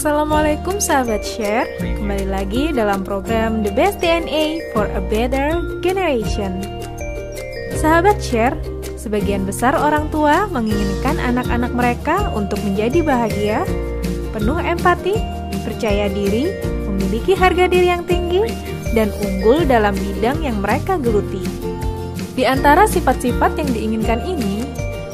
Assalamualaikum sahabat share. Kembali lagi dalam program The Best DNA for a Better Generation. Sahabat share Sebagian besar orang tua menginginkan anak-anak mereka untuk menjadi bahagia Penuh empati, percaya diri, memiliki harga diri yang tinggi Dan unggul dalam bidang yang mereka geluti. Di antara sifat-sifat yang diinginkan ini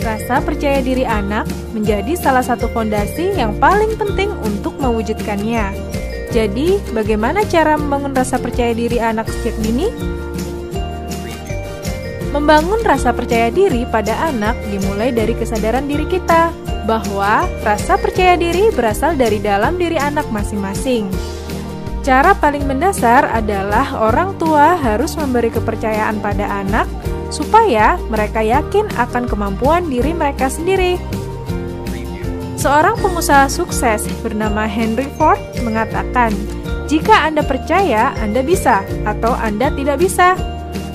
Rasa percaya diri anak menjadi salah satu fondasi yang paling penting untuk mewujudkannya. Jadi, bagaimana cara membangun rasa percaya diri anak sejak dini? Membangun rasa percaya diri pada anak dimulai dari kesadaran diri kita bahwa rasa percaya diri berasal dari dalam diri anak masing-masing. Cara paling mendasar adalah orang tua harus memberi kepercayaan pada anak supaya mereka yakin akan kemampuan diri mereka sendiri. Seorang pengusaha sukses bernama Henry Ford mengatakan, "Jika Anda percaya, Anda bisa, atau Anda tidak bisa."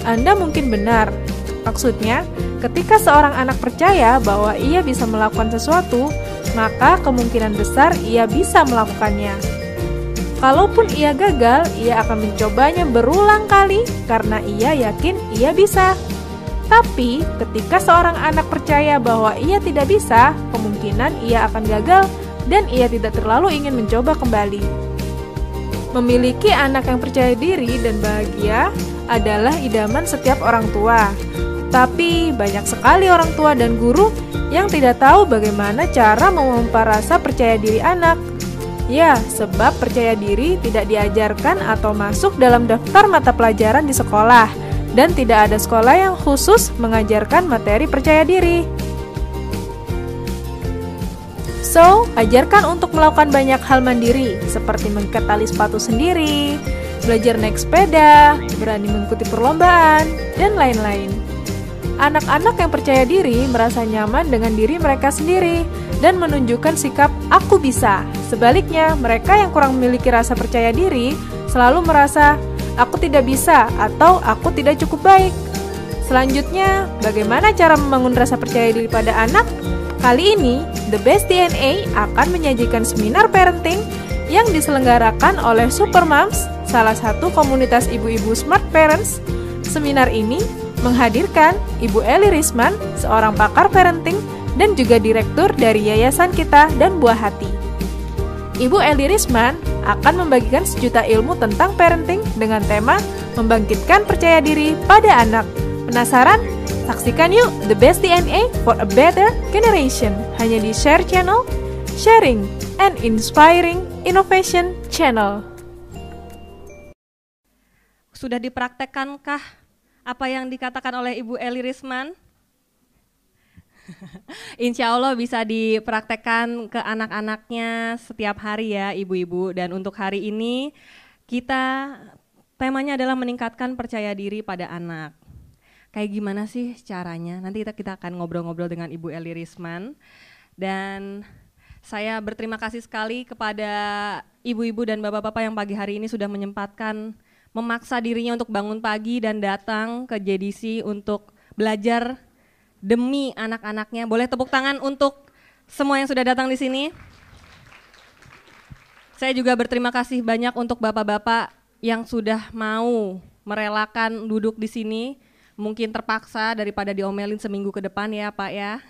Anda mungkin benar. Maksudnya, ketika seorang anak percaya bahwa ia bisa melakukan sesuatu, maka kemungkinan besar ia bisa melakukannya. Kalaupun ia gagal, ia akan mencobanya berulang kali karena ia yakin ia bisa. Tapi, ketika seorang anak percaya bahwa ia tidak bisa, kemungkinan ia akan gagal dan ia tidak terlalu ingin mencoba kembali. Memiliki anak yang percaya diri dan bahagia adalah idaman setiap orang tua. Tapi, banyak sekali orang tua dan guru yang tidak tahu bagaimana cara memompa rasa percaya diri anak. Ya, sebab percaya diri tidak diajarkan atau masuk dalam daftar mata pelajaran di sekolah dan tidak ada sekolah yang khusus mengajarkan materi percaya diri. So, ajarkan untuk melakukan banyak hal mandiri, seperti mengikat tali sepatu sendiri, belajar naik sepeda, berani mengikuti perlombaan, dan lain-lain. Anak-anak yang percaya diri merasa nyaman dengan diri mereka sendiri dan menunjukkan sikap "aku bisa". Sebaliknya, mereka yang kurang memiliki rasa percaya diri selalu merasa aku tidak bisa atau aku tidak cukup baik. Selanjutnya, bagaimana cara membangun rasa percaya diri pada anak? Kali ini, The Best DNA akan menyajikan seminar parenting yang diselenggarakan oleh Supermoms, salah satu komunitas ibu-ibu smart parents. Seminar ini menghadirkan Ibu Eli Risman, seorang pakar parenting dan juga direktur dari yayasan kita dan Buah Hati. Ibu Eli Risman akan membagikan sejuta ilmu tentang parenting dengan tema membangkitkan percaya diri pada anak. Penasaran? Saksikan yuk The Best DNA for a Better Generation hanya di Share Channel, Sharing and Inspiring Innovation Channel. Sudah dipraktekkankah apa yang dikatakan oleh Ibu Eli Risman? Insya Allah bisa dipraktekkan ke anak-anaknya setiap hari ya ibu-ibu. Dan untuk hari ini kita temanya adalah meningkatkan percaya diri pada anak. Kayak gimana sih caranya? Nanti kita, kita akan ngobrol-ngobrol dengan Ibu Eli Risman. Dan saya berterima kasih sekali kepada ibu-ibu dan bapak-bapak yang pagi hari ini sudah menyempatkan memaksa dirinya untuk bangun pagi dan datang ke JDC untuk belajar demi anak-anaknya. Boleh tepuk tangan untuk semua yang sudah datang di sini. Saya juga berterima kasih banyak untuk bapak-bapak yang sudah mau merelakan duduk di sini, mungkin terpaksa daripada diomelin seminggu ke depan ya Pak ya.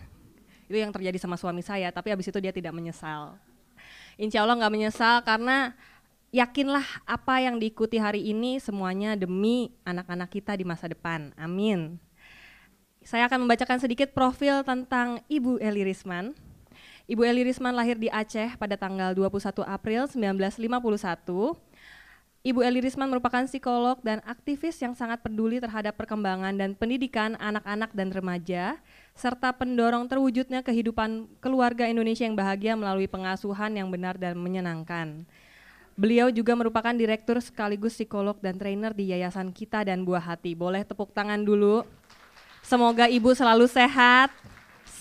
Itu yang terjadi sama suami saya, tapi habis itu dia tidak menyesal. Insya Allah nggak menyesal karena yakinlah apa yang diikuti hari ini semuanya demi anak-anak kita di masa depan. Amin. Saya akan membacakan sedikit profil tentang Ibu Eli Risman. Ibu Eli Risman lahir di Aceh pada tanggal 21 April 1951. Ibu Eli Risman merupakan psikolog dan aktivis yang sangat peduli terhadap perkembangan dan pendidikan anak-anak dan remaja, serta pendorong terwujudnya kehidupan keluarga Indonesia yang bahagia melalui pengasuhan yang benar dan menyenangkan. Beliau juga merupakan direktur sekaligus psikolog dan trainer di Yayasan Kita dan Buah Hati. Boleh tepuk tangan dulu. Semoga ibu selalu sehat,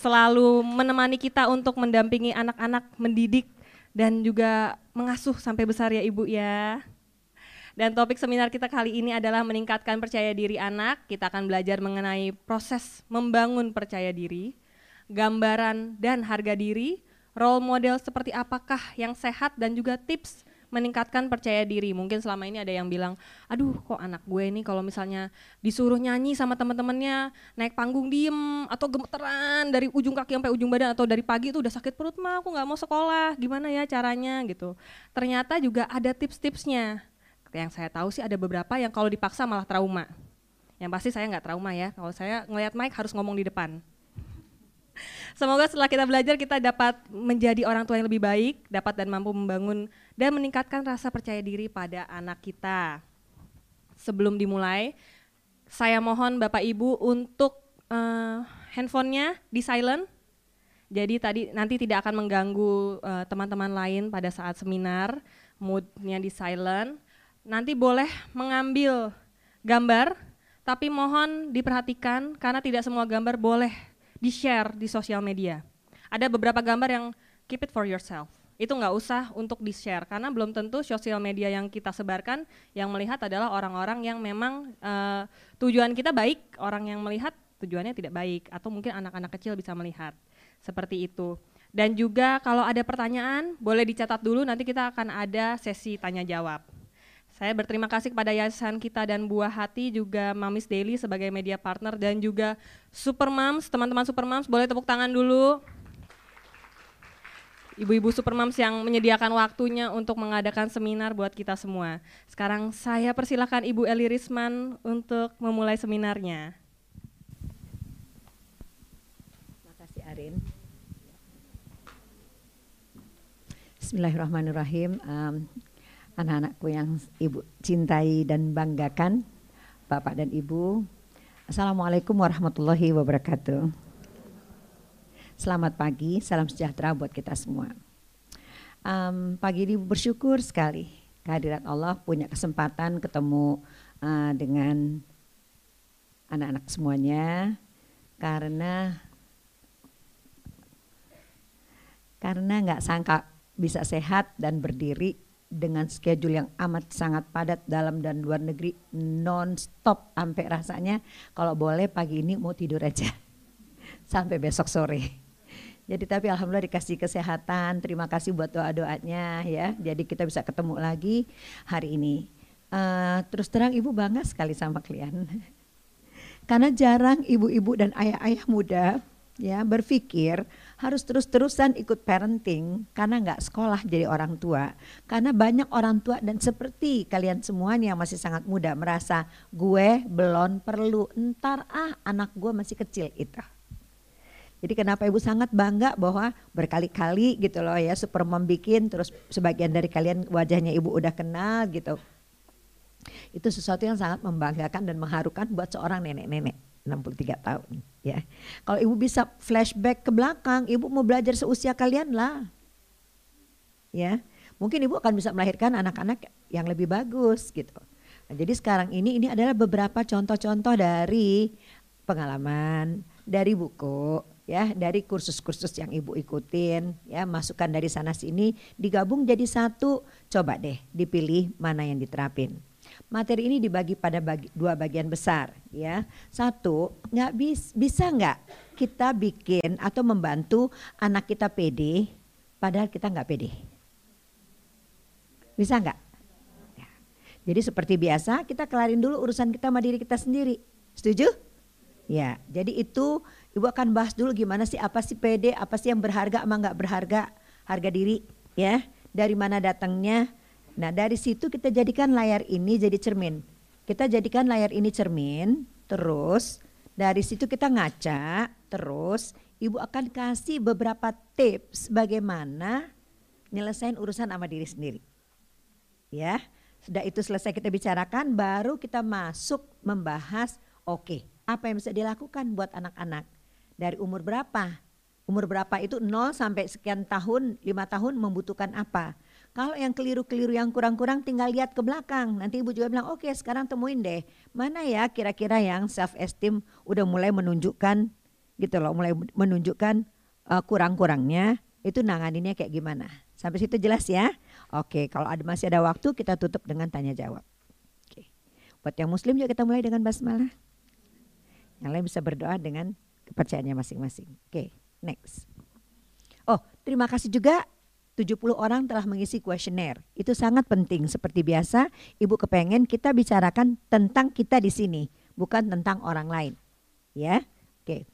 selalu menemani kita untuk mendampingi anak-anak mendidik dan juga mengasuh sampai besar ya ibu ya. Dan topik seminar kita kali ini adalah meningkatkan percaya diri anak. Kita akan belajar mengenai proses membangun percaya diri, gambaran dan harga diri, role model seperti apakah yang sehat dan juga tips meningkatkan percaya diri. Mungkin selama ini ada yang bilang, aduh kok anak gue ini kalau misalnya disuruh nyanyi sama teman-temannya naik panggung diem atau gemeteran dari ujung kaki sampai ujung badan atau dari pagi itu udah sakit perut mah aku nggak mau sekolah gimana ya caranya gitu. Ternyata juga ada tips-tipsnya. Yang saya tahu sih ada beberapa yang kalau dipaksa malah trauma. Yang pasti saya nggak trauma ya. Kalau saya ngelihat Mike harus ngomong di depan Semoga setelah kita belajar kita dapat menjadi orang tua yang lebih baik, dapat dan mampu membangun dan meningkatkan rasa percaya diri pada anak kita. Sebelum dimulai, saya mohon Bapak Ibu untuk uh, handphonenya di silent. Jadi tadi nanti tidak akan mengganggu uh, teman-teman lain pada saat seminar, moodnya di silent. Nanti boleh mengambil gambar, tapi mohon diperhatikan karena tidak semua gambar boleh di-share di sosial media. Ada beberapa gambar yang keep it for yourself. Itu nggak usah untuk di-share karena belum tentu sosial media yang kita sebarkan yang melihat adalah orang-orang yang memang uh, tujuan kita baik, orang yang melihat tujuannya tidak baik atau mungkin anak-anak kecil bisa melihat. Seperti itu. Dan juga kalau ada pertanyaan boleh dicatat dulu nanti kita akan ada sesi tanya jawab. Saya berterima kasih kepada Yayasan kita dan Buah Hati juga Mamis Daily sebagai media partner dan juga Super Moms, teman-teman Super Moms boleh tepuk tangan dulu. Ibu-ibu Super Moms yang menyediakan waktunya untuk mengadakan seminar buat kita semua. Sekarang saya persilakan Ibu Eli Risman untuk memulai seminarnya. Terima kasih Arin. Bismillahirrahmanirrahim. Um, anak-anakku yang ibu cintai dan banggakan, Bapak dan Ibu. Assalamualaikum warahmatullahi wabarakatuh. Selamat pagi, salam sejahtera buat kita semua. Um, pagi ini bersyukur sekali kehadirat Allah punya kesempatan ketemu uh, dengan anak-anak semuanya karena karena nggak sangka bisa sehat dan berdiri dengan schedule yang amat sangat padat dalam dan luar negeri non-stop sampai rasanya kalau boleh pagi ini mau tidur aja sampai besok sore. Jadi tapi alhamdulillah dikasih kesehatan, terima kasih buat doa-doanya ya. Jadi kita bisa ketemu lagi hari ini. Uh, terus terang ibu bangga sekali sama kalian. Karena jarang ibu-ibu dan ayah-ayah muda ya berpikir harus terus-terusan ikut parenting karena nggak sekolah jadi orang tua. Karena banyak orang tua dan seperti kalian semuanya yang masih sangat muda merasa gue belum perlu entar ah anak gue masih kecil itu. Jadi kenapa ibu sangat bangga bahwa berkali-kali gitu loh ya super membikin terus sebagian dari kalian wajahnya ibu udah kenal gitu. Itu sesuatu yang sangat membanggakan dan mengharukan buat seorang nenek-nenek 63 tahun ya. Kalau ibu bisa flashback ke belakang, ibu mau belajar seusia kalian lah. Ya, mungkin ibu akan bisa melahirkan anak-anak yang lebih bagus gitu. Nah, jadi sekarang ini ini adalah beberapa contoh-contoh dari pengalaman, dari buku, ya, dari kursus-kursus yang ibu ikutin, ya, masukan dari sana sini digabung jadi satu. Coba deh dipilih mana yang diterapin. Materi ini dibagi pada bagi, dua bagian besar ya. Satu, nggak bis, bisa nggak kita bikin atau membantu anak kita pede padahal kita nggak pede? Bisa nggak? Ya. Jadi seperti biasa kita kelarin dulu urusan kita sama diri kita sendiri. Setuju? Ya, jadi itu ibu akan bahas dulu gimana sih apa sih pede, apa sih yang berharga sama nggak berharga, harga diri, ya, dari mana datangnya, Nah dari situ kita jadikan layar ini jadi cermin. Kita jadikan layar ini cermin, terus dari situ kita ngaca, terus ibu akan kasih beberapa tips bagaimana nyelesain urusan sama diri sendiri. Ya, sudah itu selesai kita bicarakan, baru kita masuk membahas, oke, okay, apa yang bisa dilakukan buat anak-anak dari umur berapa? Umur berapa itu 0 sampai sekian tahun, lima tahun membutuhkan apa? Kalau yang keliru-keliru yang kurang-kurang tinggal lihat ke belakang. Nanti ibu juga bilang, oke okay, sekarang temuin deh. Mana ya kira-kira yang self esteem udah mulai menunjukkan gitu loh, mulai menunjukkan uh, kurang-kurangnya. Itu nanganinnya kayak gimana. Sampai situ jelas ya? Oke, kalau ada masih ada waktu kita tutup dengan tanya jawab. Oke. Buat yang muslim juga kita mulai dengan basmalah. Yang lain bisa berdoa dengan kepercayaannya masing-masing. Oke, next. Oh, terima kasih juga 70 orang telah mengisi kuesioner. Itu sangat penting. Seperti biasa, Ibu kepengen kita bicarakan tentang kita di sini, bukan tentang orang lain. Ya. Oke.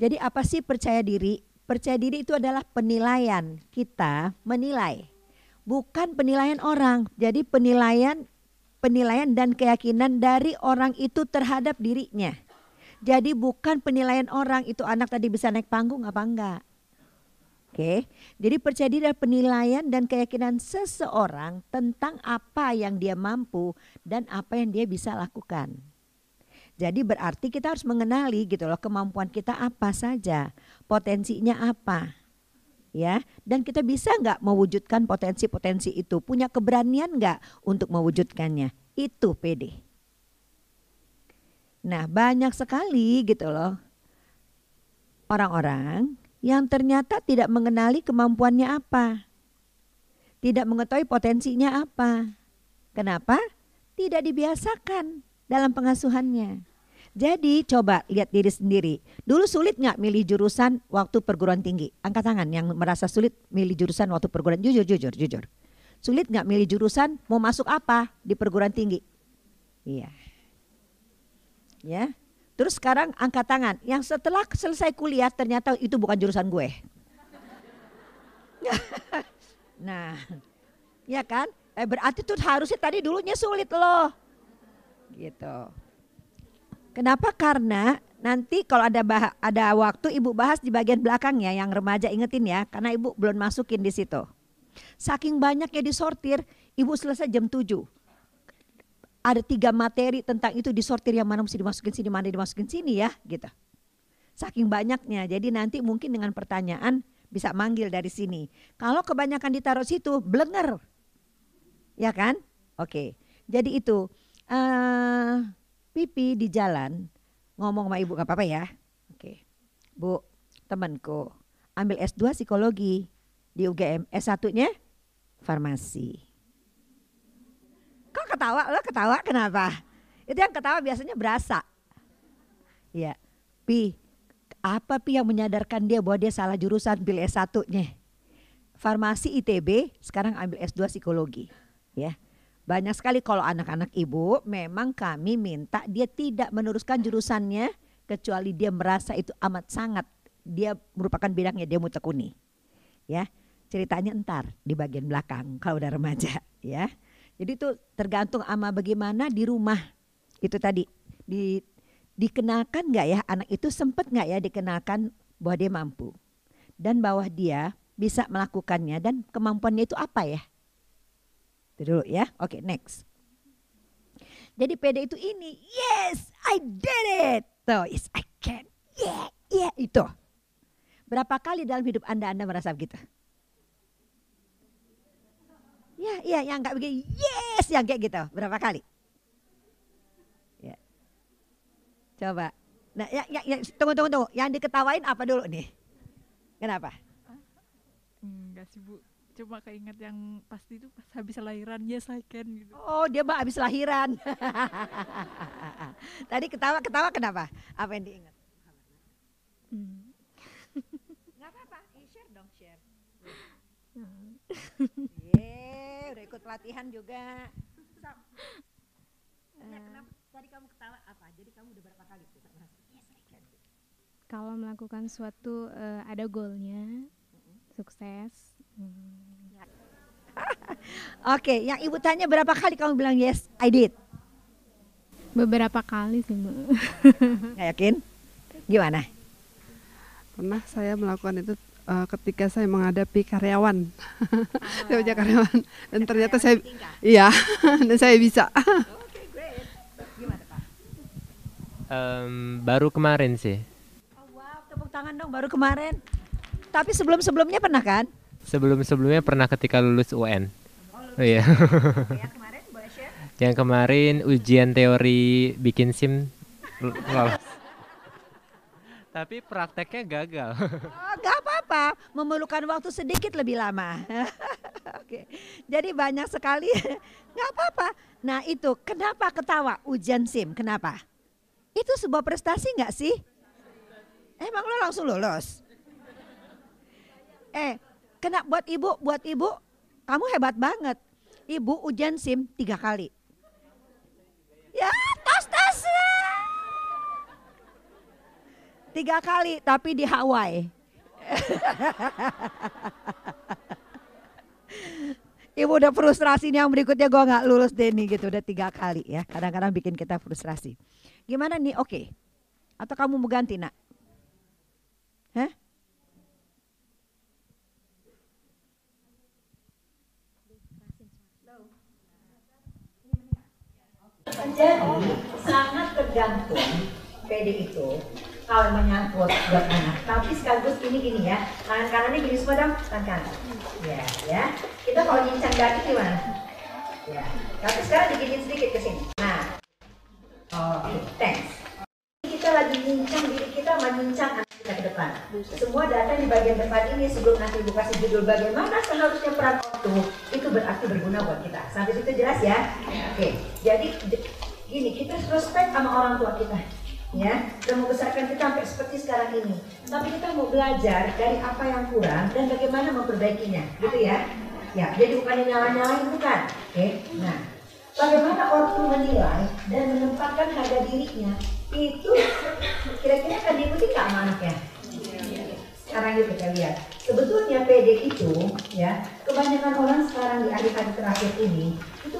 Jadi apa sih percaya diri? Percaya diri itu adalah penilaian kita menilai. Bukan penilaian orang. Jadi penilaian penilaian dan keyakinan dari orang itu terhadap dirinya. Jadi bukan penilaian orang itu anak tadi bisa naik panggung apa enggak. Oke, jadi percaya diri adalah penilaian dan keyakinan seseorang tentang apa yang dia mampu dan apa yang dia bisa lakukan. Jadi berarti kita harus mengenali gitu loh kemampuan kita apa saja, potensinya apa, ya. Dan kita bisa nggak mewujudkan potensi-potensi itu, punya keberanian nggak untuk mewujudkannya. Itu PD. Nah banyak sekali gitu loh orang-orang yang ternyata tidak mengenali kemampuannya apa. Tidak mengetahui potensinya apa. Kenapa? Tidak dibiasakan dalam pengasuhannya. Jadi coba lihat diri sendiri. Dulu sulit nggak milih jurusan waktu perguruan tinggi? Angkat tangan yang merasa sulit milih jurusan waktu perguruan jujur jujur jujur. Sulit nggak milih jurusan mau masuk apa di perguruan tinggi? Iya. Ya. Terus sekarang angkat tangan. Yang setelah selesai kuliah ternyata itu bukan jurusan gue. nah, ya kan? Eh, berarti tuh harusnya tadi dulunya sulit loh. Gitu. Kenapa? Karena nanti kalau ada bah ada waktu ibu bahas di bagian belakang ya yang remaja ingetin ya karena ibu belum masukin di situ. Saking banyaknya disortir, ibu selesai jam 7 ada tiga materi tentang itu disortir yang mana mesti dimasukin sini, mana dimasukin sini ya gitu. Saking banyaknya, jadi nanti mungkin dengan pertanyaan bisa manggil dari sini. Kalau kebanyakan ditaruh situ, blenger. Ya kan? Oke, jadi itu. Uh, pipi di jalan, ngomong sama ibu gak apa-apa ya. Oke, bu, temanku ambil S2 psikologi di UGM, S1-nya farmasi ketawa? Lo ketawa kenapa? Itu yang ketawa biasanya berasa. Ya, Pi, apa Pi yang menyadarkan dia bahwa dia salah jurusan pilih S1-nya? Farmasi ITB, sekarang ambil S2 psikologi. Ya, banyak sekali kalau anak-anak ibu memang kami minta dia tidak meneruskan jurusannya kecuali dia merasa itu amat sangat dia merupakan bidangnya dia mau tekuni. Ya, ceritanya entar di bagian belakang kalau udah remaja ya. Jadi itu tergantung ama bagaimana di rumah itu tadi di dikenalkan nggak ya anak itu sempat nggak ya dikenalkan bahwa dia mampu dan bahwa dia bisa melakukannya dan kemampuannya itu apa ya? Itu dulu ya. Oke, okay, next. Jadi PD itu ini, yes, I did it. Tuh, yes, I can. Yeah, yeah, itu. Berapa kali dalam hidup Anda Anda merasa begitu? Ya, ya, yang nggak begini, yes, yang kayak gitu. Berapa kali? Ya. Coba. Nah, ya, ya, ya, tunggu, tunggu, tunggu. Yang diketawain apa dulu nih? Kenapa? Enggak sih bu, cuma keinget yang pasti itu pas habis lahiran yes I can gitu. Oh dia mbak habis lahiran. Tadi ketawa-ketawa kenapa? Apa yang diingat? Hmm. Gak apa-apa, share dong share. Ikut pelatihan juga. So, ya, kenapa tadi kamu ketawa apa? Jadi kamu udah berapa kali tuh merasa yes I can. Kalau melakukan suatu uh, ada goalnya, mm-hmm. sukses. Hmm. Oke, okay, yang ibu tanya berapa kali kamu bilang yes I did? Beberapa kali sih mbak. Gak yakin? Gimana? Pernah saya melakukan itu uh, ketika saya menghadapi karyawan, oh. saya punya karyawan dan ternyata saya, iya, dan saya bisa. Um, baru kemarin sih. Oh, wow, tepuk tangan dong baru kemarin. Tapi sebelum sebelumnya pernah kan? Sebelum sebelumnya pernah ketika lulus UN. Oh, oh iya. yang kemarin boleh share? Yang kemarin ujian teori bikin SIM lolos. Tapi prakteknya gagal. Oh, gak apa-apa, memerlukan waktu sedikit lebih lama. Oke, jadi banyak sekali, gak apa-apa. Nah itu, kenapa ketawa ujian SIM? Kenapa? Itu sebuah prestasi gak sih? Emang lo langsung lulus? Eh, kena buat ibu, buat ibu, kamu hebat banget. Ibu ujian SIM tiga kali. Ya, tos Tiga kali, tapi di Hawaii. Ibu udah frustrasi nih yang berikutnya gue nggak lulus deh nih gitu udah tiga kali ya kadang-kadang bikin kita frustrasi. Gimana nih? Oke. Atau kamu mau ganti nak? Hah? Sangat tergantung PD itu kalau menyangkut buat anak. Tapi sekaligus ini gini ya, tangan kanannya gini semua dong, tangan kanan. Ya, ya. Kita kalau nyincang kaki gimana? Ya. Tapi sekarang diginin sedikit ke sini. Nah, oke, thanks. Kita lagi nyincang diri kita, menyincang anak kita ke depan. Semua data di bagian depan ini sebelum nanti ibu kasih judul bagaimana seharusnya peran ortu itu berarti berguna buat kita. Sampai situ jelas ya? Oke, jadi de- gini kita respect sama orang tua kita ya dan membesarkan kita sampai seperti sekarang ini. Tapi kita mau belajar dari apa yang kurang dan bagaimana memperbaikinya gitu ya? Ya jadi bukannya nyala-nyalain bukan. Oke nah bagaimana ortu menilai dan menempatkan harga dirinya itu kira-kira akan diikuti nggak sama anaknya? Sekarang yuk kita lihat. Sebetulnya PD itu ya kebanyakan orang sekarang di akhir-akhir terakhir ini itu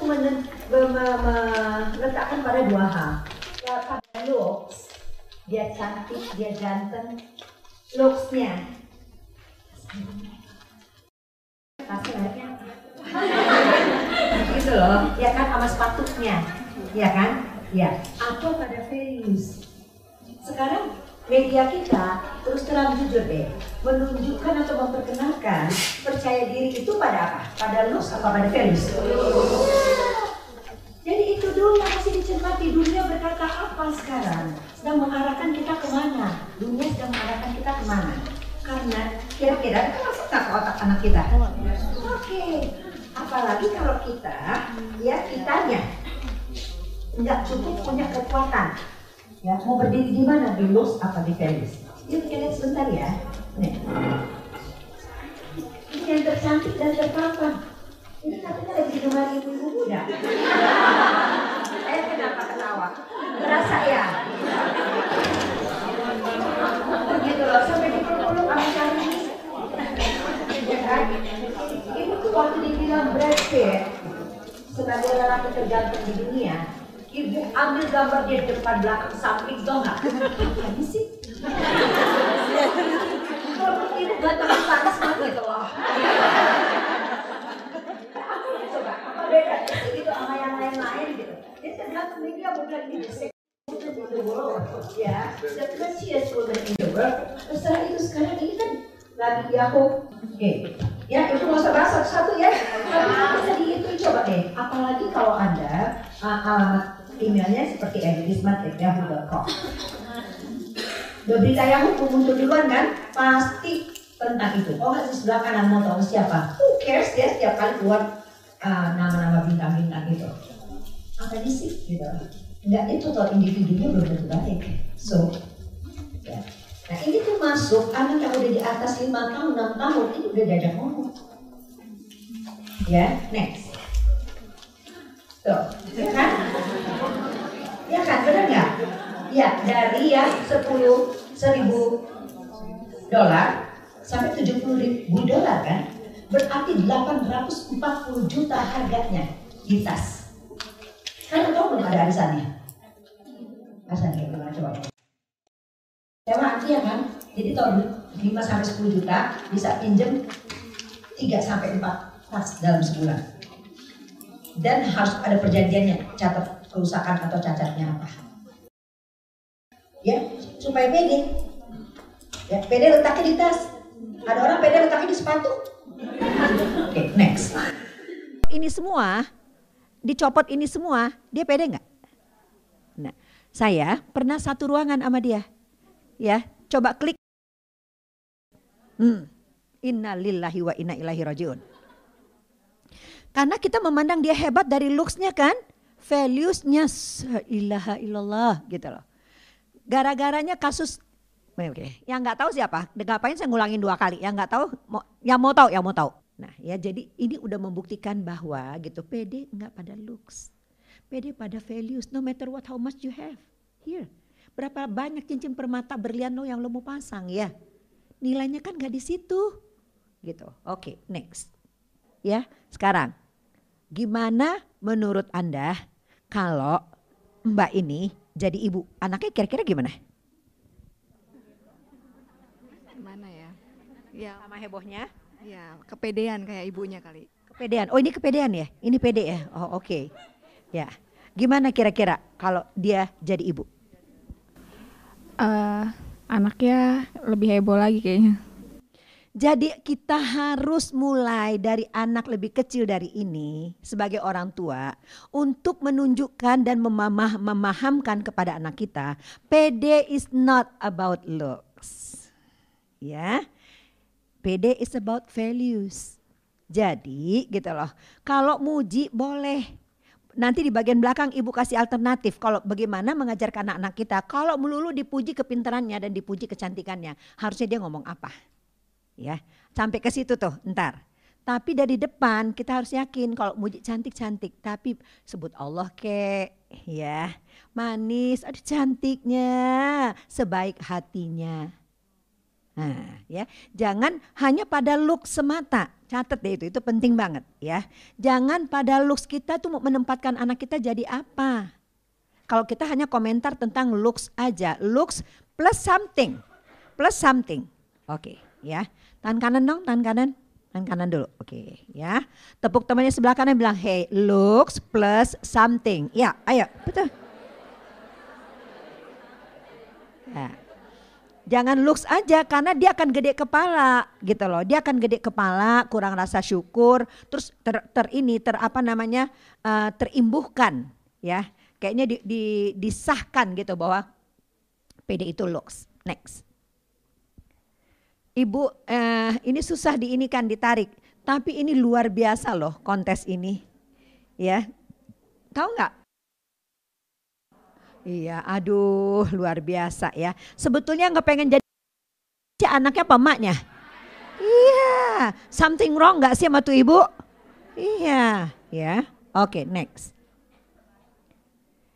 meletakkan pada dua hal pada looks. Dia cantik dia ganteng. Looksnya. Hasilnya gitu loh. Ya kan sama sepatunya. Ya kan? Ya atau pada values sekarang media kita terus terang jujur deh menunjukkan atau memperkenalkan percaya diri itu pada apa? Pada looks atau pada values? Masih dicermati dunia berkata apa sekarang? Sedang mengarahkan kita ke mana? Dunia sedang mengarahkan kita ke mana? Karena kira-kira kita masuk ke otak anak kita? Oke, apalagi kalau kita ya kitanya nggak cukup punya kekuatan ya mau berdiri di mana di looks apa di values yuk kita lihat sebentar ya nih ini yang tercantik dan terpapan ini katanya lagi di rumah ibu-ibu muda eh kenapa ketawa terasa ya begitu loh sampai dipeluk-peluk sama kami ibu tuh waktu dibilang Brad Pitt sebagai lelaki terganteng di dunia Ibu ambil gambar dia depan belakang samping tau nggak? Apa sih? Kalau ibu ganteng panas mah gitu loh. Coba apa beda gitu sama yang lain-lain gitu? Ya. Terserah itu sekarang ini kan lagi. Oke, ya itu nggak usah bahas satu-satu ya. Tapi bisa dihitung coba deh. Apalagi kalau anda uh, alamat emailnya seperti edismat@yahoo.com. Berita Yahoo muncul duluan kan? Pasti tentang itu. Oh di sebelah kanan mau tahu siapa? Who cares ya setiap kali keluar uh, nama-nama bintang-bintang itu. Apa sih gitu? Enggak itu toh individunya belum tentu baik. So, ya. Nah ini tuh masuk anak yang udah di atas lima tahun, enam tahun ini udah diajak ngomong. Ya, next. Tuh, ya kan? Ya kan, benar nggak? Ya, dari yang 10 seribu dolar sampai 70 ribu dolar kan? Berarti 840 juta harganya di tas. Kan tahu belum ada arisannya? Arisannya gimana coba? Sewa artinya kan? Jadi tahun 5 sampai 10 juta bisa pinjem 3 sampai 4 tas dalam sebulan dan harus ada perjanjiannya catat kerusakan atau cacatnya apa ya supaya pede ya pede letaknya di tas ada orang pede letaknya di sepatu oke next ini semua dicopot ini semua dia pede nggak nah saya pernah satu ruangan sama dia ya coba klik hmm. innalillahi wa inna ilaihi rajiun karena kita memandang dia hebat dari looksnya kan, valuesnya ilaha illallah gitu loh. Gara-garanya kasus Oke, yang nggak tahu siapa? Ngapain saya ngulangin dua kali? Yang nggak tahu, yang mau tahu, yang mau tahu. Nah, ya jadi ini udah membuktikan bahwa gitu PD nggak pada looks, PD pada values. No matter what, how much you have. Here, berapa banyak cincin permata berlian lo yang lo mau pasang ya? Nilainya kan nggak di situ, gitu. Oke, next. Ya, sekarang gimana menurut anda kalau Mbak ini jadi ibu, anaknya kira-kira gimana? Gimana ya? Ya, Sama hebohnya? Ya kepedean kayak ibunya kali. Kepedean. Oh ini kepedean ya? Ini pede ya? Oh oke. Ya. Gimana kira-kira kalau dia jadi ibu? Eh, anaknya lebih heboh lagi kayaknya. Jadi kita harus mulai dari anak lebih kecil dari ini sebagai orang tua untuk menunjukkan dan memamah, memahamkan kepada anak kita, PD is not about looks. Ya. PD is about values. Jadi gitu loh. Kalau muji boleh. Nanti di bagian belakang ibu kasih alternatif kalau bagaimana mengajarkan anak-anak kita. Kalau melulu dipuji kepintarannya dan dipuji kecantikannya, harusnya dia ngomong apa? Ya, sampai ke situ tuh, ntar. Tapi dari depan kita harus yakin kalau muji cantik-cantik, tapi sebut Allah kek, ya. Manis, aduh cantiknya, sebaik hatinya. Nah, ya, jangan hanya pada look semata. Catat deh itu, itu penting banget ya. Jangan pada looks kita tuh menempatkan anak kita jadi apa. Kalau kita hanya komentar tentang looks aja, looks plus something, plus something. Oke, ya. Tangan kanan dong, tangan kanan. Tangan kanan dulu. Oke, ya. Tepuk temannya sebelah kanan bilang, "Hey, looks plus something." Ya, ayo, betul. Ya. Jangan looks aja karena dia akan gede kepala gitu loh. Dia akan gede kepala, kurang rasa syukur, terus ter, ter ini ter apa namanya uh, terimbuhkan ya. Kayaknya di, di, disahkan gitu bahwa PD itu looks. Next. Ibu eh, ini susah diinikan ditarik, tapi ini luar biasa loh kontes ini. Ya. Tahu nggak Iya, aduh luar biasa ya. Sebetulnya nggak pengen jadi anaknya apa emaknya? Iya, something wrong nggak sih sama tuh ibu? Iya, ya. Oke, next.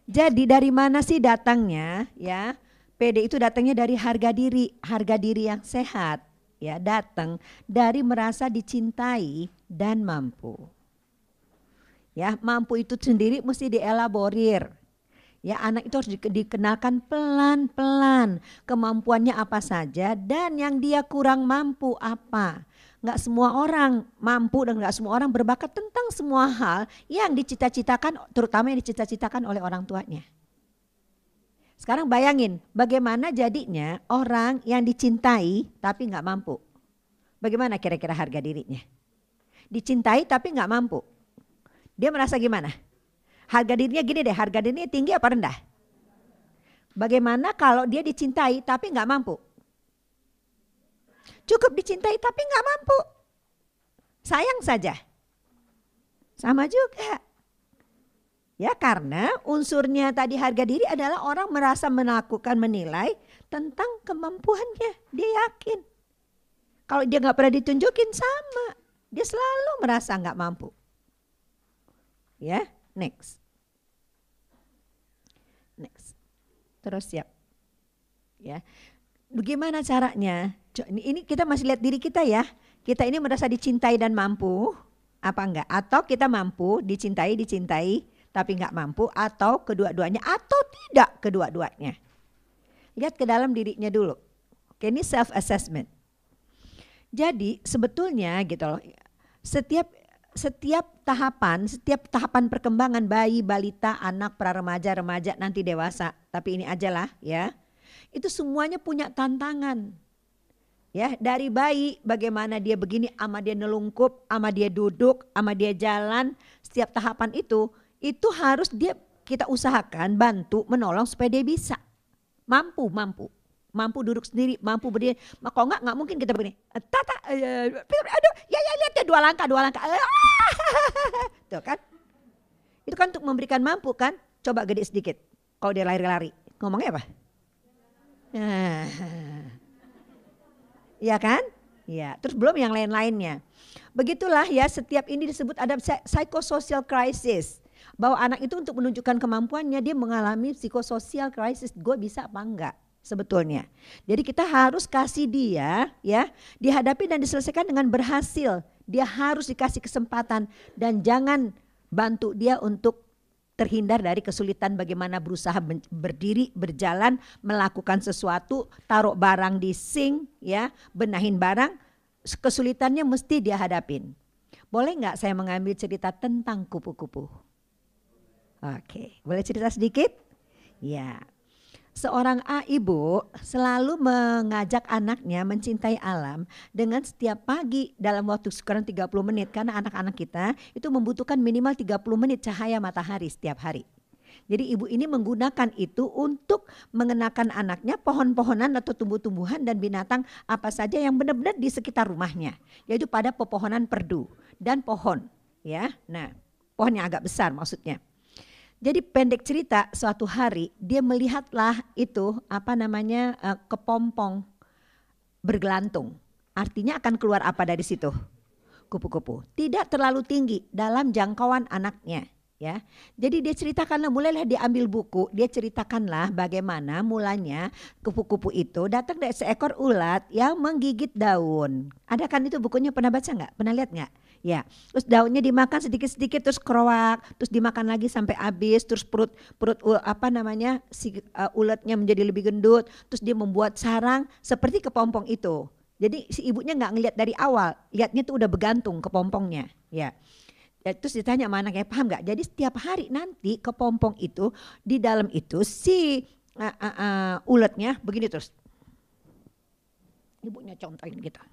Jadi dari mana sih datangnya ya? PD itu datangnya dari harga diri, harga diri yang sehat ya datang dari merasa dicintai dan mampu. Ya, mampu itu sendiri mesti dielaborir Ya, anak itu harus dikenalkan pelan-pelan kemampuannya apa saja dan yang dia kurang mampu apa. Nggak semua orang mampu dan nggak semua orang berbakat tentang semua hal yang dicita-citakan, terutama yang dicita-citakan oleh orang tuanya. Sekarang bayangin bagaimana jadinya orang yang dicintai tapi nggak mampu. Bagaimana kira-kira harga dirinya? Dicintai tapi nggak mampu. Dia merasa gimana? Harga dirinya gini deh, harga dirinya tinggi apa rendah? Bagaimana kalau dia dicintai tapi nggak mampu? Cukup dicintai tapi nggak mampu. Sayang saja. Sama juga. Ya karena unsurnya tadi harga diri adalah orang merasa melakukan menilai tentang kemampuannya. Dia yakin. Kalau dia nggak pernah ditunjukin sama. Dia selalu merasa nggak mampu. Ya, Next. Next. Terus siap. Ya. Bagaimana caranya? Ini kita masih lihat diri kita ya. Kita ini merasa dicintai dan mampu apa enggak? Atau kita mampu dicintai, dicintai tapi enggak mampu atau kedua-duanya atau tidak kedua-duanya. Lihat ke dalam dirinya dulu. Oke, ini self assessment. Jadi sebetulnya gitu loh. Setiap setiap tahapan, setiap tahapan perkembangan bayi, balita, anak, pra remaja, remaja, nanti dewasa, tapi ini aja lah ya. Itu semuanya punya tantangan. Ya, dari bayi bagaimana dia begini ama dia nelungkup, ama dia duduk, ama dia jalan, setiap tahapan itu itu harus dia kita usahakan bantu menolong supaya dia bisa. Mampu, mampu mampu duduk sendiri, mampu berdiri. Kalau enggak, enggak mungkin kita begini. Tata, aduh, ya ya lihat ya dua langkah, dua langkah. Tuh kan? Itu kan untuk memberikan mampu kan? Coba gede sedikit. Kalau dia lari-lari, ngomongnya apa? Nah, ya kan? Ya, terus belum yang lain-lainnya. Begitulah ya, setiap ini disebut ada psychosocial crisis. Bahwa anak itu untuk menunjukkan kemampuannya dia mengalami psikososial crisis. Gue bisa apa enggak? Sebetulnya. Jadi kita harus kasih dia ya dihadapi dan diselesaikan dengan berhasil. Dia harus dikasih kesempatan dan jangan bantu dia untuk terhindar dari kesulitan bagaimana berusaha berdiri, berjalan, melakukan sesuatu, taruh barang di sink ya, benahin barang, kesulitannya mesti dia hadapin. Boleh nggak saya mengambil cerita tentang kupu-kupu? Oke, boleh cerita sedikit? Ya, Seorang A ibu selalu mengajak anaknya mencintai alam dengan setiap pagi dalam waktu sekarang 30 menit karena anak-anak kita itu membutuhkan minimal 30 menit cahaya matahari setiap hari. Jadi ibu ini menggunakan itu untuk mengenakan anaknya pohon-pohonan atau tumbuh-tumbuhan dan binatang apa saja yang benar-benar di sekitar rumahnya, yaitu pada pepohonan perdu dan pohon, ya. Nah, pohon yang agak besar maksudnya. Jadi pendek cerita suatu hari dia melihatlah itu apa namanya uh, kepompong bergelantung. Artinya akan keluar apa dari situ? Kupu-kupu. Tidak terlalu tinggi dalam jangkauan anaknya ya. Jadi dia ceritakanlah mulailah dia ambil buku, dia ceritakanlah bagaimana mulanya kupu-kupu itu datang dari seekor ulat yang menggigit daun. Ada kan itu bukunya pernah baca nggak? Pernah lihat nggak? Ya, terus daunnya dimakan sedikit-sedikit terus keroak, terus dimakan lagi sampai habis, terus perut perut apa namanya si uh, uletnya menjadi lebih gendut, terus dia membuat sarang seperti kepompong itu. Jadi si ibunya nggak ngelihat dari awal, lihatnya tuh udah begantung kepompongnya, ya. Ya. Terus ditanya mana kayak paham nggak? Jadi setiap hari nanti kepompong itu di dalam itu si uh, uh, uh, uletnya begini terus. Ibunya contohin gitu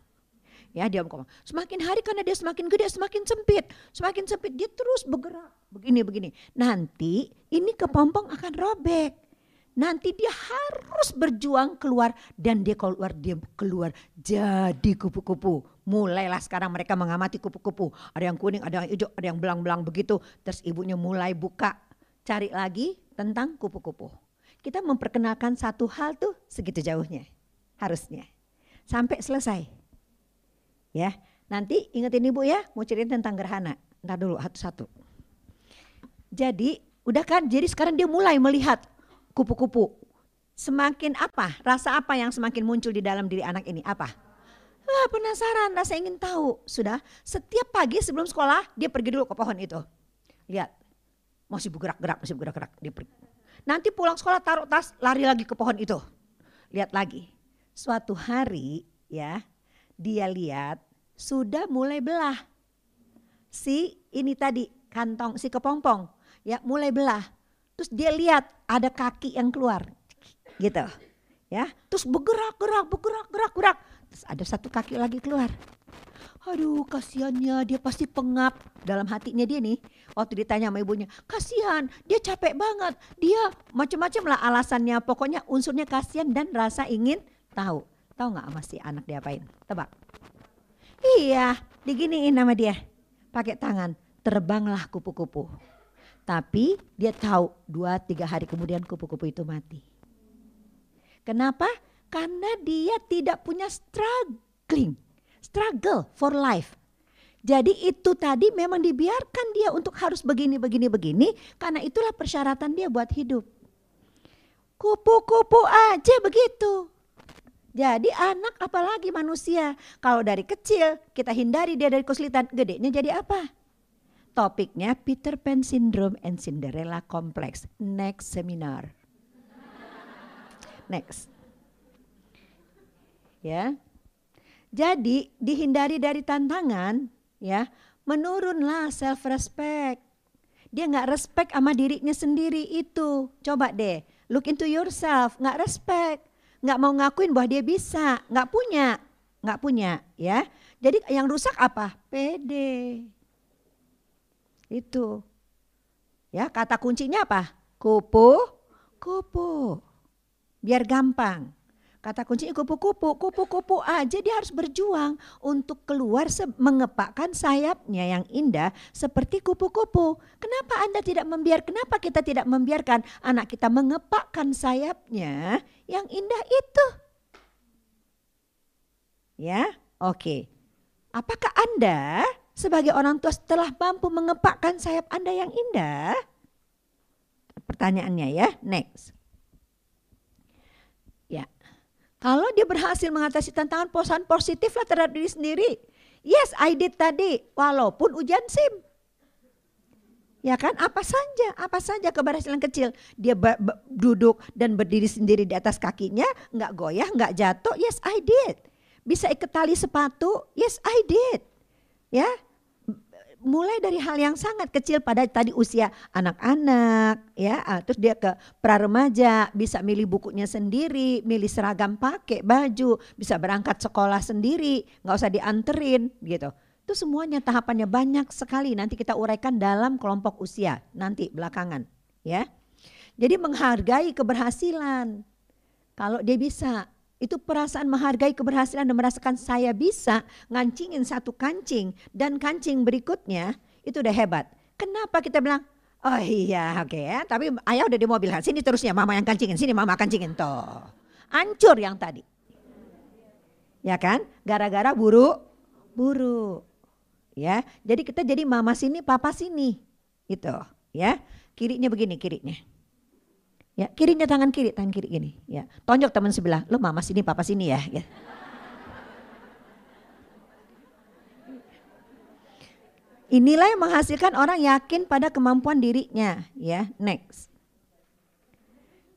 ya dia ngomong semakin hari karena dia semakin gede semakin sempit semakin sempit dia terus bergerak begini begini nanti ini kepompong akan robek nanti dia harus berjuang keluar dan dia keluar dia keluar jadi kupu-kupu mulailah sekarang mereka mengamati kupu-kupu ada yang kuning ada yang hijau ada yang belang-belang begitu terus ibunya mulai buka cari lagi tentang kupu-kupu kita memperkenalkan satu hal tuh segitu jauhnya harusnya sampai selesai Ya, nanti ingetin ibu ya, mau cerita tentang gerhana. Ntar dulu satu-satu. Jadi, udah kan? Jadi sekarang dia mulai melihat kupu-kupu. Semakin apa? Rasa apa yang semakin muncul di dalam diri anak ini? Apa? Wah, penasaran, rasa ingin tahu. Sudah, setiap pagi sebelum sekolah dia pergi dulu ke pohon itu. Lihat, masih bergerak-gerak, masih bergerak-gerak. Dia. Nanti pulang sekolah taruh tas, lari lagi ke pohon itu. Lihat lagi. Suatu hari ya, dia lihat sudah mulai belah. Si ini tadi kantong si kepompong ya mulai belah. Terus dia lihat ada kaki yang keluar. Gitu. Ya, terus bergerak, gerak, bergerak, gerak, gerak. Terus ada satu kaki lagi keluar. Aduh kasihannya dia pasti pengap dalam hatinya dia nih. Waktu ditanya sama ibunya, kasihan dia capek banget. Dia macam-macam lah alasannya. Pokoknya unsurnya kasihan dan rasa ingin tahu. Tahu nggak sama si anak diapain? Tebak. Iya, diginiin nama dia. Pakai tangan, terbanglah kupu-kupu. Tapi dia tahu dua tiga hari kemudian kupu-kupu itu mati. Kenapa? Karena dia tidak punya struggling, struggle for life. Jadi itu tadi memang dibiarkan dia untuk harus begini, begini, begini. Karena itulah persyaratan dia buat hidup. Kupu-kupu aja begitu. Jadi anak apalagi manusia. Kalau dari kecil kita hindari dia dari kesulitan, gedenya jadi apa? Topiknya Peter Pan Syndrome and Cinderella Complex. Next seminar. Next. Ya. Jadi dihindari dari tantangan, ya, menurunlah self respect. Dia nggak respect sama dirinya sendiri itu. Coba deh, look into yourself, nggak respect nggak mau ngakuin bahwa dia bisa, nggak punya, nggak punya, ya. Jadi yang rusak apa? Pede. Itu. Ya, kata kuncinya apa? Kupu, kupu. Biar gampang. Kata kuncinya kupu-kupu, kupu-kupu aja dia harus berjuang untuk keluar mengepakkan sayapnya yang indah seperti kupu-kupu. Kenapa Anda tidak membiarkan, kenapa kita tidak membiarkan anak kita mengepakkan sayapnya yang indah itu? Ya, oke. Apakah Anda sebagai orang tua setelah mampu mengepakkan sayap Anda yang indah? Pertanyaannya ya, next. Ya, kalau dia berhasil mengatasi tantangan posan positif lah terhadap diri sendiri. Yes, I did tadi, walaupun ujian SIM. Ya kan, apa saja, apa saja keberhasilan kecil. Dia duduk dan berdiri sendiri di atas kakinya, nggak goyah, nggak jatuh. Yes, I did. Bisa ikat tali sepatu. Yes, I did. Ya, mulai dari hal yang sangat kecil pada tadi usia anak-anak ya ah, terus dia ke pra remaja bisa milih bukunya sendiri milih seragam pakai baju bisa berangkat sekolah sendiri nggak usah dianterin gitu. Itu semuanya tahapannya banyak sekali nanti kita uraikan dalam kelompok usia nanti belakangan ya. Jadi menghargai keberhasilan. Kalau dia bisa itu perasaan menghargai keberhasilan dan merasakan saya bisa ngancingin satu kancing dan kancing berikutnya itu udah hebat. Kenapa kita bilang oh iya oke ya tapi ayah udah di mobil kan sini terusnya mama yang kancingin sini mama kancingin. Toh hancur yang tadi. Ya kan? Gara-gara buru buru ya. Jadi kita jadi mama sini papa sini itu ya. Kirinya begini kirinya Ya, kirinya tangan kiri, tangan kiri gini. Ya, tonjok teman sebelah. Lu mama sini, papa sini ya. ya. Inilah yang menghasilkan orang yakin pada kemampuan dirinya. Ya, next.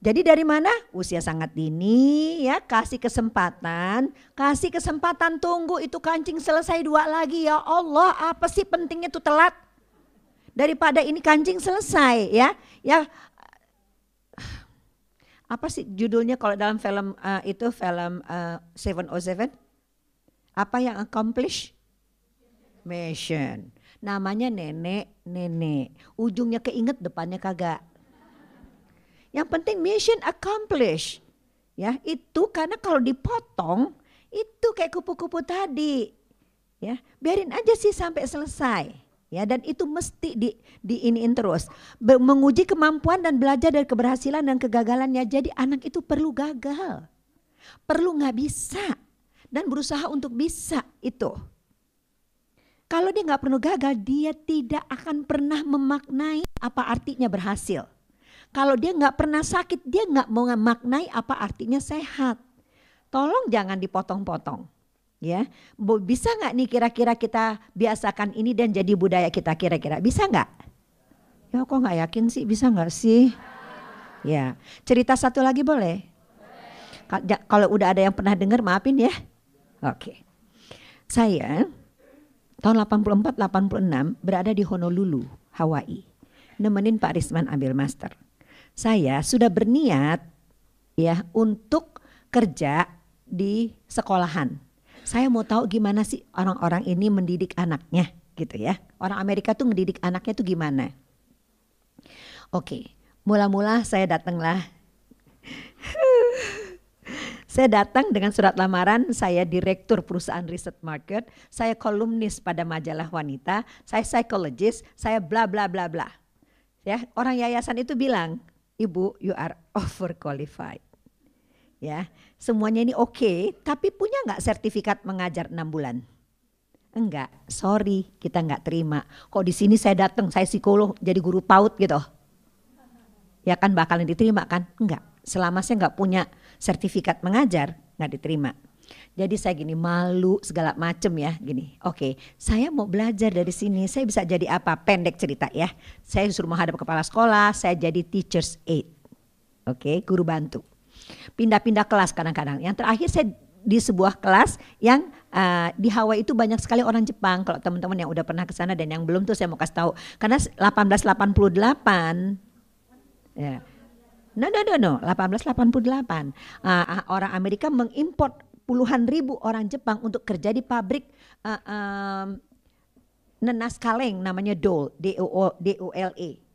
Jadi dari mana? Usia sangat dini ya, kasih kesempatan, kasih kesempatan tunggu itu kancing selesai dua lagi ya Allah, apa sih pentingnya tuh telat? Daripada ini kancing selesai ya. Ya apa sih judulnya kalau dalam film uh, itu film uh, Seven oh Seven? Apa yang accomplish? Mission. Namanya nenek nenek. Ujungnya keinget depannya kagak. Yang penting mission accomplish. Ya itu karena kalau dipotong itu kayak kupu-kupu tadi. Ya biarin aja sih sampai selesai ya dan itu mesti di di iniin terus menguji kemampuan dan belajar dari keberhasilan dan kegagalannya. Jadi anak itu perlu gagal. Perlu nggak bisa. Dan berusaha untuk bisa itu. Kalau dia nggak perlu gagal dia tidak akan pernah memaknai apa artinya berhasil. Kalau dia nggak pernah sakit dia nggak mau memaknai apa artinya sehat. Tolong jangan dipotong-potong ya. Bisa nggak nih kira-kira kita biasakan ini dan jadi budaya kita kira-kira? Bisa nggak? Ya kok nggak yakin sih? Bisa nggak sih? Ya. Cerita satu lagi boleh? Kalau udah ada yang pernah dengar maafin ya. Oke. Saya tahun 84 86 berada di Honolulu Hawaii. Nemenin Pak Risman ambil master. Saya sudah berniat ya untuk kerja di sekolahan saya mau tahu gimana sih orang-orang ini mendidik anaknya gitu ya. Orang Amerika tuh mendidik anaknya tuh gimana. Oke, mula-mula saya datanglah. saya datang dengan surat lamaran, saya direktur perusahaan riset market, saya kolumnis pada majalah wanita, saya psikologis, saya bla bla bla bla. Ya, orang yayasan itu bilang, "Ibu, you are overqualified." Ya, semuanya ini oke, okay, tapi punya nggak sertifikat mengajar enam bulan? Enggak, sorry kita nggak terima. Kok di sini saya datang, saya psikolog jadi guru PAUD gitu. Ya kan bakalan diterima kan? Enggak, selama saya nggak punya sertifikat mengajar nggak diterima. Jadi saya gini malu segala macem ya gini. Oke, okay, saya mau belajar dari sini. Saya bisa jadi apa? Pendek cerita ya. Saya suruh menghadap kepala sekolah. Saya jadi teachers aid. Oke, okay, guru bantu pindah-pindah kelas kadang-kadang. Yang terakhir saya di sebuah kelas yang uh, di Hawaii itu banyak sekali orang Jepang. Kalau teman-teman yang udah pernah ke sana dan yang belum tuh saya mau kasih tahu. Karena 1888 ya. No no no no, 1888 uh, orang Amerika mengimpor puluhan ribu orang Jepang untuk kerja di pabrik uh, um, nenas kaleng namanya Dole, D D O L E.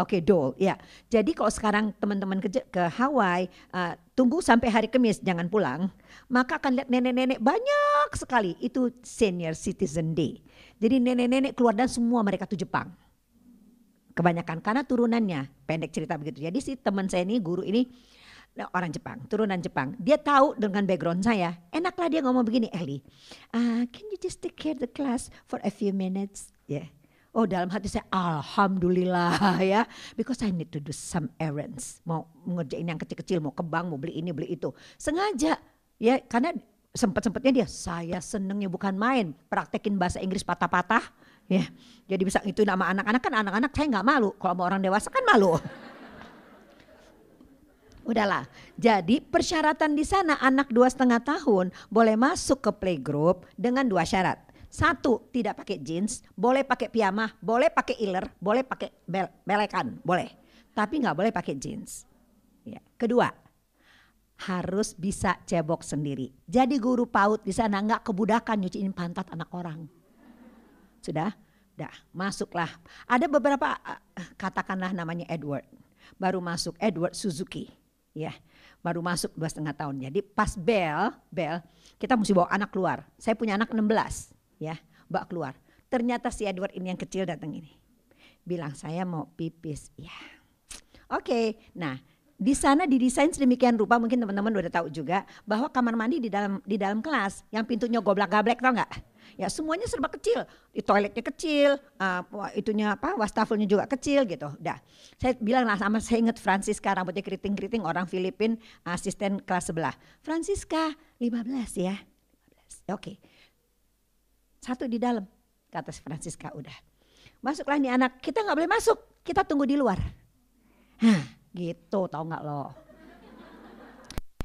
Oke, okay, dole. Ya. Jadi kalau sekarang teman-teman ke, ke Hawaii, uh, tunggu sampai hari Kamis jangan pulang, maka akan lihat nenek-nenek banyak sekali. Itu senior citizen day. Jadi nenek-nenek keluar dan semua mereka tuh Jepang. Kebanyakan karena turunannya, pendek cerita begitu. Jadi si teman saya ini, guru ini Nah, orang Jepang, turunan Jepang. Dia tahu dengan background saya. Enaklah dia ngomong begini, Eli. Uh, can you just take care the class for a few minutes? Yeah. Oh dalam hati saya alhamdulillah ya. Because I need to do some errands. Mau ngerjain yang kecil-kecil mau ke bank mau beli ini beli itu. Sengaja ya. Karena sempat-sempatnya dia saya senengnya bukan main praktekin bahasa Inggris patah-patah ya. Jadi bisa itu nama anak-anak. Kan anak-anak saya nggak malu. Kalau mau orang dewasa kan malu. Udahlah, jadi persyaratan di sana anak dua setengah tahun boleh masuk ke playgroup dengan dua syarat. Satu, tidak pakai jeans, boleh pakai piyama, boleh pakai iler, boleh pakai bel belekan, boleh. Tapi nggak boleh pakai jeans. Ya. Kedua, harus bisa cebok sendiri. Jadi guru PAUD di sana nggak kebudakan nyuciin pantat anak orang. Sudah? Dah, masuklah. Ada beberapa eh, katakanlah namanya Edward. Baru masuk Edward Suzuki ya baru masuk dua setengah tahun jadi pas bel bel kita mesti bawa anak keluar saya punya anak 16 ya bawa keluar. Ternyata si Edward ini yang kecil datang ini. Bilang saya mau pipis. Ya. Oke okay. nah di sana didesain sedemikian rupa mungkin teman-teman udah tahu juga bahwa kamar mandi di dalam di dalam kelas yang pintunya goblak-gablek tau nggak? Ya semuanya serba kecil. Di toiletnya kecil uh, itunya apa wastafelnya juga kecil gitu. Dah. Saya bilang lah sama saya ingat Francisca rambutnya keriting-keriting orang Filipin asisten kelas sebelah. Francisca 15 ya. 15 oke. okay. Satu di dalam kata Francisca udah masuklah nih anak kita nggak boleh masuk kita tunggu di luar Hah Gitu tau nggak lo?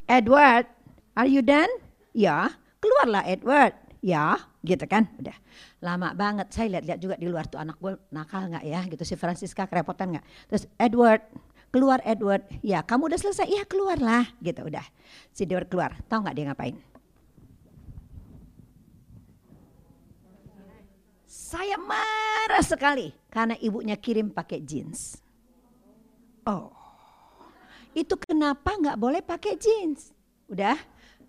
Edward, are you done? Ya, keluarlah Edward. Ya, gitu kan? Udah lama banget. Saya lihat-lihat juga di luar tuh anak gue nakal nggak ya? Gitu si Francisca kerepotan nggak? Terus Edward, keluar Edward. Ya, kamu udah selesai? Ya keluarlah. Gitu udah. Si Edward keluar. Tahu nggak dia ngapain? Saya marah sekali karena ibunya kirim pakai jeans. Oh, itu kenapa nggak boleh pakai jeans? Udah,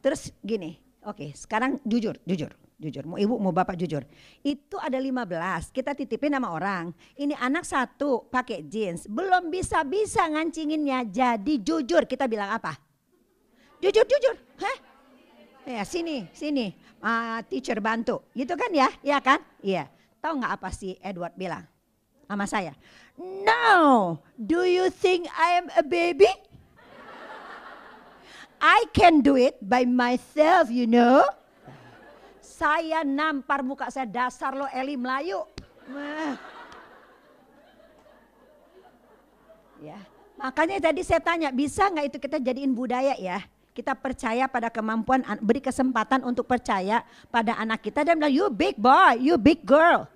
terus gini, oke sekarang jujur, jujur, jujur, mau ibu mau bapak jujur. Itu ada 15, kita titipin sama orang. Ini anak satu pakai jeans, belum bisa-bisa ngancinginnya. Jadi jujur kita bilang apa? Jujur, jujur. Hah? Ya sini, sini. Uh, teacher bantu. Gitu kan ya? Iya kan? Iya. Tahu nggak apa sih Edward bilang sama saya? No, do you think I am a baby? I can do it by myself, you know. Saya nampar muka saya dasar lo Eli Melayu. Ya, makanya tadi saya tanya bisa nggak itu kita jadiin budaya ya? Kita percaya pada kemampuan, beri kesempatan untuk percaya pada anak kita dan bilang, you big boy, you big girl.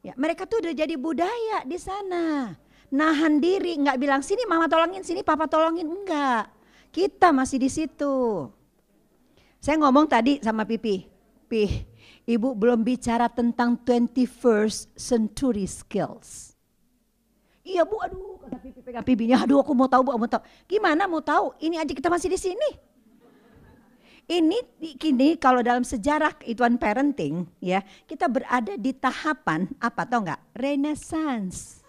Ya, mereka tuh udah jadi budaya di sana. Nahan diri, nggak bilang sini mama tolongin, sini papa tolongin, enggak kita masih di situ. Saya ngomong tadi sama Pipi, Pi, Ibu belum bicara tentang 21st century skills. Iya bu, aduh kata Pipi pegang pipinya, aduh aku mau tahu bu, mau tahu. Gimana mau tahu? Ini aja kita masih di sini. Ini kini kalau dalam sejarah ituan parenting ya kita berada di tahapan apa tau nggak renaissance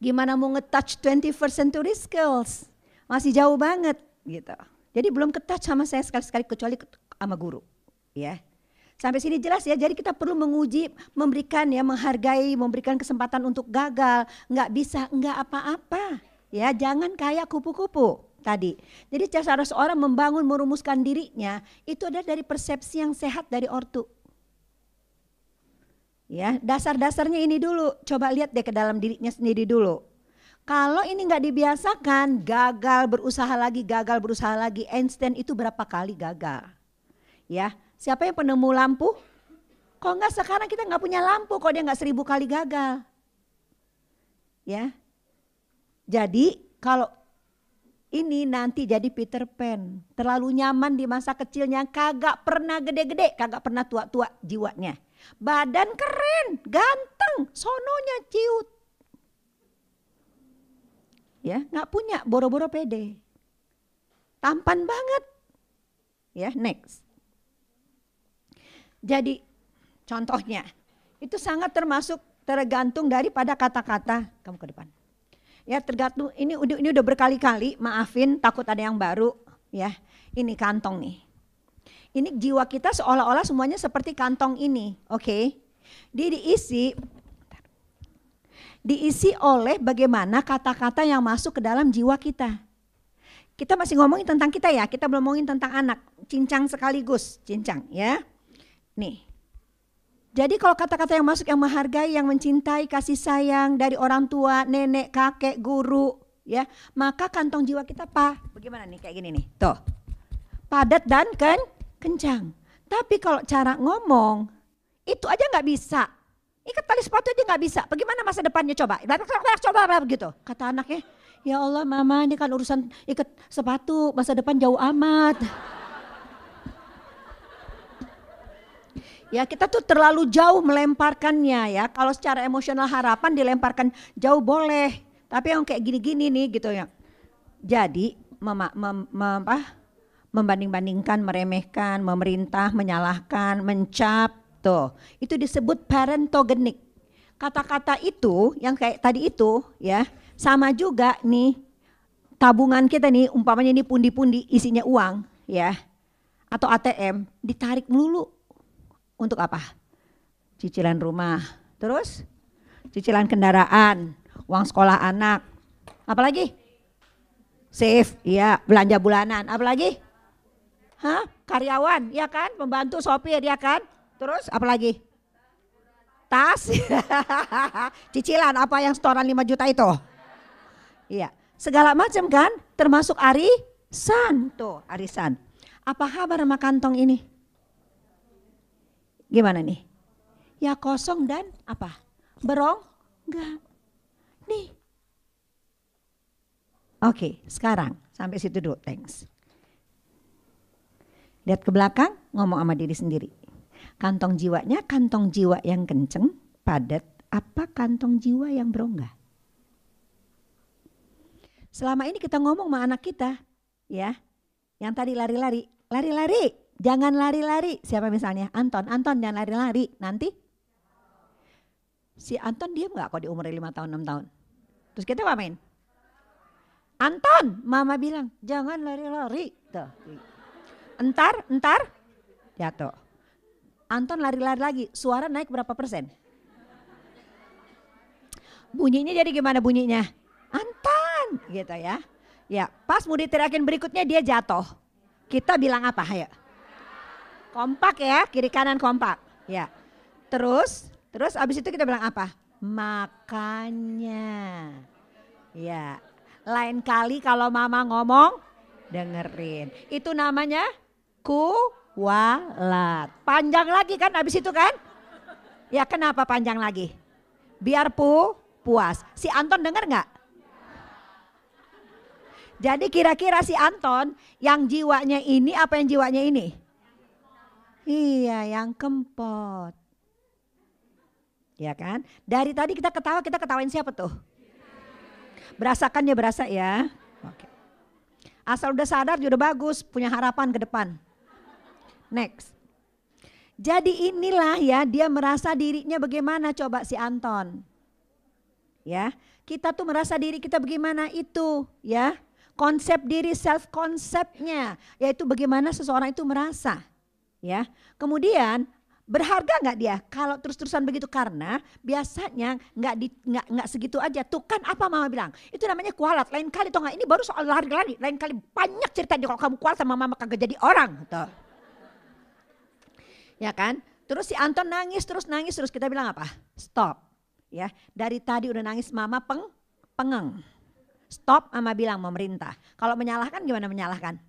Gimana mau nge-touch 21st century skills? Masih jauh banget gitu. Jadi belum ketouch sama saya sekali-sekali kecuali sama guru. Ya. Sampai sini jelas ya. Jadi kita perlu menguji, memberikan ya, menghargai, memberikan kesempatan untuk gagal. Nggak bisa, nggak apa-apa. Ya, jangan kayak kupu-kupu tadi. Jadi cara seorang membangun, merumuskan dirinya itu ada dari persepsi yang sehat dari ortu. Ya, dasar-dasarnya ini dulu. Coba lihat deh ke dalam dirinya sendiri dulu. Kalau ini nggak dibiasakan, gagal berusaha lagi, gagal berusaha lagi. Einstein itu berapa kali gagal? Ya, siapa yang penemu lampu? Kok nggak sekarang kita nggak punya lampu, kok dia nggak seribu kali gagal? Ya, jadi kalau ini nanti jadi Peter Pan, terlalu nyaman di masa kecilnya, kagak pernah gede-gede, kagak pernah tua-tua jiwanya Badan keren, ganteng, sononya ciut. Ya, nggak punya boro-boro pede. Tampan banget. Ya, next. Jadi contohnya itu sangat termasuk tergantung daripada kata-kata kamu ke depan. Ya tergantung ini udah ini udah berkali-kali, maafin takut ada yang baru ya. Ini kantong nih. Ini jiwa kita seolah-olah semuanya seperti kantong ini, oke? Okay? Dia diisi diisi oleh bagaimana kata-kata yang masuk ke dalam jiwa kita. Kita masih ngomongin tentang kita ya, kita belum ngomongin tentang anak, cincang sekaligus, cincang ya. Nih, jadi kalau kata-kata yang masuk yang menghargai, yang mencintai, kasih sayang dari orang tua, nenek, kakek, guru, ya, maka kantong jiwa kita apa? Bagaimana nih kayak gini nih, tuh, padat dan ken kencang. Tapi kalau cara ngomong itu aja nggak bisa. Ikat tali sepatu aja nggak bisa. Bagaimana masa depannya coba? Coba begitu. Kata anaknya, ya Allah mama ini kan urusan ikat sepatu masa depan jauh amat. Ya kita tuh terlalu jauh melemparkannya ya. Kalau secara emosional harapan dilemparkan jauh boleh. Tapi yang kayak gini-gini nih gitu ya. Jadi mem, mem, mem, apa, membanding-bandingkan, meremehkan, memerintah, menyalahkan, mencap. Tuh, itu disebut parentogenik. Kata-kata itu yang kayak tadi itu ya sama juga nih tabungan kita nih umpamanya ini pundi-pundi isinya uang ya atau ATM ditarik melulu untuk apa? Cicilan rumah. Terus cicilan kendaraan, uang sekolah anak. Apalagi? Save, iya, belanja bulanan. Apalagi? Hah? Karyawan, ya kan? Pembantu sopir, ya kan? Terus apalagi? Tas. cicilan apa yang setoran 5 juta itu? Iya, segala macam kan? Termasuk arisan. Tuh, arisan. Apa kabar sama kantong ini? Gimana nih? Ya kosong dan apa? Berong? Enggak. Nih. Oke, sekarang sampai situ dulu. Thanks. Lihat ke belakang, ngomong sama diri sendiri. Kantong jiwanya kantong jiwa yang kenceng, padat, apa kantong jiwa yang berongga? Selama ini kita ngomong sama anak kita, ya, yang tadi lari-lari, lari-lari, Jangan lari-lari. Siapa misalnya? Anton. Anton jangan lari-lari. Nanti si Anton diam nggak kok di umur 5 tahun, 6 tahun. Terus kita apa main? Anton, mama bilang, jangan lari-lari. Tuh. Entar, entar, jatuh. Anton lari-lari lagi, suara naik berapa persen? Bunyinya jadi gimana bunyinya? Anton, gitu ya. Ya, pas mau diterakin berikutnya dia jatuh. Kita bilang apa? Ayo. Kompak ya, kiri kanan kompak. Ya. Terus, terus abis itu kita bilang apa? Makanya. Ya. Lain kali kalau mama ngomong, dengerin. Itu namanya kuwalat. Panjang lagi kan abis itu kan? Ya kenapa panjang lagi? Biar pu puas. Si Anton denger nggak? Jadi kira-kira si Anton yang jiwanya ini apa yang jiwanya ini? Iya, yang kempot. Ya kan? Dari tadi kita ketawa, kita ketawain siapa tuh? Berasakan ya berasa ya. Oke. Asal udah sadar udah bagus, punya harapan ke depan. Next. Jadi inilah ya dia merasa dirinya bagaimana coba si Anton. Ya, kita tuh merasa diri kita bagaimana itu ya. Konsep diri self konsepnya yaitu bagaimana seseorang itu merasa ya. Kemudian berharga nggak dia? Kalau terus-terusan begitu karena biasanya nggak di nggak nggak segitu aja. Tuh kan apa mama bilang? Itu namanya kualat. Lain kali tuh nggak? Ini baru soal lari-lari. Lain kali banyak ceritanya kalau kamu kualat sama mama kagak jadi orang tuh ya kan? Terus si Anton nangis terus nangis terus kita bilang apa? Stop. Ya dari tadi udah nangis mama peng pengeng. Stop mama bilang memerintah kalau menyalahkan gimana menyalahkan?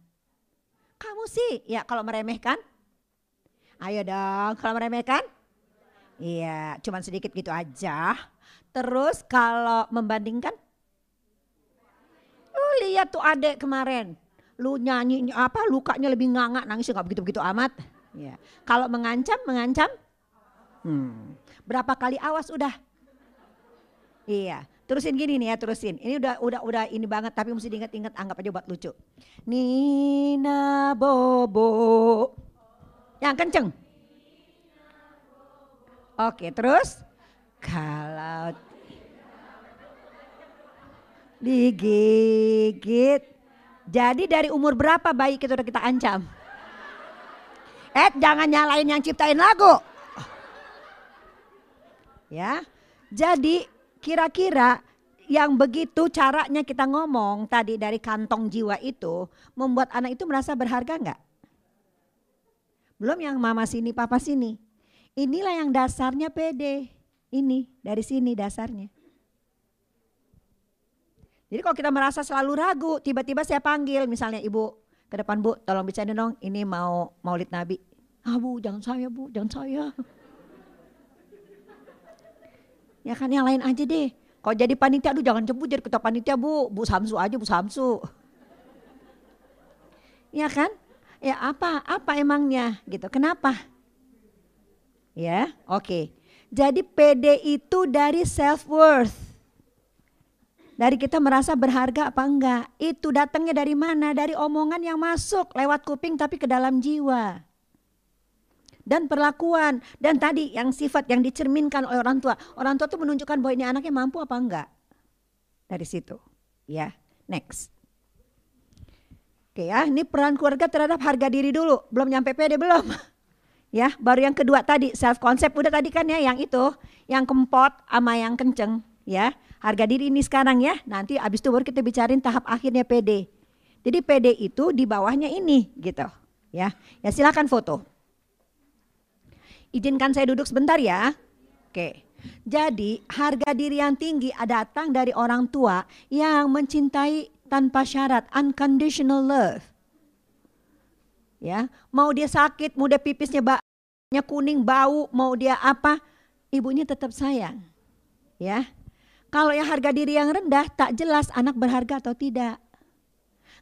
Kamu sih. Ya kalau meremehkan Ayo dong, kalau meremehkan? Iya, cuman sedikit gitu aja. Terus kalau membandingkan? Lu lihat tuh adek kemarin. Lu nyanyi apa lukanya lebih nganga nangis nggak begitu-begitu amat. Ya. Kalau mengancam, mengancam? Hmm. Berapa kali awas udah? Iya, terusin gini nih ya, terusin. Ini udah udah udah ini banget tapi mesti diingat-ingat anggap aja buat lucu. Nina Bobo. Yang kenceng. Oke, terus kalau Digigit. Jadi dari umur berapa bayi kita udah kita ancam? Eh jangan nyalain yang ciptain lagu. Ya. Jadi kira-kira yang begitu caranya kita ngomong tadi dari kantong jiwa itu membuat anak itu merasa berharga enggak? Belum yang mama sini, papa sini. Inilah yang dasarnya pede. Ini dari sini dasarnya. Jadi kalau kita merasa selalu ragu, tiba-tiba saya panggil misalnya ibu ke depan bu, tolong bicara dong, ini mau maulid nabi. Ah bu, jangan saya bu, jangan saya. Ya kan yang lain aja deh. Kalau jadi panitia, aduh jangan jemput jadi ketua panitia bu, bu Samsu aja bu Samsu. Ya kan? Ya apa, apa emangnya gitu, kenapa? Ya, oke. Okay. Jadi PD itu dari self worth. Dari kita merasa berharga apa enggak? Itu datangnya dari mana? Dari omongan yang masuk lewat kuping tapi ke dalam jiwa. Dan perlakuan. Dan tadi yang sifat yang dicerminkan oleh orang tua. Orang tua itu menunjukkan bahwa ini anaknya mampu apa enggak. Dari situ. Ya, next. Oke ya, ini peran keluarga terhadap harga diri dulu. Belum nyampe pede belum? Ya, baru yang kedua tadi self concept udah tadi kan ya yang itu, yang kempot sama yang kenceng ya. Harga diri ini sekarang ya. Nanti abis itu baru kita bicarain tahap akhirnya PD. Jadi PD itu di bawahnya ini gitu. Ya, ya silakan foto. Izinkan saya duduk sebentar ya. Oke. Jadi harga diri yang tinggi datang dari orang tua yang mencintai tanpa syarat, unconditional love. Ya, mau dia sakit, mau dia pipisnya banyak kuning, bau, mau dia apa, ibunya tetap sayang. Ya, kalau yang harga diri yang rendah tak jelas anak berharga atau tidak.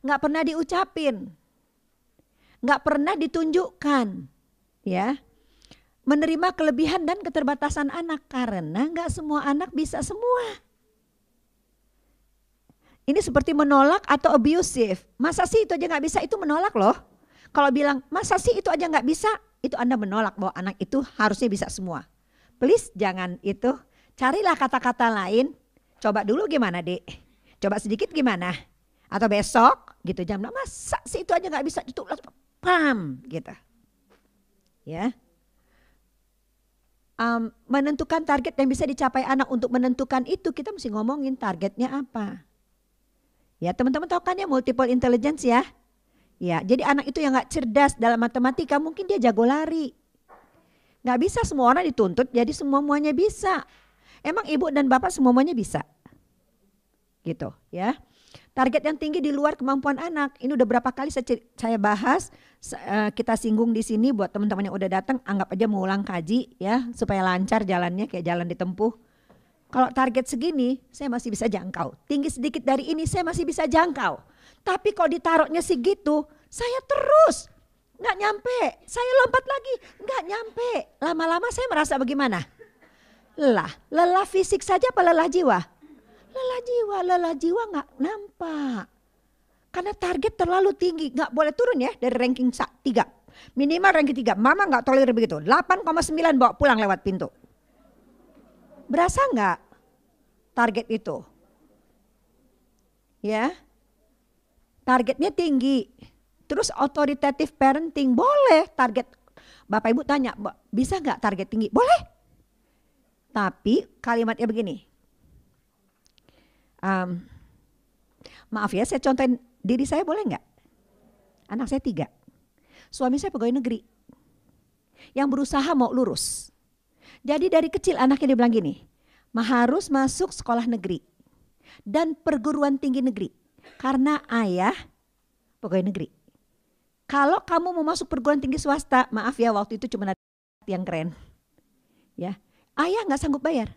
Nggak pernah diucapin. Nggak pernah ditunjukkan. Ya. Menerima kelebihan dan keterbatasan anak karena nggak semua anak bisa semua. Ini seperti menolak atau abusive. Masa sih itu aja nggak bisa? Itu menolak loh. Kalau bilang masa sih itu aja nggak bisa? Itu Anda menolak bahwa anak itu harusnya bisa semua. Please jangan itu Carilah kata-kata lain. Coba dulu gimana dek? Coba sedikit gimana? Atau besok gitu jam masa sih itu aja nggak bisa itu pam gitu. Ya. Um, menentukan target yang bisa dicapai anak untuk menentukan itu kita mesti ngomongin targetnya apa. Ya teman-teman tahu kan ya multiple intelligence ya. Ya jadi anak itu yang nggak cerdas dalam matematika mungkin dia jago lari. Nggak bisa semua orang dituntut jadi semua muanya bisa. Emang ibu dan bapak semuanya bisa? Gitu ya. Target yang tinggi di luar kemampuan anak. Ini udah berapa kali saya, bahas, uh, kita singgung di sini buat teman-teman yang udah datang, anggap aja mengulang kaji ya, supaya lancar jalannya kayak jalan ditempuh. Kalau target segini, saya masih bisa jangkau. Tinggi sedikit dari ini, saya masih bisa jangkau. Tapi kalau ditaruhnya segitu, saya terus nggak nyampe. Saya lompat lagi, nggak nyampe. Lama-lama saya merasa bagaimana? lelah. Lelah fisik saja apa lelah jiwa? Lelah jiwa, lelah jiwa nggak nampak. Karena target terlalu tinggi, nggak boleh turun ya dari ranking 3. Minimal ranking 3. Mama nggak tolerir begitu. 8,9 bawa pulang lewat pintu. Berasa nggak target itu? Ya, targetnya tinggi. Terus authoritative parenting boleh target. Bapak ibu tanya, bisa nggak target tinggi? Boleh. Tapi kalimatnya begini. Um, maaf ya, saya contohin diri saya boleh nggak? Anak saya tiga. Suami saya pegawai negeri. Yang berusaha mau lurus. Jadi dari kecil anaknya dibilang gini, harus masuk sekolah negeri dan perguruan tinggi negeri. Karena ayah pegawai negeri. Kalau kamu mau masuk perguruan tinggi swasta, maaf ya waktu itu cuma ada yang keren. Ya, Ayah nggak sanggup bayar.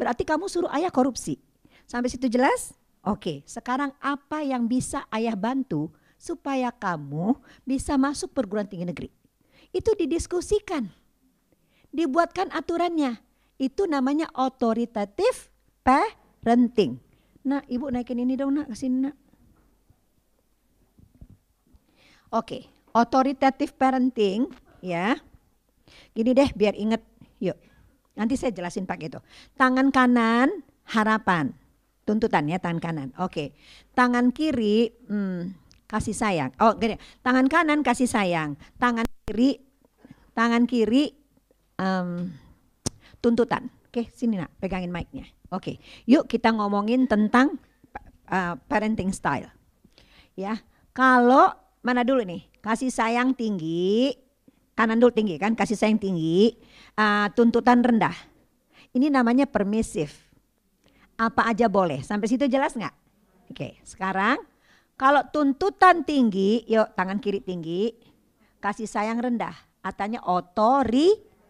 Berarti kamu suruh ayah korupsi. Sampai situ jelas? Oke, sekarang apa yang bisa ayah bantu supaya kamu bisa masuk perguruan tinggi negeri? Itu didiskusikan. Dibuatkan aturannya. Itu namanya authoritative parenting. Nah, ibu naikin ini dong nak, ke sini nak. Oke, authoritative parenting ya. Gini deh biar inget. Yuk. Nanti saya jelasin pakai itu. Tangan kanan harapan. Tuntutan ya tangan kanan. Oke. Tangan kiri hmm, kasih sayang. Oh, gini. Tangan kanan kasih sayang. Tangan kiri tangan kiri em, tuntutan. Oke, sini nak, pegangin mic-nya. Oke. Yuk kita ngomongin tentang uh, parenting style. Ya. Kalau mana dulu nih? Kasih sayang tinggi. Kanan dulu tinggi kan, kasih sayang tinggi. uh, tuntutan rendah. Ini namanya permisif apa aja boleh. Sampai situ jelas nggak? Oke, sekarang kalau tuntutan tinggi, yuk tangan kiri tinggi, kasih sayang rendah, artinya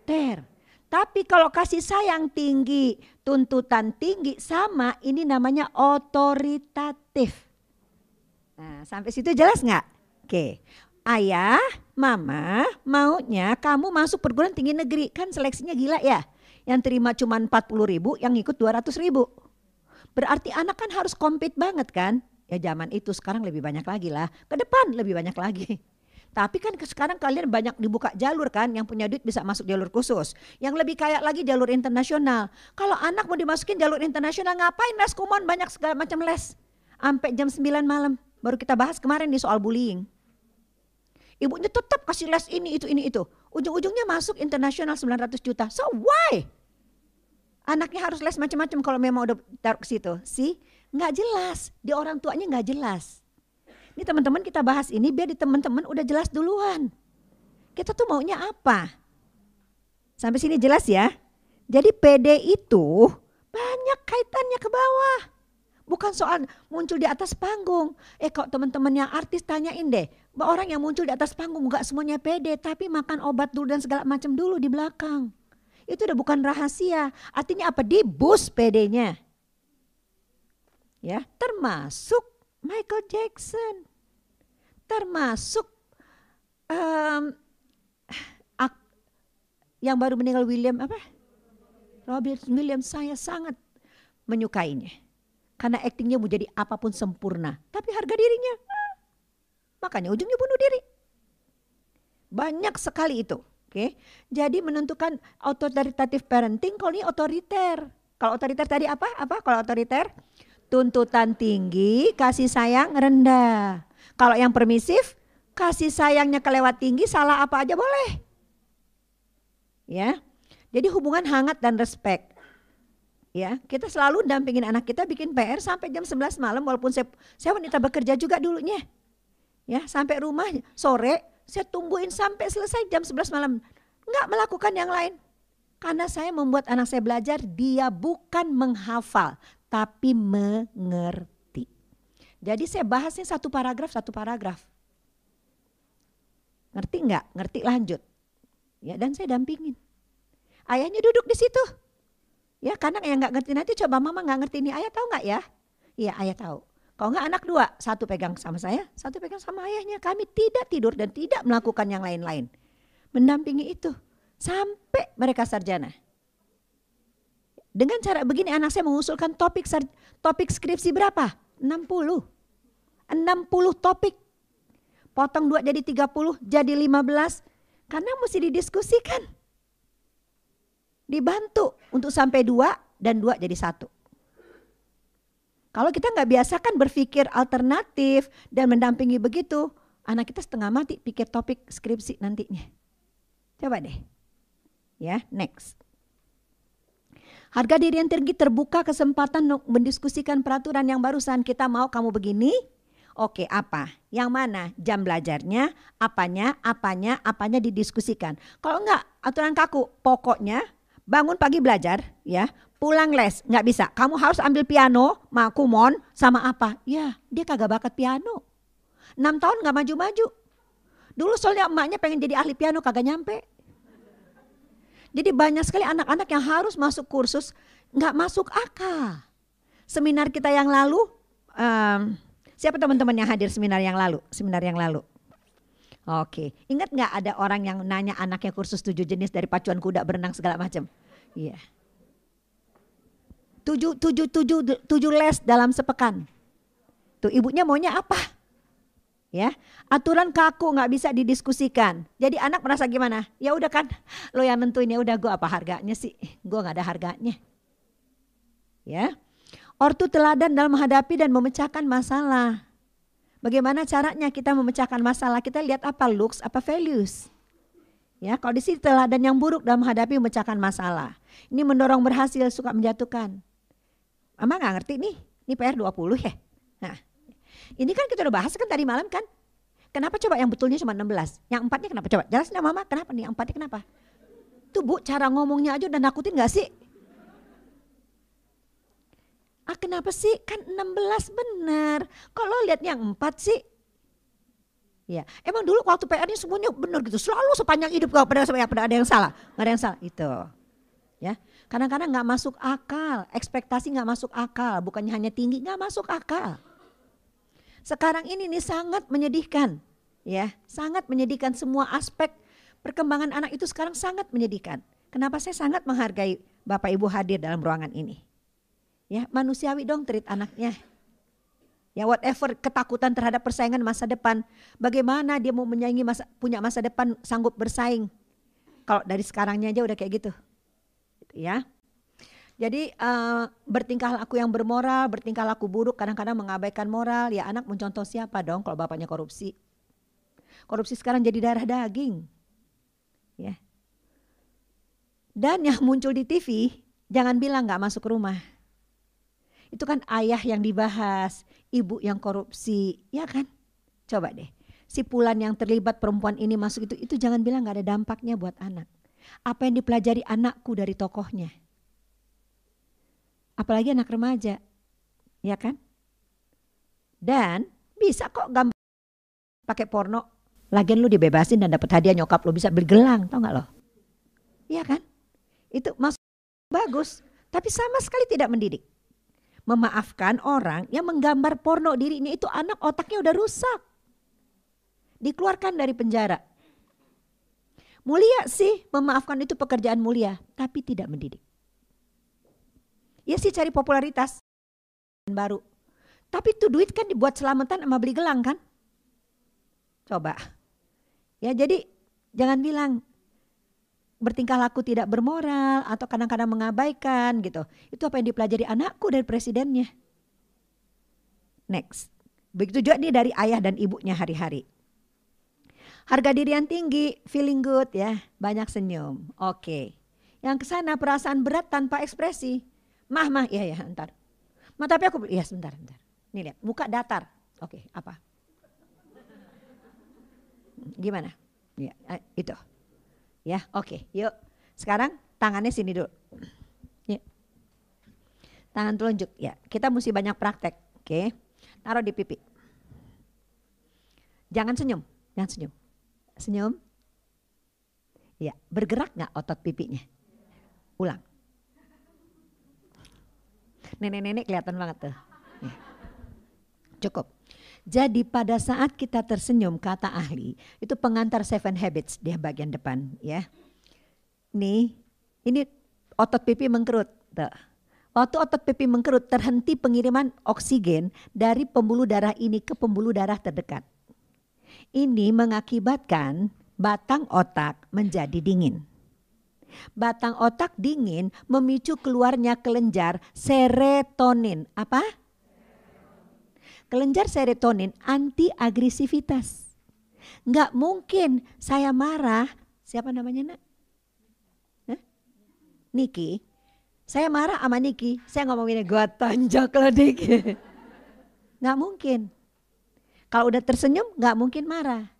otoriter. Tapi kalau kasih sayang tinggi, tuntutan tinggi sama, ini namanya otoritatif. Nah, sampai situ jelas nggak? Oke, ayah, mama maunya kamu masuk perguruan tinggi negeri, kan seleksinya gila ya. Yang terima cuma 40 ribu, yang ikut 200 ribu. Berarti anak kan harus compete banget kan? Ya zaman itu sekarang lebih banyak lagi lah. Ke depan lebih banyak lagi. Tapi kan sekarang kalian banyak dibuka jalur kan, yang punya duit bisa masuk jalur khusus. Yang lebih kaya lagi jalur internasional. Kalau anak mau dimasukin jalur internasional ngapain les kumon banyak segala macam les. Sampai jam 9 malam. Baru kita bahas kemarin nih soal bullying. Ibunya tetap kasih les ini itu ini itu. Ujung-ujungnya masuk internasional 900 juta. So why? Anaknya harus les macam-macam kalau memang udah taruh ke situ. Sih, nggak jelas. Di orang tuanya nggak jelas. Ini teman-teman kita bahas ini biar di teman-teman udah jelas duluan. Kita tuh maunya apa? Sampai sini jelas ya. Jadi PD itu banyak kaitannya ke bawah. Bukan soal muncul di atas panggung. Eh kok teman-teman yang artis tanyain deh. Orang yang muncul di atas panggung nggak semuanya PD. Tapi makan obat dulu dan segala macam dulu di belakang. Itu udah bukan rahasia. Artinya apa? Di bus PD-nya. Ya, termasuk Michael Jackson. Termasuk um, yang baru meninggal William apa? Robert Williams saya sangat menyukainya. Karena aktingnya mau jadi apa pun sempurna. Tapi harga dirinya, makanya ujungnya bunuh diri. Banyak sekali itu. Oke, jadi menentukan otoritatif parenting kalau ini otoriter. Kalau otoriter tadi apa? Apa? Kalau otoriter tuntutan tinggi, kasih sayang rendah. Kalau yang permisif, kasih sayangnya kelewat tinggi, salah apa aja boleh. Ya. Jadi hubungan hangat dan respect. Ya, kita selalu dampingin anak kita bikin PR sampai jam 11 malam walaupun saya saya wanita bekerja juga dulunya. Ya, sampai rumah sore saya tungguin sampai selesai jam 11 malam. Enggak melakukan yang lain. Karena saya membuat anak saya belajar, dia bukan menghafal, tapi mengerti. Jadi saya bahasnya satu paragraf, satu paragraf. Ngerti enggak? Ngerti lanjut. Ya, dan saya dampingin. Ayahnya duduk di situ. Ya, karena yang nggak ngerti nanti coba mama nggak ngerti ini ayah tahu nggak ya? Iya, ayah tahu. Kalau enggak anak dua, satu pegang sama saya, satu pegang sama ayahnya. Kami tidak tidur dan tidak melakukan yang lain-lain. Mendampingi itu sampai mereka sarjana. Dengan cara begini anak saya mengusulkan topik topik skripsi berapa? 60. 60 topik. Potong dua jadi 30, jadi 15. Karena mesti didiskusikan. Dibantu untuk sampai dua dan dua jadi satu. Kalau kita nggak biasa kan berpikir alternatif dan mendampingi begitu, anak kita setengah mati pikir topik skripsi nantinya. Coba deh. Ya, next. Harga diri yang tinggi terbuka kesempatan untuk mendiskusikan peraturan yang barusan kita mau kamu begini. Oke, apa? Yang mana? Jam belajarnya, apanya, apanya, apanya didiskusikan. Kalau enggak, aturan kaku, pokoknya bangun pagi belajar, ya, pulang les nggak bisa kamu harus ambil piano makumon sama apa ya dia kagak bakat piano enam tahun nggak maju-maju dulu soalnya emaknya pengen jadi ahli piano kagak nyampe jadi banyak sekali anak-anak yang harus masuk kursus nggak masuk akal seminar kita yang lalu um, siapa teman-teman yang hadir seminar yang lalu seminar yang lalu Oke, ingat nggak ada orang yang nanya anaknya kursus tujuh jenis dari pacuan kuda berenang segala macam? Iya. Yeah tujuh, tujuh, tujuh, tujuh les dalam sepekan. Tuh ibunya maunya apa? Ya, aturan kaku nggak bisa didiskusikan. Jadi anak merasa gimana? Ya udah kan, lo yang nentuin ya udah gue apa harganya sih? Gue nggak ada harganya. Ya, Ortu teladan dalam menghadapi dan memecahkan masalah. Bagaimana caranya kita memecahkan masalah? Kita lihat apa looks, apa values. Ya, kalau di sini teladan yang buruk dalam menghadapi memecahkan masalah. Ini mendorong berhasil, suka menjatuhkan. Mama nggak ngerti nih, ini PR 20 ya. Nah, ini kan kita udah bahas kan tadi malam kan. Kenapa coba yang betulnya cuma 16? Yang empatnya kenapa? Coba jelasin mama kenapa nih yang empatnya kenapa? Tuh bu cara ngomongnya aja udah nakutin gak sih? Ah kenapa sih? Kan 16 benar. Kalau lihat yang 4 sih. Ya, emang dulu waktu PR-nya semuanya benar gitu. Selalu sepanjang hidup kalau pada, pada ada yang salah. Nggak ada yang salah. Itu. Ya, kadang-kadang nggak masuk akal. Ekspektasi nggak masuk akal. Bukannya hanya tinggi, nggak masuk akal. Sekarang ini nih sangat menyedihkan. Ya, sangat menyedihkan semua aspek perkembangan anak itu sekarang sangat menyedihkan. Kenapa saya sangat menghargai Bapak Ibu hadir dalam ruangan ini? Ya, manusiawi dong treat anaknya. Ya whatever ketakutan terhadap persaingan masa depan, bagaimana dia mau menyaingi masa punya masa depan sanggup bersaing. Kalau dari sekarangnya aja udah kayak gitu. Ya. Jadi uh, bertingkah laku yang bermoral, bertingkah laku buruk, kadang-kadang mengabaikan moral, ya anak mencontoh siapa dong kalau bapaknya korupsi. Korupsi sekarang jadi darah daging. Ya. Dan yang muncul di TV, jangan bilang nggak masuk rumah itu kan ayah yang dibahas, ibu yang korupsi, ya kan? Coba deh, si pulan yang terlibat perempuan ini masuk itu, itu jangan bilang nggak ada dampaknya buat anak. Apa yang dipelajari anakku dari tokohnya? Apalagi anak remaja, ya kan? Dan bisa kok gambar pakai porno, lagian lu dibebasin dan dapat hadiah nyokap lu bisa beli gelang, tau nggak lo? Iya kan? Itu masuk bagus, tapi sama sekali tidak mendidik memaafkan orang yang menggambar porno dirinya itu anak otaknya udah rusak. Dikeluarkan dari penjara. Mulia sih memaafkan itu pekerjaan mulia, tapi tidak mendidik. Ya sih cari popularitas baru. Tapi itu duit kan dibuat selamatan sama beli gelang kan? Coba. Ya jadi jangan bilang bertingkah laku tidak bermoral atau kadang-kadang mengabaikan gitu. Itu apa yang dipelajari anakku dari presidennya. Next. Begitu juga nih dari ayah dan ibunya hari-hari. Harga diri yang tinggi, feeling good ya, banyak senyum. Oke. Okay. Yang ke sana perasaan berat tanpa ekspresi. Mah, mah, iya ya, ntar. Mah tapi aku, iya sebentar, sebentar. Nih lihat, muka datar. Oke, apa? Gimana? Ya, itu. Ya, oke. Yuk. Sekarang tangannya sini dulu. Yuk. Tangan telunjuk. Ya, kita mesti banyak praktek. Oke. Taruh di pipi. Jangan senyum. Jangan senyum. Senyum. Ya, bergerak nggak otot pipinya? Ulang. Nenek-nenek kelihatan banget tuh. Cukup. Jadi pada saat kita tersenyum kata ahli itu pengantar seven habits di bagian depan ya. Nih ini otot pipi mengkerut. Tuh. Waktu otot pipi mengkerut terhenti pengiriman oksigen dari pembuluh darah ini ke pembuluh darah terdekat. Ini mengakibatkan batang otak menjadi dingin. Batang otak dingin memicu keluarnya kelenjar serotonin. Apa? kelenjar serotonin anti agresivitas. Nggak mungkin saya marah, siapa namanya nak? Hah? Niki. Saya marah sama Niki, saya ngomongin gue tonjok lo Niki. Nggak mungkin. Kalau udah tersenyum nggak mungkin marah.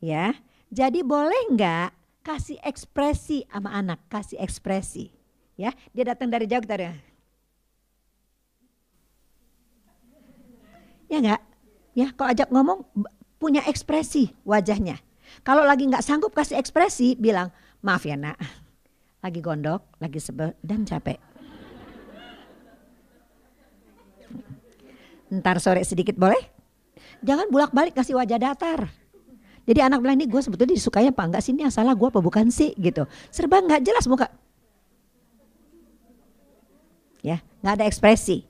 Ya, jadi boleh nggak kasih ekspresi sama anak, kasih ekspresi. Ya, dia datang dari jauh kita Ya enggak? Ya, kalau ajak ngomong punya ekspresi wajahnya. Kalau lagi nggak sanggup kasih ekspresi, bilang maaf ya nak, lagi gondok, lagi sebel dan capek. Ntar sore sedikit boleh? Jangan bulak balik kasih wajah datar. Jadi anak bilang ini gue sebetulnya disukanya apa enggak sih ini salah gue apa bukan sih gitu. Serba nggak jelas muka. Ya, nggak ada ekspresi.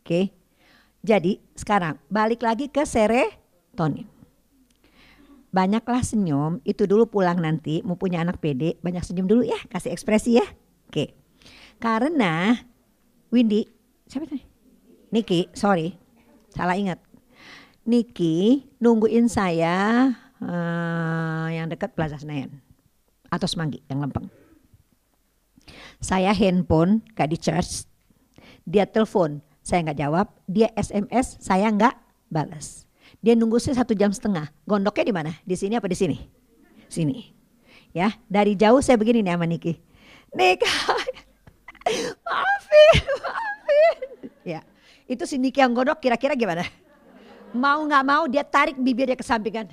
Oke. Jadi sekarang balik lagi ke serotonin. Banyaklah senyum, itu dulu pulang nanti mau punya anak pede, banyak senyum dulu ya, kasih ekspresi ya. Oke. Karena Windy, siapa tadi? Niki, sorry, salah ingat. Niki nungguin saya uh, yang dekat Plaza Senayan atau Semanggi yang lempeng. Saya handphone gak di charge, dia telepon, saya nggak jawab, dia SMS, saya nggak balas. Dia nunggu saya satu jam setengah. Gondoknya di mana? Di sini apa di sini? Sini. Ya, dari jauh saya begini nih sama Niki. Nik, maafin, maafin. Ya, itu si Niki yang gondok kira-kira gimana? Mau nggak mau dia tarik bibirnya ke samping kan?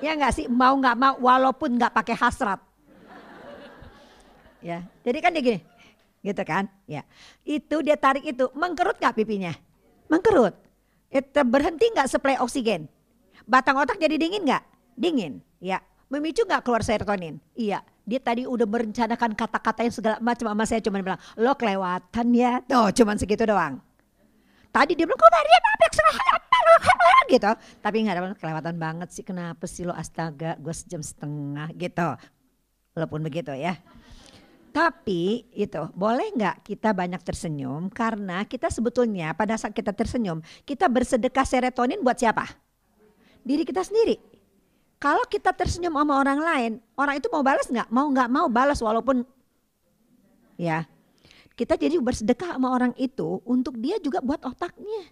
Ya nggak sih, mau nggak mau walaupun nggak pakai hasrat. Ya, jadi kan dia gini, gitu kan? Ya, itu dia tarik itu, mengkerut nggak pipinya? Mengkerut. Itu berhenti nggak suplai oksigen? Batang otak jadi dingin nggak? Dingin. Ya, memicu nggak keluar serotonin? Iya. Dia tadi udah merencanakan kata-kata yang segala macam sama saya cuma bilang, lo kelewatan ya. Tuh, cuman segitu doang. Tadi dia bilang, kok Maria gitu. Tapi nggak ada kelewatan banget sih. Kenapa sih lo astaga, gue sejam setengah gitu. Walaupun begitu ya. Tapi itu boleh nggak kita banyak tersenyum karena kita sebetulnya pada saat kita tersenyum kita bersedekah serotonin buat siapa? Diri kita sendiri. Kalau kita tersenyum sama orang lain, orang itu mau balas nggak? Mau nggak mau balas walaupun ya kita jadi bersedekah sama orang itu untuk dia juga buat otaknya.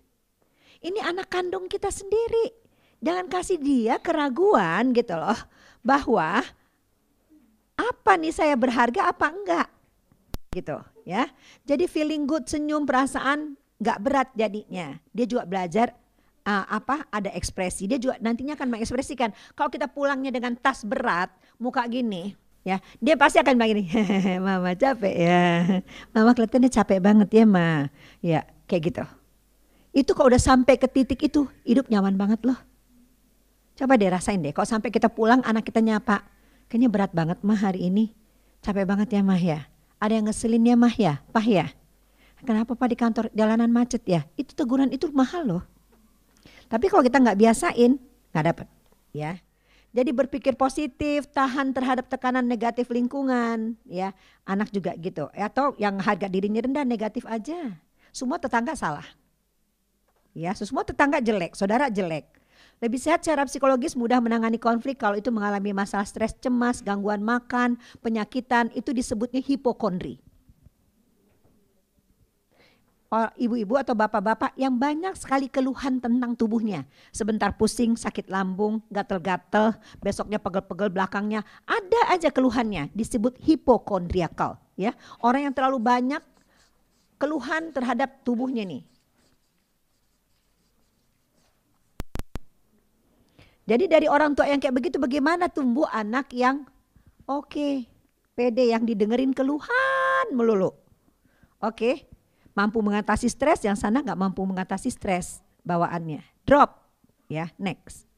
Ini anak kandung kita sendiri. Jangan kasih dia keraguan gitu loh bahwa apa nih saya berharga apa enggak? Gitu ya. Jadi feeling good senyum perasaan nggak berat jadinya. Dia juga belajar uh, apa ada ekspresi. Dia juga nantinya akan mengekspresikan. Kalau kita pulangnya dengan tas berat muka gini ya dia pasti akan begini mama capek ya. Mama kelihatannya capek banget ya ma. Ya kayak gitu itu kalau udah sampai ke titik itu hidup nyaman banget loh coba deh rasain deh kalau sampai kita pulang anak kita nyapa Kayaknya berat banget mah hari ini. Capek banget ya mah ya. Ada yang ngeselin ya mah ya, pah ya. Kenapa pak di kantor jalanan macet ya? Itu teguran itu mahal loh. Tapi kalau kita nggak biasain, nggak dapet ya. Jadi berpikir positif, tahan terhadap tekanan negatif lingkungan, ya. Anak juga gitu. Atau yang harga dirinya rendah negatif aja. Semua tetangga salah. Ya, semua tetangga jelek, saudara jelek. Lebih sehat secara psikologis mudah menangani konflik kalau itu mengalami masalah stres, cemas, gangguan makan, penyakitan, itu disebutnya hipokondri. Ibu-ibu atau bapak-bapak yang banyak sekali keluhan tentang tubuhnya. Sebentar pusing, sakit lambung, gatel-gatel, besoknya pegel-pegel belakangnya. Ada aja keluhannya, disebut hipokondriakal. Ya, Orang yang terlalu banyak keluhan terhadap tubuhnya nih Jadi dari orang tua yang kayak begitu bagaimana tumbuh anak yang oke, okay, pede yang didengerin keluhan melulu. Oke, okay, mampu mengatasi stres yang sana nggak mampu mengatasi stres bawaannya. Drop ya, next.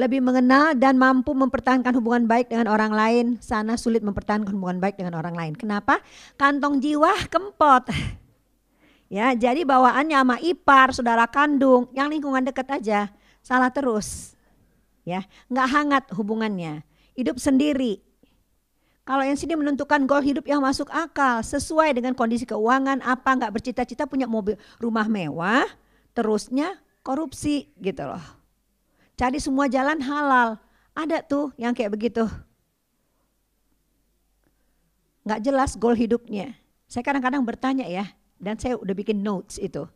Lebih mengenal dan mampu mempertahankan hubungan baik dengan orang lain, sana sulit mempertahankan hubungan baik dengan orang lain. Kenapa? Kantong jiwa kempot. Ya, jadi bawaannya sama ipar, saudara kandung, yang lingkungan dekat aja, salah terus. Ya, nggak hangat hubungannya. Hidup sendiri. Kalau yang sini menentukan goal hidup yang masuk akal, sesuai dengan kondisi keuangan, apa nggak bercita-cita punya mobil, rumah mewah, terusnya korupsi gitu loh. Cari semua jalan halal. Ada tuh yang kayak begitu. Nggak jelas goal hidupnya. Saya kadang-kadang bertanya ya, dan saya udah bikin notes itu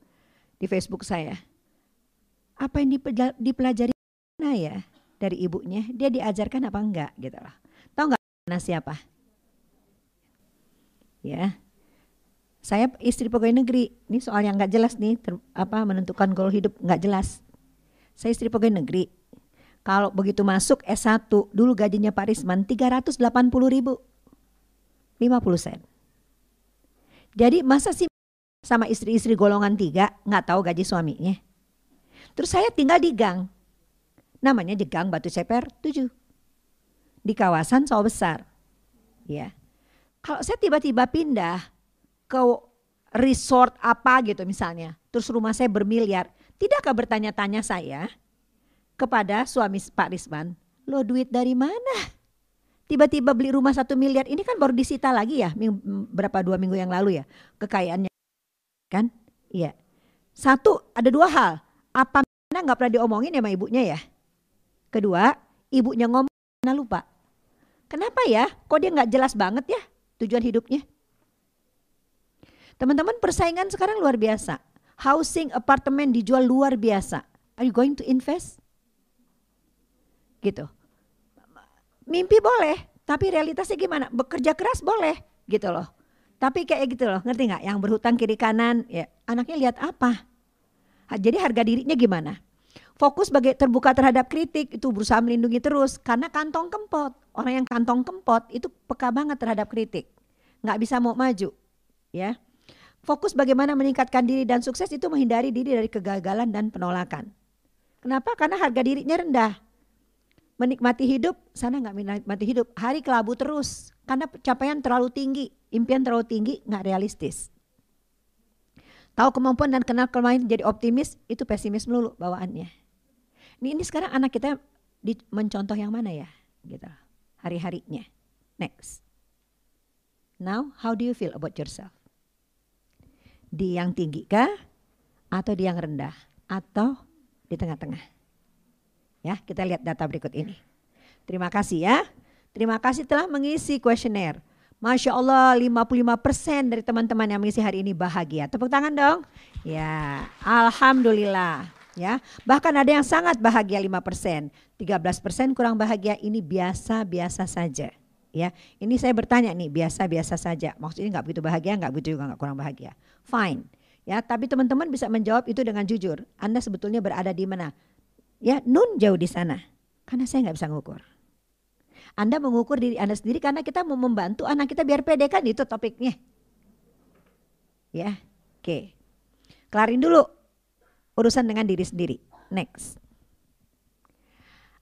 di Facebook saya. Apa yang dipelajari mana ya dari ibunya? Dia diajarkan apa enggak gitu loh. Tahu enggak mana siapa? Ya. Saya istri pegawai negeri. Ini soal yang enggak jelas nih, ter, apa menentukan goal hidup enggak jelas. Saya istri pegawai negeri. Kalau begitu masuk S1, dulu gajinya Pak Risman 380 ribu. 50 sen. Jadi masa sih sama istri-istri golongan tiga nggak tahu gaji suaminya. Terus saya tinggal di gang. Namanya di Gang Batu Ceper 7. Di kawasan Sawah Besar. Ya. Kalau saya tiba-tiba pindah ke resort apa gitu misalnya, terus rumah saya bermiliar, tidakkah bertanya-tanya saya kepada suami Pak Risman, lo duit dari mana? tiba-tiba beli rumah satu miliar ini kan baru disita lagi ya berapa dua minggu yang lalu ya kekayaannya kan? Iya. Satu ada dua hal. Apa mana nggak pernah diomongin ya sama ibunya ya? Kedua ibunya ngomong mana lupa? Kenapa ya? Kok dia nggak jelas banget ya tujuan hidupnya? Teman-teman persaingan sekarang luar biasa. Housing apartemen dijual luar biasa. Are you going to invest? Gitu. Mimpi boleh, tapi realitasnya gimana? Bekerja keras boleh, gitu loh. Tapi kayak gitu loh, ngerti nggak? Yang berhutang kiri kanan, ya anaknya lihat apa? Jadi harga dirinya gimana? Fokus sebagai terbuka terhadap kritik itu berusaha melindungi terus karena kantong kempot. Orang yang kantong kempot itu peka banget terhadap kritik, nggak bisa mau maju, ya. Fokus bagaimana meningkatkan diri dan sukses itu menghindari diri dari kegagalan dan penolakan. Kenapa? Karena harga dirinya rendah menikmati hidup, sana nggak menikmati hidup, hari kelabu terus karena pencapaian terlalu tinggi, impian terlalu tinggi, nggak realistis. Tahu kemampuan dan kenal kelemahan jadi optimis, itu pesimis melulu bawaannya. Ini, ini sekarang anak kita di, mencontoh yang mana ya, gitu, hari-harinya. Next. Now, how do you feel about yourself? Di yang tinggi kah, atau di yang rendah, atau di tengah-tengah? Ya, kita lihat data berikut ini. Terima kasih ya. Terima kasih telah mengisi kuesioner. Masya Allah 55% dari teman-teman yang mengisi hari ini bahagia. Tepuk tangan dong. Ya, Alhamdulillah. Ya, bahkan ada yang sangat bahagia 5%. 13% kurang bahagia ini biasa-biasa saja. Ya, ini saya bertanya nih biasa-biasa saja. Maksudnya nggak begitu bahagia, nggak begitu juga nggak kurang bahagia. Fine. Ya, tapi teman-teman bisa menjawab itu dengan jujur. Anda sebetulnya berada di mana? Ya, nun jauh di sana. Karena saya nggak bisa ngukur. Anda mengukur diri Anda sendiri karena kita mau membantu anak kita biar pede kan itu topiknya. Ya, oke. Kelarin dulu urusan dengan diri sendiri. Next.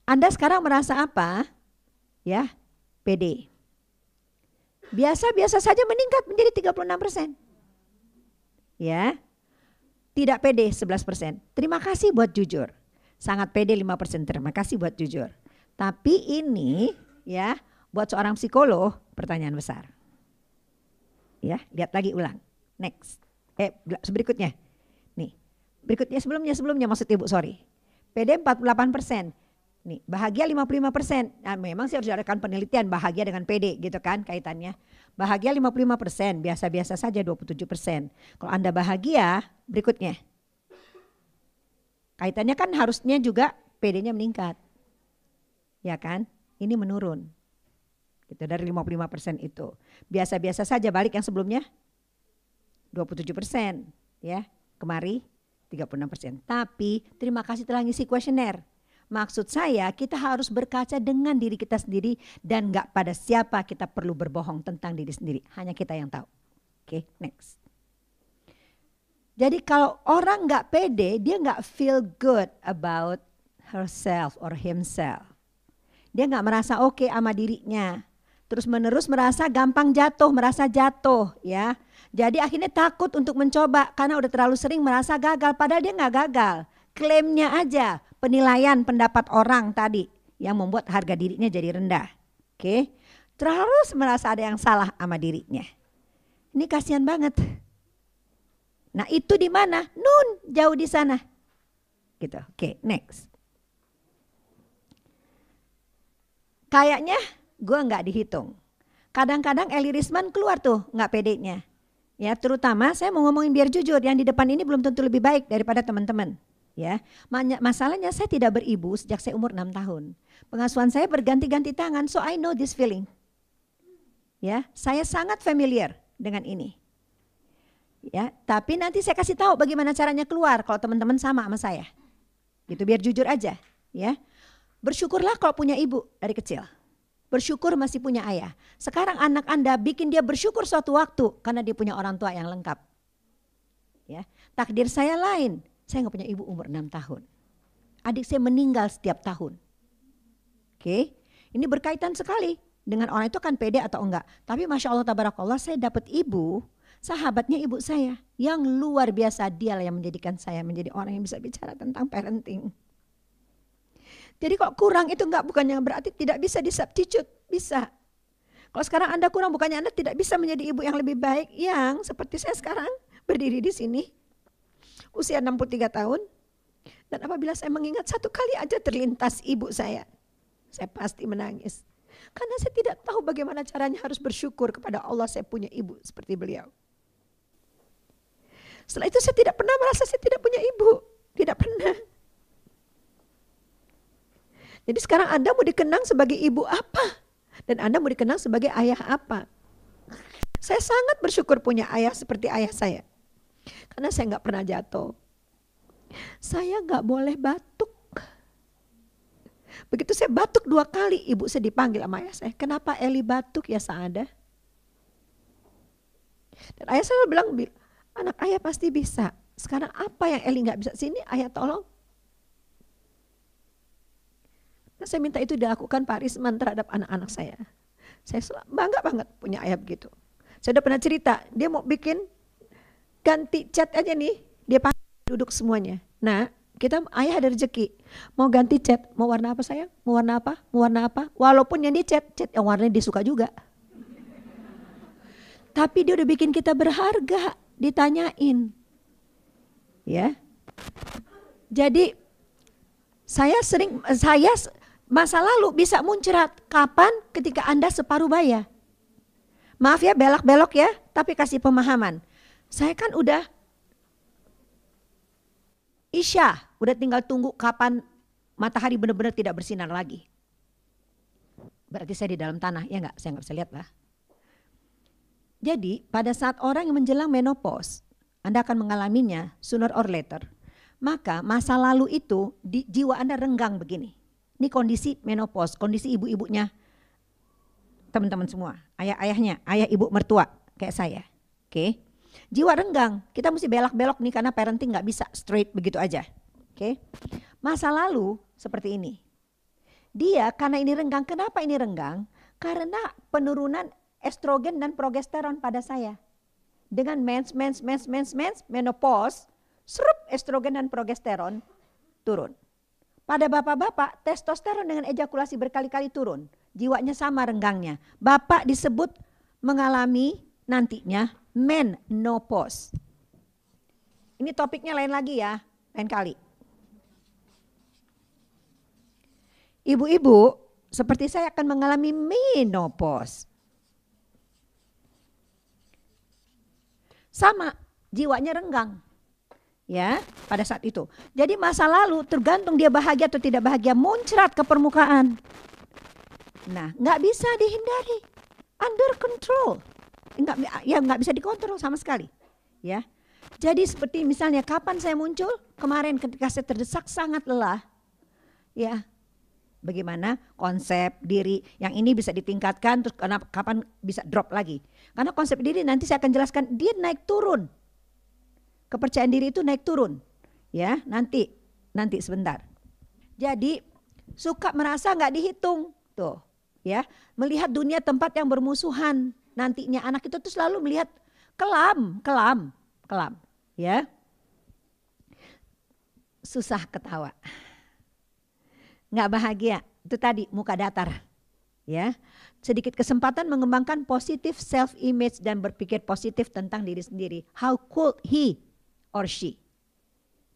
Anda sekarang merasa apa? Ya, pede. Biasa-biasa saja meningkat menjadi 36 persen. Ya, tidak pede 11 persen. Terima kasih buat jujur. Sangat pede 5 persen. Terima kasih buat jujur. Tapi ini ya buat seorang psikolog pertanyaan besar. Ya, lihat lagi ulang. Next. Eh, berikutnya. Nih. Berikutnya sebelumnya sebelumnya maksud Ibu, sorry. PD 48 persen. Nih, bahagia 55 persen. Nah, memang sih harus diadakan penelitian bahagia dengan PD gitu kan kaitannya. Bahagia 55 persen, biasa-biasa saja 27 persen. Kalau Anda bahagia, berikutnya. Kaitannya kan harusnya juga PD-nya meningkat. Ya kan? Ini menurun. Gitu dari 55 persen itu. Biasa-biasa saja balik yang sebelumnya 27 persen. Ya, kemari 36 persen. Tapi terima kasih telah ngisi kuesioner. Maksud saya kita harus berkaca dengan diri kita sendiri dan nggak pada siapa kita perlu berbohong tentang diri sendiri. Hanya kita yang tahu. Oke, okay, next. Jadi kalau orang nggak pede, dia nggak feel good about herself or himself. Dia nggak merasa oke okay sama dirinya. Terus menerus merasa gampang jatuh, merasa jatuh ya. Jadi akhirnya takut untuk mencoba karena udah terlalu sering merasa gagal. Padahal dia nggak gagal. Klaimnya aja, penilaian pendapat orang tadi yang membuat harga dirinya jadi rendah. Oke, okay? terus merasa ada yang salah sama dirinya. Ini kasihan banget. Nah itu di mana? Nun jauh di sana. Gitu. Oke, okay, next. Kayaknya gue nggak dihitung. Kadang-kadang Eli Risman keluar tuh nggak pedenya. Ya terutama saya mau ngomongin biar jujur yang di depan ini belum tentu lebih baik daripada teman-teman. Ya, masalahnya saya tidak beribu sejak saya umur 6 tahun. Pengasuhan saya berganti-ganti tangan, so I know this feeling. Ya, saya sangat familiar dengan ini. Ya, tapi nanti saya kasih tahu bagaimana caranya keluar kalau teman-teman sama sama saya. Gitu biar jujur aja, ya. Bersyukurlah kalau punya ibu dari kecil. Bersyukur masih punya ayah. Sekarang anak Anda bikin dia bersyukur suatu waktu karena dia punya orang tua yang lengkap. Ya, takdir saya lain. Saya nggak punya ibu umur 6 tahun. Adik saya meninggal setiap tahun. Oke, ini berkaitan sekali dengan orang itu kan pede atau enggak. Tapi masya Allah tabarakallah saya dapat ibu, sahabatnya ibu saya yang luar biasa dia yang menjadikan saya menjadi orang yang bisa bicara tentang parenting. Jadi kok kurang itu enggak bukannya berarti tidak bisa disubstitute, bisa. Kalau sekarang Anda kurang bukannya Anda tidak bisa menjadi ibu yang lebih baik yang seperti saya sekarang berdiri di sini usia 63 tahun dan apabila saya mengingat satu kali aja terlintas ibu saya saya pasti menangis karena saya tidak tahu bagaimana caranya harus bersyukur kepada Allah saya punya ibu seperti beliau. Setelah itu saya tidak pernah merasa saya tidak punya ibu, tidak pernah. Jadi sekarang Anda mau dikenang sebagai ibu apa? Dan Anda mau dikenang sebagai ayah apa? Saya sangat bersyukur punya ayah seperti ayah saya. Karena saya nggak pernah jatuh. Saya nggak boleh batuk. Begitu saya batuk dua kali, ibu saya dipanggil sama ayah saya. Kenapa Eli batuk ya Saada? Dan ayah saya bilang, anak ayah pasti bisa. Sekarang apa yang Eli nggak bisa sini, ayah tolong Nah, saya minta itu dilakukan Pak Risman terhadap anak-anak saya. Saya bangga banget punya ayah begitu. Saya udah pernah cerita, dia mau bikin ganti cat aja nih, dia pakai duduk semuanya. Nah, kita ayah ada rezeki, mau ganti cat, mau warna apa sayang? Mau warna apa? Mau warna apa? Walaupun yang di cat, cat yang warnanya dia suka juga. Tapi dia udah bikin kita berharga, ditanyain. Ya. Jadi saya sering saya Masa lalu bisa muncrat kapan ketika Anda separuh baya. Maaf ya belok-belok ya, tapi kasih pemahaman. Saya kan udah Isya, udah tinggal tunggu kapan matahari benar-benar tidak bersinar lagi. Berarti saya di dalam tanah, ya enggak? Saya nggak bisa lihat lah. Jadi pada saat orang yang menjelang menopause, Anda akan mengalaminya sooner or later. Maka masa lalu itu di jiwa Anda renggang begini. Ini kondisi menopause, kondisi ibu-ibunya teman-teman semua, ayah-ayahnya, ayah ibu mertua kayak saya. Oke. Okay. Jiwa renggang, kita mesti belok-belok nih karena parenting nggak bisa straight begitu aja. Oke. Okay. Masa lalu seperti ini. Dia karena ini renggang, kenapa ini renggang? Karena penurunan estrogen dan progesteron pada saya. Dengan mens, mens, mens, mens, mens, menopause, serup estrogen dan progesteron turun. Pada bapak-bapak, testosteron dengan ejakulasi berkali-kali turun. Jiwanya sama renggangnya. Bapak disebut mengalami nantinya menopause. Ini topiknya lain lagi ya, lain kali. Ibu-ibu seperti saya akan mengalami menopause. Sama, jiwanya renggang ya pada saat itu. Jadi masa lalu tergantung dia bahagia atau tidak bahagia muncrat ke permukaan. Nah, nggak bisa dihindari, under control, nggak ya nggak bisa dikontrol sama sekali, ya. Jadi seperti misalnya kapan saya muncul kemarin ketika saya terdesak sangat lelah, ya. Bagaimana konsep diri yang ini bisa ditingkatkan terus kapan bisa drop lagi? Karena konsep diri nanti saya akan jelaskan dia naik turun kepercayaan diri itu naik turun. Ya, nanti nanti sebentar. Jadi suka merasa nggak dihitung tuh, ya. Melihat dunia tempat yang bermusuhan. Nantinya anak itu tuh selalu melihat kelam, kelam, kelam, ya. Susah ketawa. Nggak bahagia. Itu tadi muka datar. Ya, sedikit kesempatan mengembangkan positif self image dan berpikir positif tentang diri sendiri. How could he or she.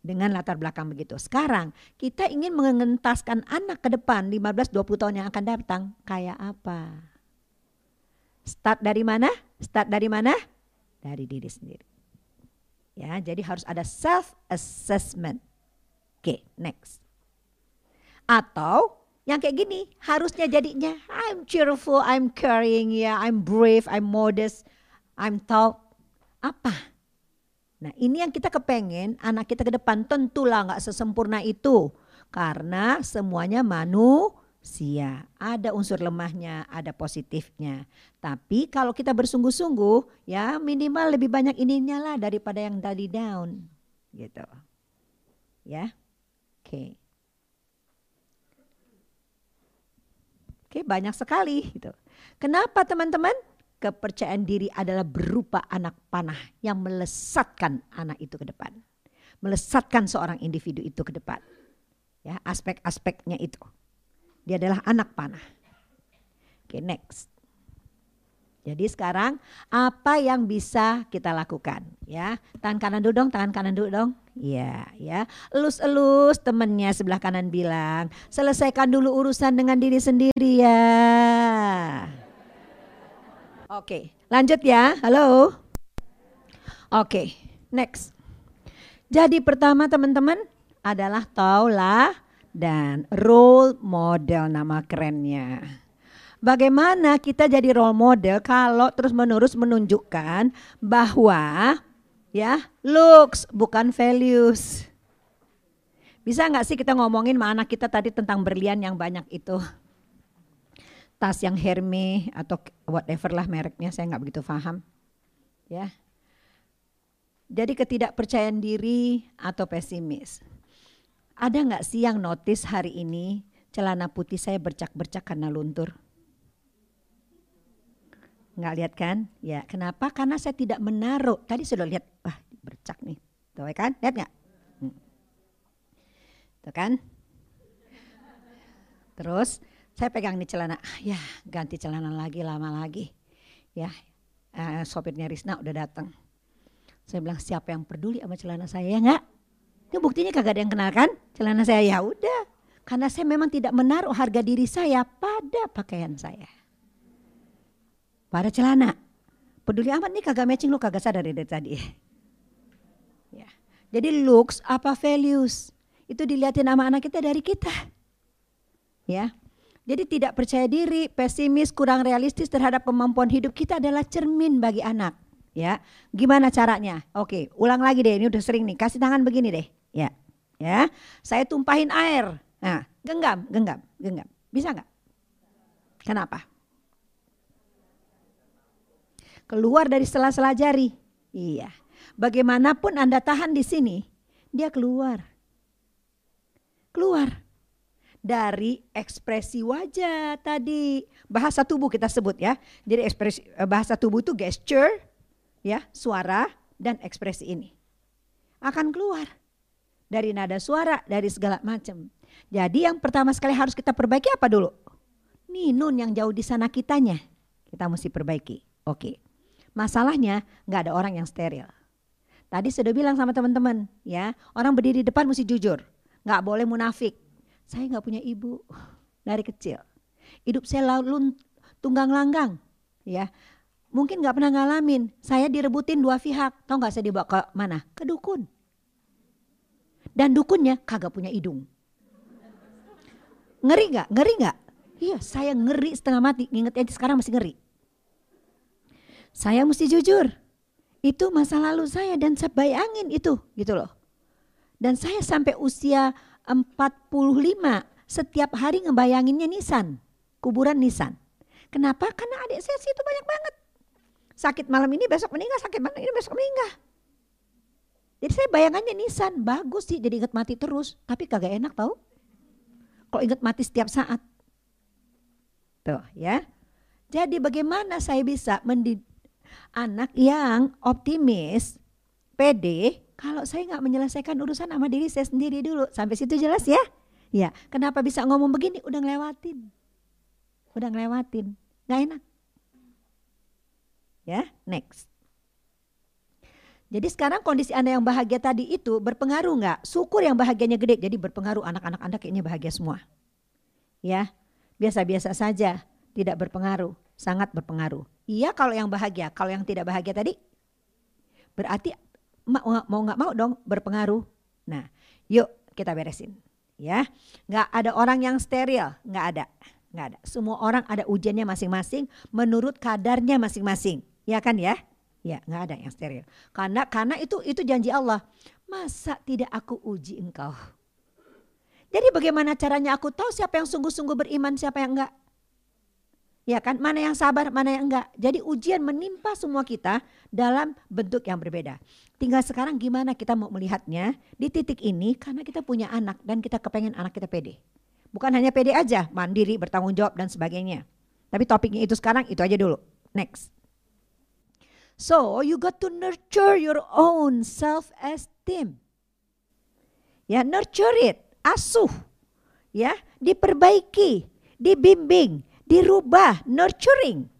Dengan latar belakang begitu. Sekarang kita ingin mengentaskan anak ke depan 15-20 tahun yang akan datang kayak apa? Start dari mana? Start dari mana? Dari diri sendiri. Ya, jadi harus ada self assessment. Oke, okay, next. Atau yang kayak gini harusnya jadinya I'm cheerful, I'm caring, ya, yeah, I'm brave, I'm modest, I'm tall. Apa? Nah ini yang kita kepengen anak kita ke depan tentulah nggak sesempurna itu. Karena semuanya manusia. Ada unsur lemahnya, ada positifnya. Tapi kalau kita bersungguh-sungguh ya minimal lebih banyak ininya lah daripada yang tadi down. Gitu. Ya. Oke. Okay. Oke, okay, banyak sekali gitu. Kenapa teman-teman? Kepercayaan diri adalah berupa anak panah yang melesatkan anak itu ke depan. Melesatkan seorang individu itu ke depan. Ya, aspek-aspeknya itu. Dia adalah anak panah. Oke, okay, next. Jadi sekarang apa yang bisa kita lakukan ya? Tangan kanan dulu dong, tangan kanan dulu dong. Iya, ya. Elus-elus temennya sebelah kanan bilang, selesaikan dulu urusan dengan diri sendiri ya. Oke, lanjut ya. Halo. Oke, next. Jadi pertama teman-teman adalah taulah dan role model nama kerennya. Bagaimana kita jadi role model kalau terus-menerus menunjukkan bahwa ya looks bukan values. Bisa nggak sih kita ngomongin sama anak kita tadi tentang berlian yang banyak itu? Tas yang Hermes atau whatever lah mereknya saya nggak begitu paham. Ya. Jadi ketidakpercayaan diri atau pesimis. Ada nggak sih yang notice hari ini celana putih saya bercak-bercak karena luntur? Nggak lihat kan? Ya, kenapa? Karena saya tidak menaruh. Tadi sudah lihat, wah bercak nih. Tuh ya kan? Lihat nggak? Hmm. Tuh kan? Terus saya pegang nih celana, ah, ya ganti celana lagi lama lagi. Ya, uh, sopirnya Risna udah datang. Saya bilang siapa yang peduli sama celana saya ya nggak? Ini buktinya kagak ada yang kenal kan? Celana saya ya udah. Karena saya memang tidak menaruh harga diri saya pada pakaian saya pada celana. Peduli amat nih kagak matching lu kagak sadar dari tadi. Ya. Jadi looks apa values itu dilihatin sama anak kita dari kita. Ya. Jadi tidak percaya diri, pesimis, kurang realistis terhadap kemampuan hidup kita adalah cermin bagi anak. Ya, gimana caranya? Oke, ulang lagi deh. Ini udah sering nih. Kasih tangan begini deh. Ya, ya. Saya tumpahin air. Nah, genggam, genggam, genggam. Bisa nggak? Kenapa? keluar dari sela-sela jari. Iya. Bagaimanapun Anda tahan di sini, dia keluar. Keluar dari ekspresi wajah tadi. Bahasa tubuh kita sebut ya. Jadi ekspresi eh, bahasa tubuh itu gesture, ya, suara dan ekspresi ini. Akan keluar dari nada suara, dari segala macam. Jadi yang pertama sekali harus kita perbaiki apa dulu? Ninun yang jauh di sana kitanya. Kita mesti perbaiki. Oke. Masalahnya nggak ada orang yang steril. Tadi sudah bilang sama teman-teman, ya orang berdiri di depan mesti jujur, nggak boleh munafik. Saya nggak punya ibu dari kecil. Hidup saya lalu tunggang langgang, ya. Mungkin nggak pernah ngalamin. Saya direbutin dua pihak. Tahu nggak saya dibawa ke mana? Ke dukun. Dan dukunnya kagak punya hidung. Ngeri nggak? Ngeri nggak? Iya, saya ngeri setengah mati. Ingat aja sekarang masih ngeri. Saya mesti jujur. Itu masa lalu saya dan saya bayangin itu gitu loh. Dan saya sampai usia 45 setiap hari ngebayanginnya Nisan, kuburan Nisan. Kenapa? Karena adik saya situ banyak banget. Sakit malam ini besok meninggal, sakit malam ini besok meninggal. Jadi saya bayangannya Nisan, bagus sih jadi ingat mati terus, tapi kagak enak tau. Kalau ingat mati setiap saat. Tuh ya. Jadi bagaimana saya bisa anak yang optimis, pede, kalau saya nggak menyelesaikan urusan sama diri saya sendiri dulu. Sampai situ jelas ya? Ya, kenapa bisa ngomong begini? Udah ngelewatin. Udah ngelewatin. Nggak enak. Ya, next. Jadi sekarang kondisi Anda yang bahagia tadi itu berpengaruh nggak? Syukur yang bahagianya gede, jadi berpengaruh anak-anak Anda kayaknya bahagia semua. Ya, biasa-biasa saja, tidak berpengaruh, sangat berpengaruh. Iya kalau yang bahagia, kalau yang tidak bahagia tadi berarti mau nggak mau dong berpengaruh. Nah, yuk kita beresin, ya. Nggak ada orang yang steril, nggak ada, nggak ada. Semua orang ada ujiannya masing-masing menurut kadarnya masing-masing, ya kan ya? Ya, nggak ada yang steril. Karena karena itu itu janji Allah. Masa tidak aku uji engkau? Jadi bagaimana caranya aku tahu siapa yang sungguh-sungguh beriman, siapa yang enggak? Ya kan, mana yang sabar, mana yang enggak. Jadi ujian menimpa semua kita dalam bentuk yang berbeda. Tinggal sekarang gimana kita mau melihatnya di titik ini karena kita punya anak dan kita kepengen anak kita pede. Bukan hanya pede aja, mandiri, bertanggung jawab dan sebagainya. Tapi topiknya itu sekarang itu aja dulu. Next. So you got to nurture your own self-esteem. Ya, nurture it, asuh. Ya, diperbaiki, dibimbing, dirubah, nurturing.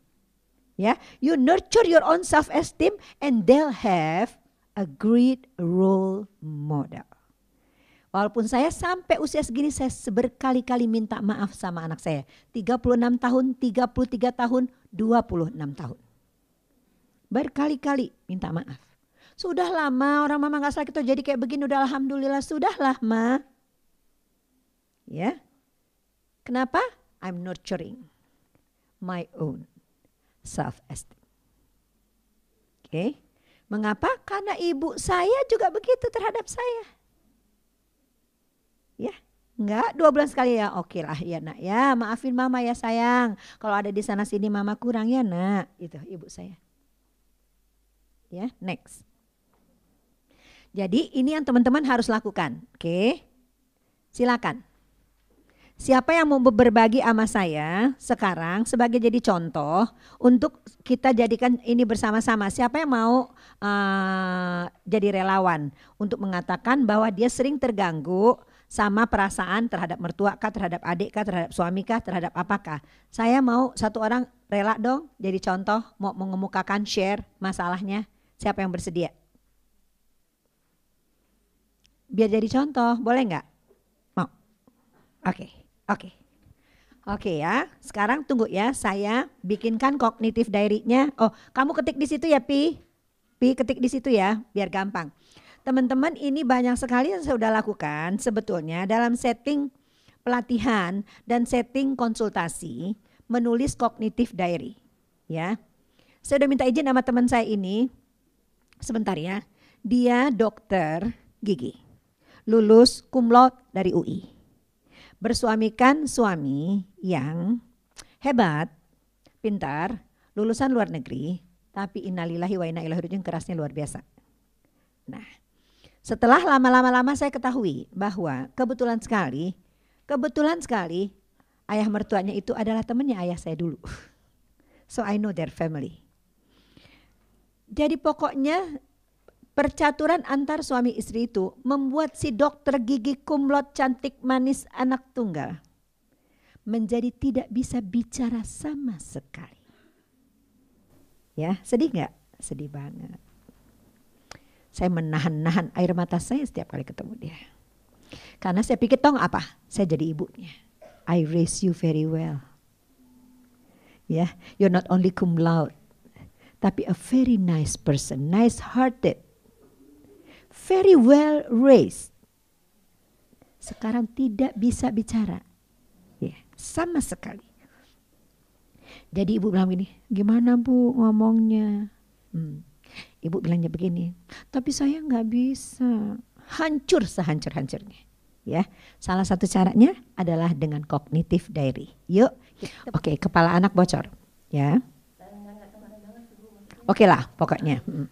Ya, you nurture your own self esteem and they'll have a great role model. Walaupun saya sampai usia segini saya berkali-kali minta maaf sama anak saya. 36 tahun, 33 tahun, 26 tahun. Berkali-kali minta maaf. Sudah lama orang mama gak sakit jadi kayak begini udah alhamdulillah sudahlah ma. Ya. Kenapa? I'm nurturing my own self esteem. Oke. Okay. Mengapa? Karena ibu saya juga begitu terhadap saya. Ya, enggak dua bulan sekali ya. Oke lah ya nak ya. Maafin mama ya sayang. Kalau ada di sana sini mama kurang ya nak. Itu ibu saya. Ya, next. Jadi ini yang teman-teman harus lakukan. Oke. Silakan. Siapa yang mau berbagi sama saya sekarang sebagai jadi contoh untuk kita jadikan ini bersama-sama. Siapa yang mau uh, jadi relawan untuk mengatakan bahwa dia sering terganggu sama perasaan terhadap mertua kah, terhadap adik kah, terhadap suami kah, terhadap apakah. Saya mau satu orang rela dong jadi contoh mau mengemukakan share masalahnya. Siapa yang bersedia? Biar jadi contoh, boleh nggak? Mau? Oke, okay. Oke. Okay. Oke okay ya, sekarang tunggu ya, saya bikinkan kognitif diary-nya. Oh, kamu ketik di situ ya, Pi. Pi ketik di situ ya, biar gampang. Teman-teman ini banyak sekali yang saya sudah lakukan sebetulnya dalam setting pelatihan dan setting konsultasi menulis kognitif diary. Ya, saya sudah minta izin sama teman saya ini. Sebentar ya, dia dokter gigi, lulus kumlot dari UI, bersuamikan suami yang hebat, pintar, lulusan luar negeri, tapi innalillahi wa inna ilaihi kerasnya luar biasa. Nah, setelah lama-lama-lama saya ketahui bahwa kebetulan sekali, kebetulan sekali ayah mertuanya itu adalah temannya ayah saya dulu. So I know their family. Jadi pokoknya percaturan antar suami istri itu membuat si dokter gigi kumlot cantik manis anak tunggal menjadi tidak bisa bicara sama sekali. Ya, sedih nggak? Sedih banget. Saya menahan-nahan air mata saya setiap kali ketemu dia. Karena saya pikir tong apa? Saya jadi ibunya. I raise you very well. Ya, yeah, you're not only cum laude, tapi a very nice person, nice hearted, very well raised. Sekarang tidak bisa bicara, ya sama sekali. Jadi ibu bilang gini, gimana bu ngomongnya? Hmm. Ibu bilangnya begini, tapi saya nggak bisa. Hancur sehancur-hancurnya. Ya, salah satu caranya adalah dengan kognitif diary. Yuk, oke, okay, kepala anak bocor, ya. Oke okay lah, pokoknya. Mm.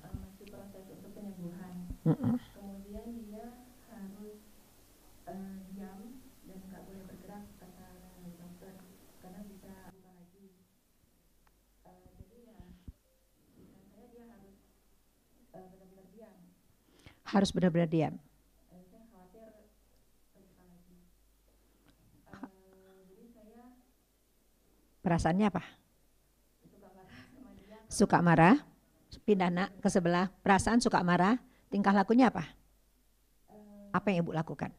Mm -mm. Harus benar-benar diam. Perasaannya apa? Suka marah, pindah nak ke sebelah. Perasaan suka marah, tingkah lakunya apa? Apa yang ibu lakukan?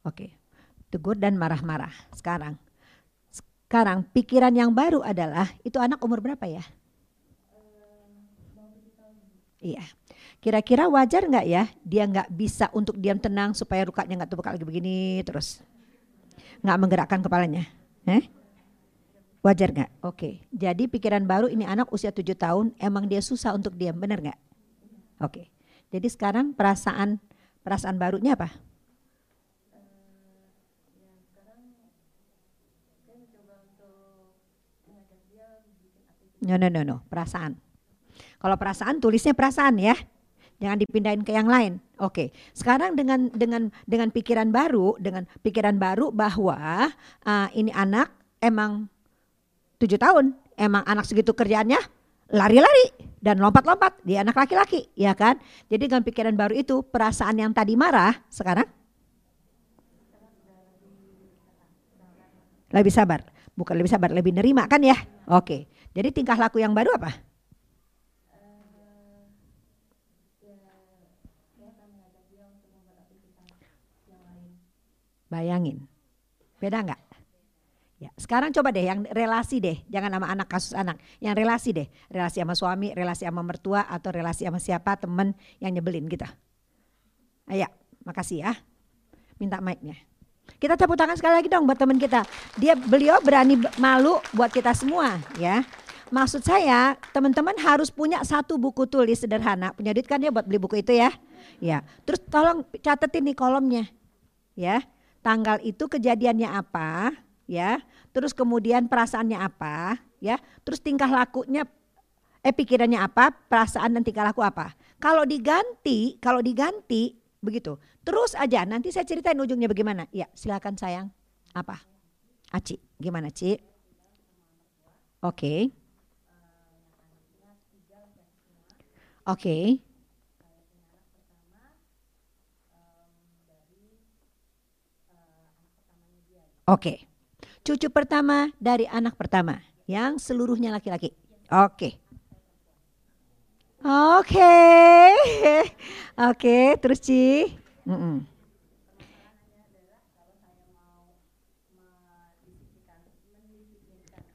Oke, tegur dan marah-marah. Sekarang sekarang pikiran yang baru adalah itu anak umur berapa ya? Iya. Kira-kira wajar nggak ya dia nggak bisa untuk diam tenang supaya lukanya nggak terbuka lagi begini terus nggak menggerakkan kepalanya? Eh? Wajar nggak? Oke. Jadi pikiran baru ini anak usia tujuh tahun emang dia susah untuk diam, benar nggak? Oke. Jadi sekarang perasaan perasaan barunya apa? No, no, no, no, perasaan. Kalau perasaan tulisnya perasaan ya. Jangan dipindahin ke yang lain. Oke. Sekarang dengan dengan dengan pikiran baru, dengan pikiran baru bahwa uh, ini anak emang tujuh tahun, emang anak segitu kerjaannya lari-lari dan lompat-lompat. Dia anak laki-laki, ya kan? Jadi dengan pikiran baru itu, perasaan yang tadi marah sekarang Lebih sabar. Bukan lebih sabar, lebih nerima kan ya? Oke. Jadi tingkah laku yang baru apa? Bayangin. Beda nggak? Ya, sekarang coba deh yang relasi deh, jangan sama anak kasus anak, yang relasi deh, relasi sama suami, relasi sama mertua atau relasi sama siapa temen yang nyebelin kita. Ayo, makasih ya. Minta mic-nya. Kita tepuk tangan sekali lagi dong buat teman kita. Dia beliau berani malu buat kita semua ya. Maksud saya teman-teman harus punya satu buku tulis sederhana. Punya duit kan ya buat beli buku itu ya. Ya. Terus tolong catetin nih kolomnya. Ya. Tanggal itu kejadiannya apa, ya. Terus kemudian perasaannya apa, ya. Terus tingkah lakunya eh pikirannya apa, perasaan dan tingkah laku apa. Kalau diganti, kalau diganti begitu. Terus aja nanti saya ceritain ujungnya bagaimana. Ya, silakan sayang. Apa? Aci, gimana, Ci? Oke. Okay. Oke. Okay. Oke. Cucu pertama dari anak pertama yang seluruhnya laki-laki. Oke. Oke. Oke, terus Ci. Mm -mm.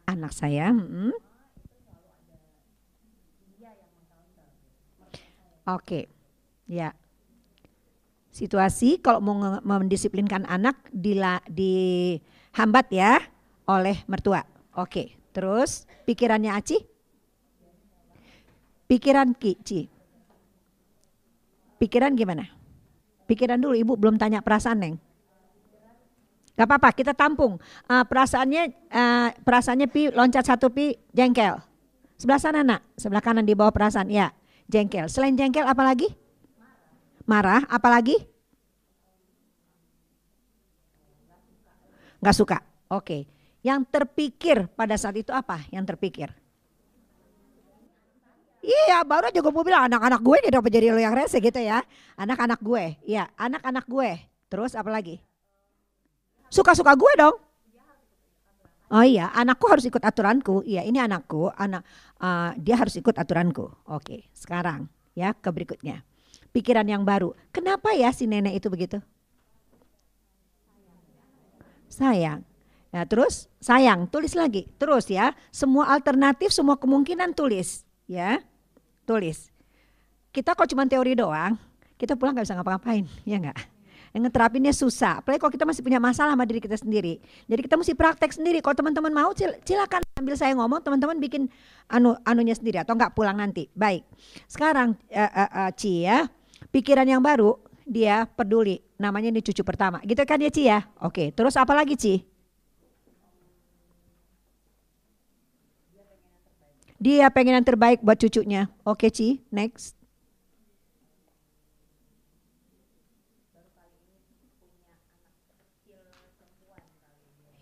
Anak saya, mm -mm. Oke. Ya situasi kalau mau mendisiplinkan anak dila, dihambat ya oleh mertua. Oke, terus pikirannya Aci? Pikiran Ki, Ci. Pikiran gimana? Pikiran dulu, Ibu belum tanya perasaan Neng. Gak apa-apa, kita tampung. Uh, perasaannya uh, perasaannya pi loncat satu pi jengkel. Sebelah sana nak, sebelah kanan di bawah perasaan. Ya, jengkel. Selain jengkel apa lagi? marah, apalagi? Gak suka. Oke. Yang terpikir pada saat itu apa? Yang terpikir? Iya, baru aja gue mau bilang anak-anak gue nih dapat jadi lo yang rese gitu ya. Anak-anak gue, iya, anak-anak gue. Terus apa lagi? Suka-suka gue dong. Oh iya, anakku harus ikut aturanku. Iya, ini anakku, anak uh, dia harus ikut aturanku. Oke, sekarang ya ke berikutnya pikiran yang baru. Kenapa ya si nenek itu begitu? Sayang. Nah, terus sayang, tulis lagi. Terus ya, semua alternatif, semua kemungkinan tulis, ya. Tulis. Kita kok cuma teori doang, kita pulang nggak bisa ngapa-ngapain, ya enggak? Yang ngeterapinnya susah, apalagi kalau kita masih punya masalah sama diri kita sendiri. Jadi kita mesti praktek sendiri. Kalau teman-teman mau silakan ambil saya ngomong, teman-teman bikin anu anunya sendiri atau enggak pulang nanti. Baik. Sekarang uh, uh, uh, Ci ya, pikiran yang baru, dia peduli. Namanya ini cucu pertama. Gitu kan ya Ci ya? Oke, terus apa lagi Ci? Dia pengen yang terbaik buat cucunya. Oke Ci, next.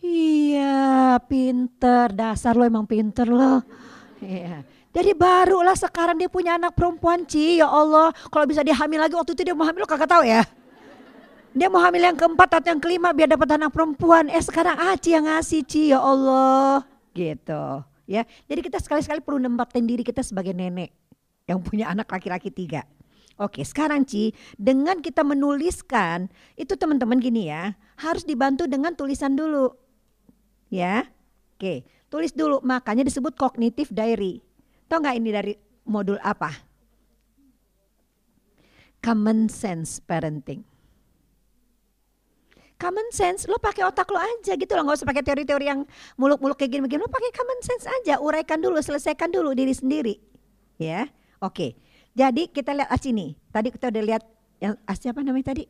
Iya, pinter. Dasar lo emang pinter lo. Iya. Jadi barulah sekarang dia punya anak perempuan Ci, ya Allah. Kalau bisa dia hamil lagi waktu itu dia mau hamil lo kagak tahu ya. Dia mau hamil yang keempat atau yang kelima biar dapat anak perempuan. Eh sekarang Aci yang ngasih Ci, ya Allah. Gitu ya. Jadi kita sekali-sekali perlu nempatin diri kita sebagai nenek yang punya anak laki-laki tiga. Oke, sekarang Ci, dengan kita menuliskan, itu teman-teman gini ya, harus dibantu dengan tulisan dulu. Ya. Oke, tulis dulu, makanya disebut kognitif diary. Tahu nggak ini dari modul apa? Common sense parenting. Common sense, lo pakai otak lo aja gitu loh, nggak usah pakai teori-teori yang muluk-muluk kayak gini-gini. Lo pakai common sense aja, uraikan dulu, selesaikan dulu diri sendiri. Ya, oke. Jadi kita lihat sini. Tadi kita udah lihat yang siapa namanya tadi?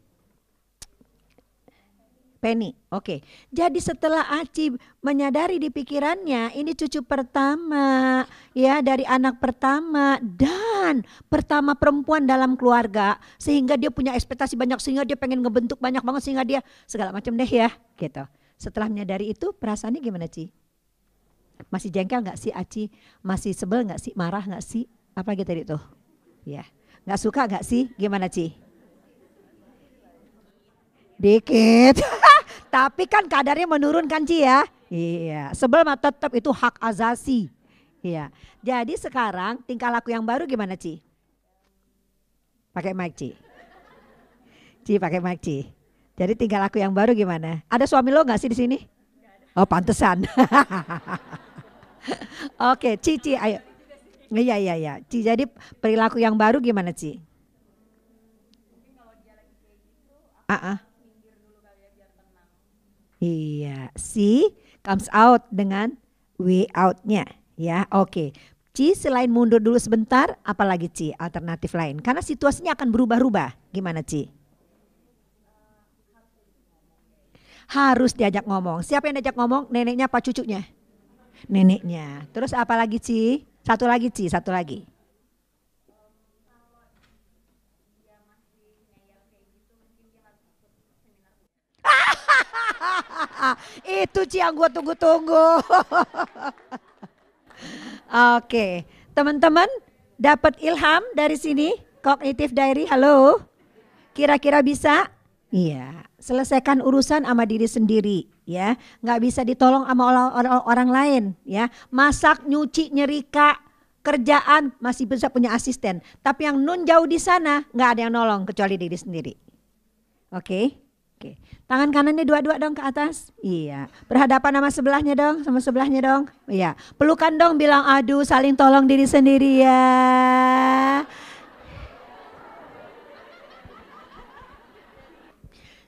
Penny. Oke. Jadi setelah Aci menyadari di pikirannya ini cucu pertama ya dari anak pertama dan pertama perempuan dalam keluarga sehingga dia punya ekspektasi banyak sehingga dia pengen ngebentuk banyak banget sehingga dia segala macam deh ya gitu. Setelah menyadari itu perasaannya gimana Ci? Masih jengkel nggak sih Aci? Masih sebel nggak sih? Marah nggak sih? Apa gitu itu? Ya. Nggak suka nggak sih? Gimana Ci? Dikit. Tapi kan kadarnya menurun kan Ci ya? Iya, sebel mah tetap itu hak azasi. Iya. Jadi sekarang tingkah laku yang baru gimana, Ci? Pakai mic, Ci. Ci pakai mic, Ci. Jadi tingkah laku yang baru gimana? Ada suami lo nggak sih di sini? Oh, pantesan. Oke, Ci, Ci, ayo. Iya, iya, iya. Ci, jadi perilaku yang baru gimana, Ci? Ah, ah. Iya, si comes out dengan way out-nya ya. Oke. Ci selain mundur dulu sebentar, apalagi Ci alternatif lain? Karena situasinya akan berubah-ubah. Gimana Ci? Harus diajak ngomong. Siapa yang diajak ngomong? Neneknya apa cucunya? Neneknya. Terus apa lagi Ci? Satu lagi Ci, satu lagi. Itu Ci yang gue tunggu-tunggu. Oke, teman-teman dapat ilham dari sini? Cognitive Diary, halo? Kira-kira bisa? Iya, selesaikan urusan sama diri sendiri ya. Nggak bisa ditolong sama orang, orang lain ya. Masak, nyuci, nyerika, kerjaan masih bisa punya asisten. Tapi yang nun jauh di sana nggak ada yang nolong kecuali diri sendiri. Oke? Oke. Tangan kanannya dua-dua dong ke atas. Iya. Berhadapan sama sebelahnya dong, sama sebelahnya dong. Iya. Pelukan dong bilang aduh saling tolong diri sendiri ya.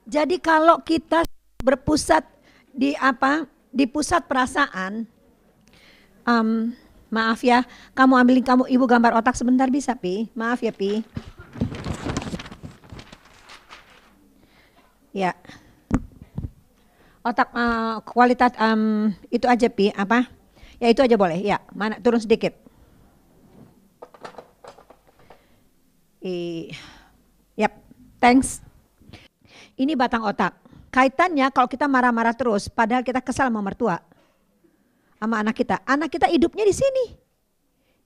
Jadi kalau kita berpusat di apa? Di pusat perasaan, um, maaf ya, kamu ambilin kamu ibu gambar otak sebentar bisa pi? Maaf ya pi. Ya. Otak uh, kualitas um, itu aja pi apa? Ya itu aja boleh. Ya, mana turun sedikit. I, yap, thanks. Ini batang otak. Kaitannya kalau kita marah-marah terus, padahal kita kesal sama mertua, sama anak kita. Anak kita hidupnya di sini.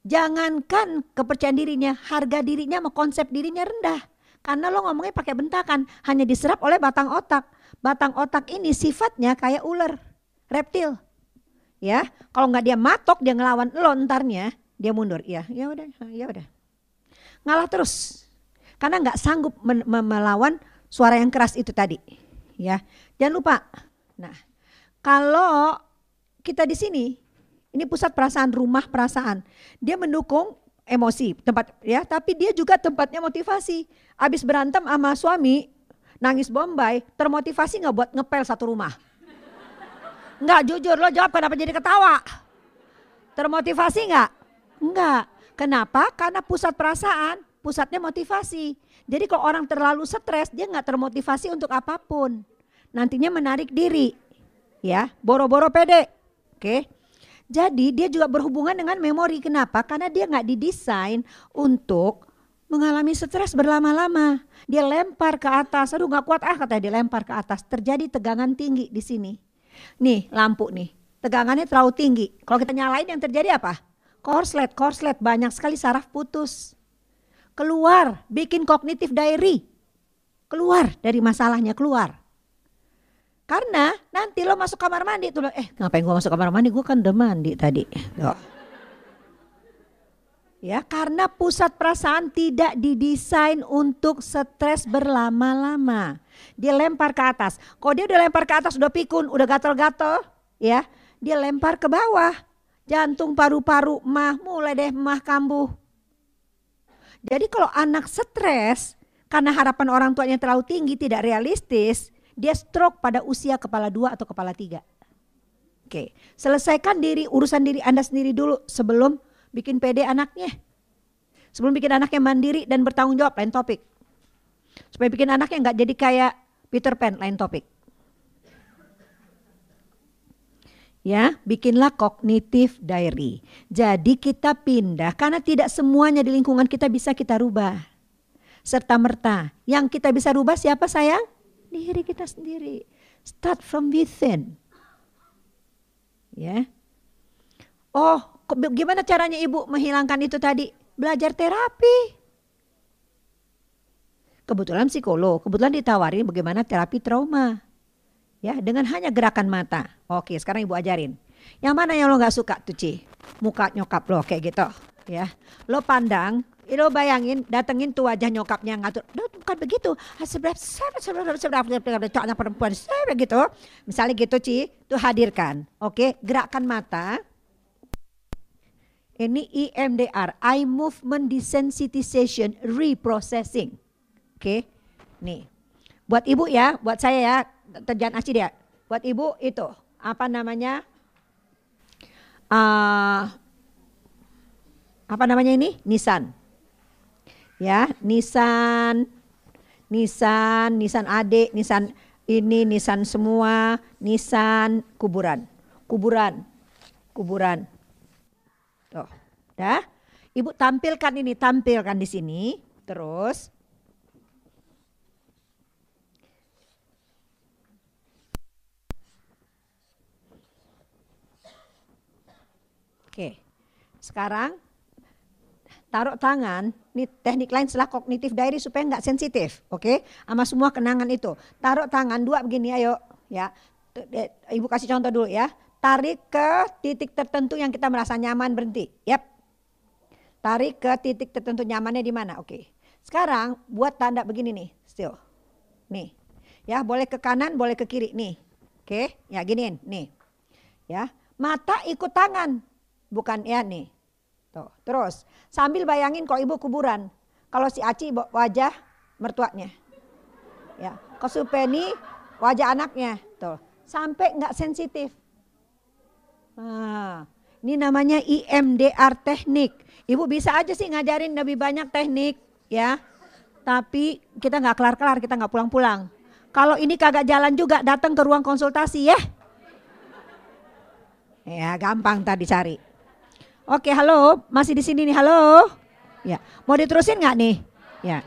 Jangankan kepercayaan dirinya, harga dirinya, mau konsep dirinya rendah. Karena lo ngomongnya pakai bentakan, hanya diserap oleh batang otak. Batang otak ini sifatnya kayak ular, reptil. Ya, kalau nggak dia matok, dia ngelawan lo entarnya, dia mundur. Ya, ya udah, ya udah. Ngalah terus. Karena nggak sanggup melawan suara yang keras itu tadi. Ya, jangan lupa. Nah, kalau kita di sini, ini pusat perasaan rumah perasaan, dia mendukung emosi tempat ya, tapi dia juga tempatnya motivasi. Abis berantem sama suami, nangis bombay, termotivasi nggak buat ngepel satu rumah? Nggak jujur lo jawab kenapa jadi ketawa? Termotivasi nggak? Nggak. Kenapa? Karena pusat perasaan, pusatnya motivasi. Jadi kalau orang terlalu stres, dia nggak termotivasi untuk apa pun. Nantinya menarik diri, ya, boro-boro pede. Oke. Jadi dia juga berhubungan dengan memori. Kenapa? Karena dia nggak didesain untuk mengalami stres berlama-lama. Dia lempar ke atas, aduh nggak kuat ah katanya dilempar ke atas. Terjadi tegangan tinggi di sini. Nih lampu nih, tegangannya terlalu tinggi. Kalau kita nyalain yang terjadi apa? Korslet, korslet banyak sekali saraf putus keluar, bikin kognitif diary. Keluar dari masalahnya, keluar. Karena nanti lo masuk kamar mandi tuh, eh ngapain gua masuk kamar mandi? Gua kan udah mandi tadi. Tuh. Ya, karena pusat perasaan tidak didesain untuk stres berlama-lama. Dia lempar ke atas. Kalau dia udah lempar ke atas, udah pikun, udah gatel-gatel, ya, dia lempar ke bawah. Jantung paru-paru mah mulai deh mah kambuh. Jadi kalau anak stres karena harapan orang tuanya terlalu tinggi, tidak realistis, dia stroke pada usia kepala dua atau kepala tiga. Oke, selesaikan diri urusan diri Anda sendiri dulu sebelum bikin PD anaknya. Sebelum bikin anaknya mandiri dan bertanggung jawab, lain topik. Supaya bikin anaknya nggak jadi kayak Peter Pan, lain topik. ya bikinlah kognitif diary. Jadi kita pindah karena tidak semuanya di lingkungan kita bisa kita rubah. Serta merta, yang kita bisa rubah siapa sayang? Diri kita sendiri. Start from within. Ya. Oh, gimana caranya ibu menghilangkan itu tadi? Belajar terapi. Kebetulan psikolog, kebetulan ditawarin bagaimana terapi trauma. Ya, dengan hanya gerakan mata. Oke, sekarang Ibu ajarin. Yang mana yang lo nggak suka tuh, Ci? Muka nyokap lo kayak gitu, ya. Lo pandang, lo bayangin datengin tuh wajah nyokapnya ngatur. Bukan begitu. Seberapa seberapa seberapa seberapa perempuan seberapa gitu. Misalnya gitu, Ci, tuh hadirkan. Oke, gerakan mata. Ini EMDR, eye movement desensitization reprocessing. Oke. Nih. Buat ibu ya, buat saya ya, terjang aci dia. Buat ibu itu apa namanya? Uh, apa namanya ini? Nissan. Ya, Nissan, Nissan, Nissan adik, Nissan ini, Nissan semua, Nissan kuburan, kuburan, kuburan. Tuh, dah. Ibu tampilkan ini, tampilkan di sini. Terus Oke. Sekarang taruh tangan, ini teknik lain setelah kognitif diary supaya nggak sensitif, oke? Sama semua kenangan itu. Taruh tangan dua begini, ayo, ya. Ibu kasih contoh dulu ya. Tarik ke titik tertentu yang kita merasa nyaman berhenti. Yap. Tarik ke titik tertentu nyamannya di mana? Oke. Sekarang buat tanda begini nih, still. Nih. Ya, boleh ke kanan, boleh ke kiri nih. Oke, ya giniin, nih. Ya, mata ikut tangan bukan ya nih. Tuh, terus sambil bayangin kalau ibu kuburan. Kalau si Aci wajah mertuanya. Ya, kalau Supeni wajah anaknya. Tuh, sampai nggak sensitif. Nah, ini namanya IMDR teknik. Ibu bisa aja sih ngajarin lebih banyak teknik, ya. Tapi kita nggak kelar-kelar, kita nggak pulang-pulang. Kalau ini kagak jalan juga, datang ke ruang konsultasi ya. Ya, gampang tadi cari. Oke, halo, masih di sini nih, halo. Ya, mau diterusin nggak nih? Ya,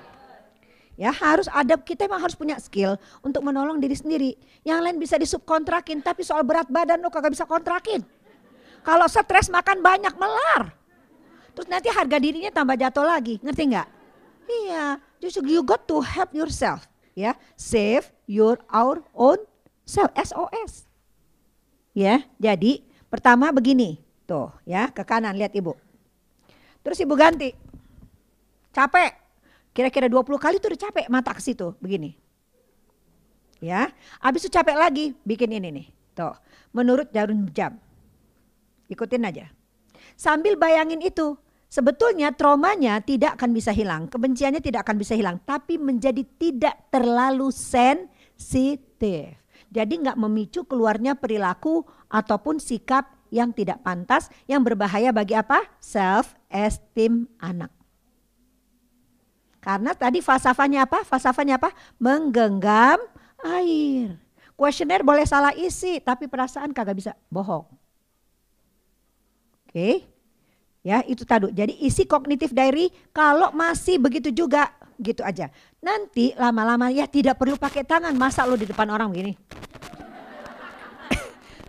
ya harus ada kita emang harus punya skill untuk menolong diri sendiri. Yang lain bisa disubkontrakin, tapi soal berat badan lo kagak bisa kontrakin. Kalau stres makan banyak melar. Terus nanti harga dirinya tambah jatuh lagi, ngerti nggak? Iya, just you got to help yourself, ya, save your our own self, SOS. Ya, jadi pertama begini, Tuh ya ke kanan lihat ibu. Terus ibu ganti. Capek. Kira-kira 20 kali tuh udah capek mata ke situ begini. Ya, habis itu capek lagi bikin ini nih. Tuh, menurut jarum jam. Ikutin aja. Sambil bayangin itu, sebetulnya traumanya tidak akan bisa hilang, kebenciannya tidak akan bisa hilang, tapi menjadi tidak terlalu sensitif. Jadi nggak memicu keluarnya perilaku ataupun sikap yang tidak pantas yang berbahaya bagi apa? Self esteem anak. Karena tadi falsafahnya apa? Falsafahnya apa? Menggenggam air. Kuesioner boleh salah isi, tapi perasaan kagak bisa bohong. Oke. Ya, itu tadi. Jadi isi kognitif diary kalau masih begitu juga gitu aja. Nanti lama-lama ya tidak perlu pakai tangan, masa lo di depan orang begini.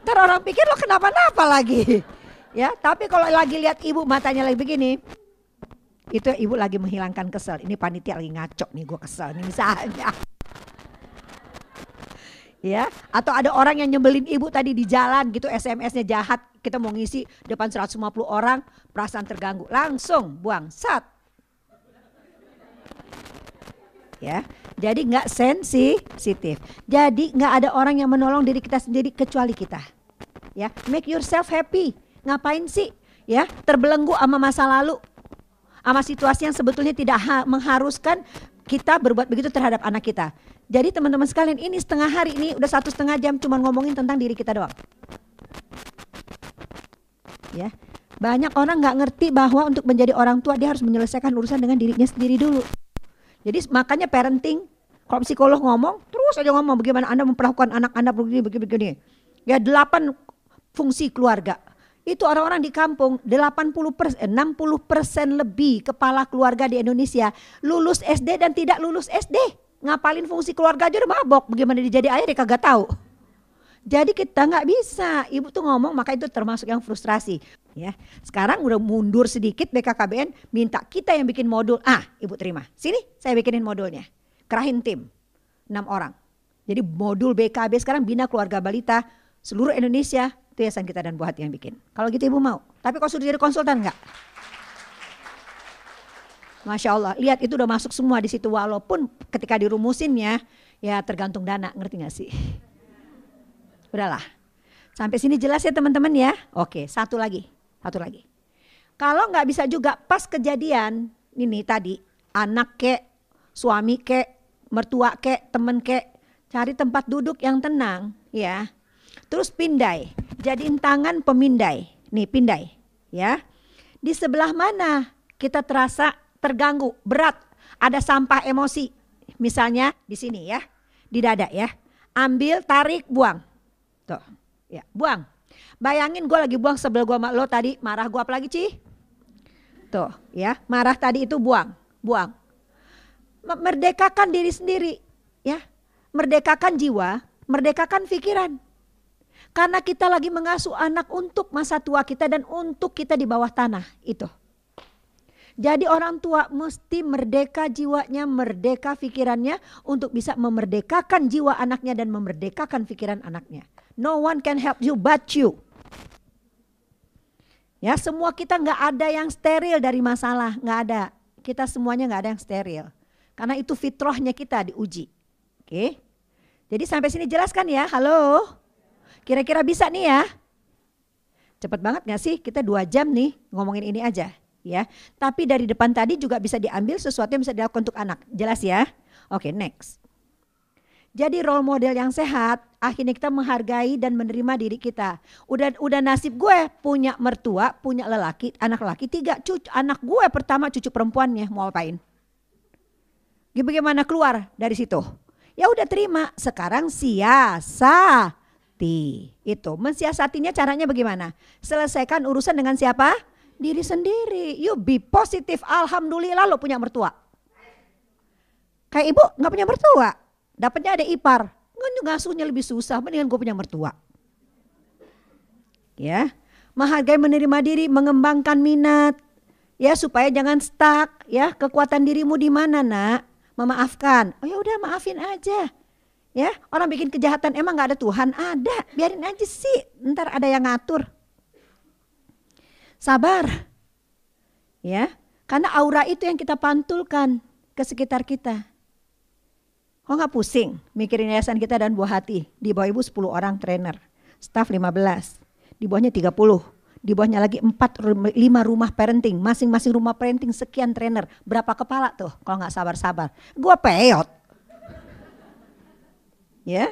Ntar orang pikir lo kenapa-napa lagi. Ya, tapi kalau lagi lihat ibu matanya lagi begini, itu ibu lagi menghilangkan kesel. Ini panitia lagi ngaco nih, gue kesel nih misalnya. Ya, atau ada orang yang nyebelin ibu tadi di jalan gitu SMS-nya jahat, kita mau ngisi depan 150 orang, perasaan terganggu, langsung buang, sat. Ya, jadi nggak sensitif. Jadi nggak ada orang yang menolong diri kita sendiri kecuali kita ya. Make yourself happy. Ngapain sih ya terbelenggu sama masa lalu? Sama situasi yang sebetulnya tidak mengharuskan kita berbuat begitu terhadap anak kita. Jadi teman-teman sekalian ini setengah hari ini udah satu setengah jam cuma ngomongin tentang diri kita doang. Ya. Banyak orang nggak ngerti bahwa untuk menjadi orang tua dia harus menyelesaikan urusan dengan dirinya sendiri dulu jadi makanya parenting kalau psikolog ngomong terus aja ngomong bagaimana anda memperlakukan anak anda begini begini begini ya delapan fungsi keluarga. Itu orang-orang di kampung 80 persen, 60 persen lebih kepala keluarga di Indonesia lulus SD dan tidak lulus SD. Ngapalin fungsi keluarga aja udah mabok. Bagaimana dijadi ayah dia kagak tahu. Jadi kita nggak bisa. Ibu tuh ngomong maka itu termasuk yang frustrasi. Ya, sekarang udah mundur sedikit BKKBN minta kita yang bikin modul. Ah, ibu terima. Sini saya bikinin modulnya. Kerahin tim enam orang. Jadi modul BKB sekarang Bina Keluarga Balita seluruh Indonesia itu Yayasan kita dan buat yang bikin. Kalau gitu ibu mau. Tapi kalau sudah jadi konsultan enggak? Masya Allah, lihat itu udah masuk semua di situ walaupun ketika dirumusinnya ya tergantung dana, ngerti gak sih? Udahlah, sampai sini jelas ya teman-teman ya. Oke, satu lagi, satu lagi. Kalau nggak bisa juga pas kejadian ini tadi anak kek, suami kek, mertua kek, temen kek, cari tempat duduk yang tenang ya. Terus pindai, jadiin tangan pemindai. Nih pindai ya. Di sebelah mana kita terasa terganggu, berat, ada sampah emosi. Misalnya di sini ya, di dada ya. Ambil, tarik, buang. Tuh, ya, buang. Bayangin gue lagi buang sebelah gue lo tadi, marah gue apa lagi Ci? Tuh, ya, marah tadi itu buang, buang. Merdekakan diri sendiri, ya. Merdekakan jiwa, merdekakan pikiran. Karena kita lagi mengasuh anak untuk masa tua kita dan untuk kita di bawah tanah, itu. Jadi orang tua mesti merdeka jiwanya, merdeka pikirannya untuk bisa memerdekakan jiwa anaknya dan memerdekakan pikiran anaknya. No one can help you but you. Ya semua kita nggak ada yang steril dari masalah, nggak ada. Kita semuanya nggak ada yang steril. Karena itu fitrahnya kita diuji. Oke. Jadi sampai sini jelaskan ya, halo. Kira-kira bisa nih ya. Cepet banget gak sih? Kita dua jam nih ngomongin ini aja ya. Tapi dari depan tadi juga bisa diambil sesuatu yang bisa dilakukan untuk anak. Jelas ya? Oke, next. Jadi role model yang sehat, akhirnya kita menghargai dan menerima diri kita. Udah udah nasib gue punya mertua, punya lelaki, anak lelaki tiga, cucu, anak gue pertama cucu perempuannya mau apain? Bagaimana keluar dari situ? Ya udah terima. Sekarang siasati. Itu mensiasatinya caranya bagaimana? Selesaikan urusan dengan siapa? diri sendiri. You be positif. Alhamdulillah lo punya mertua. Kayak ibu nggak punya mertua. Dapatnya ada ipar. Ngasuhnya lebih susah. Mendingan gue punya mertua. Ya. Menghargai menerima diri. Mengembangkan minat. Ya supaya jangan stuck. Ya kekuatan dirimu di mana nak? Memaafkan. Oh ya udah maafin aja. Ya, orang bikin kejahatan emang nggak ada Tuhan? Ada, biarin aja sih. Ntar ada yang ngatur. Sabar. Ya, karena aura itu yang kita pantulkan ke sekitar kita. Kok nggak pusing mikirin yayasan kita dan buah hati? Di bawah ibu 10 orang trainer, staff 15, di bawahnya 30, di bawahnya lagi 4 5 rumah parenting, masing-masing rumah parenting sekian trainer. Berapa kepala tuh kalau nggak sabar-sabar? Gua peyot. Ya.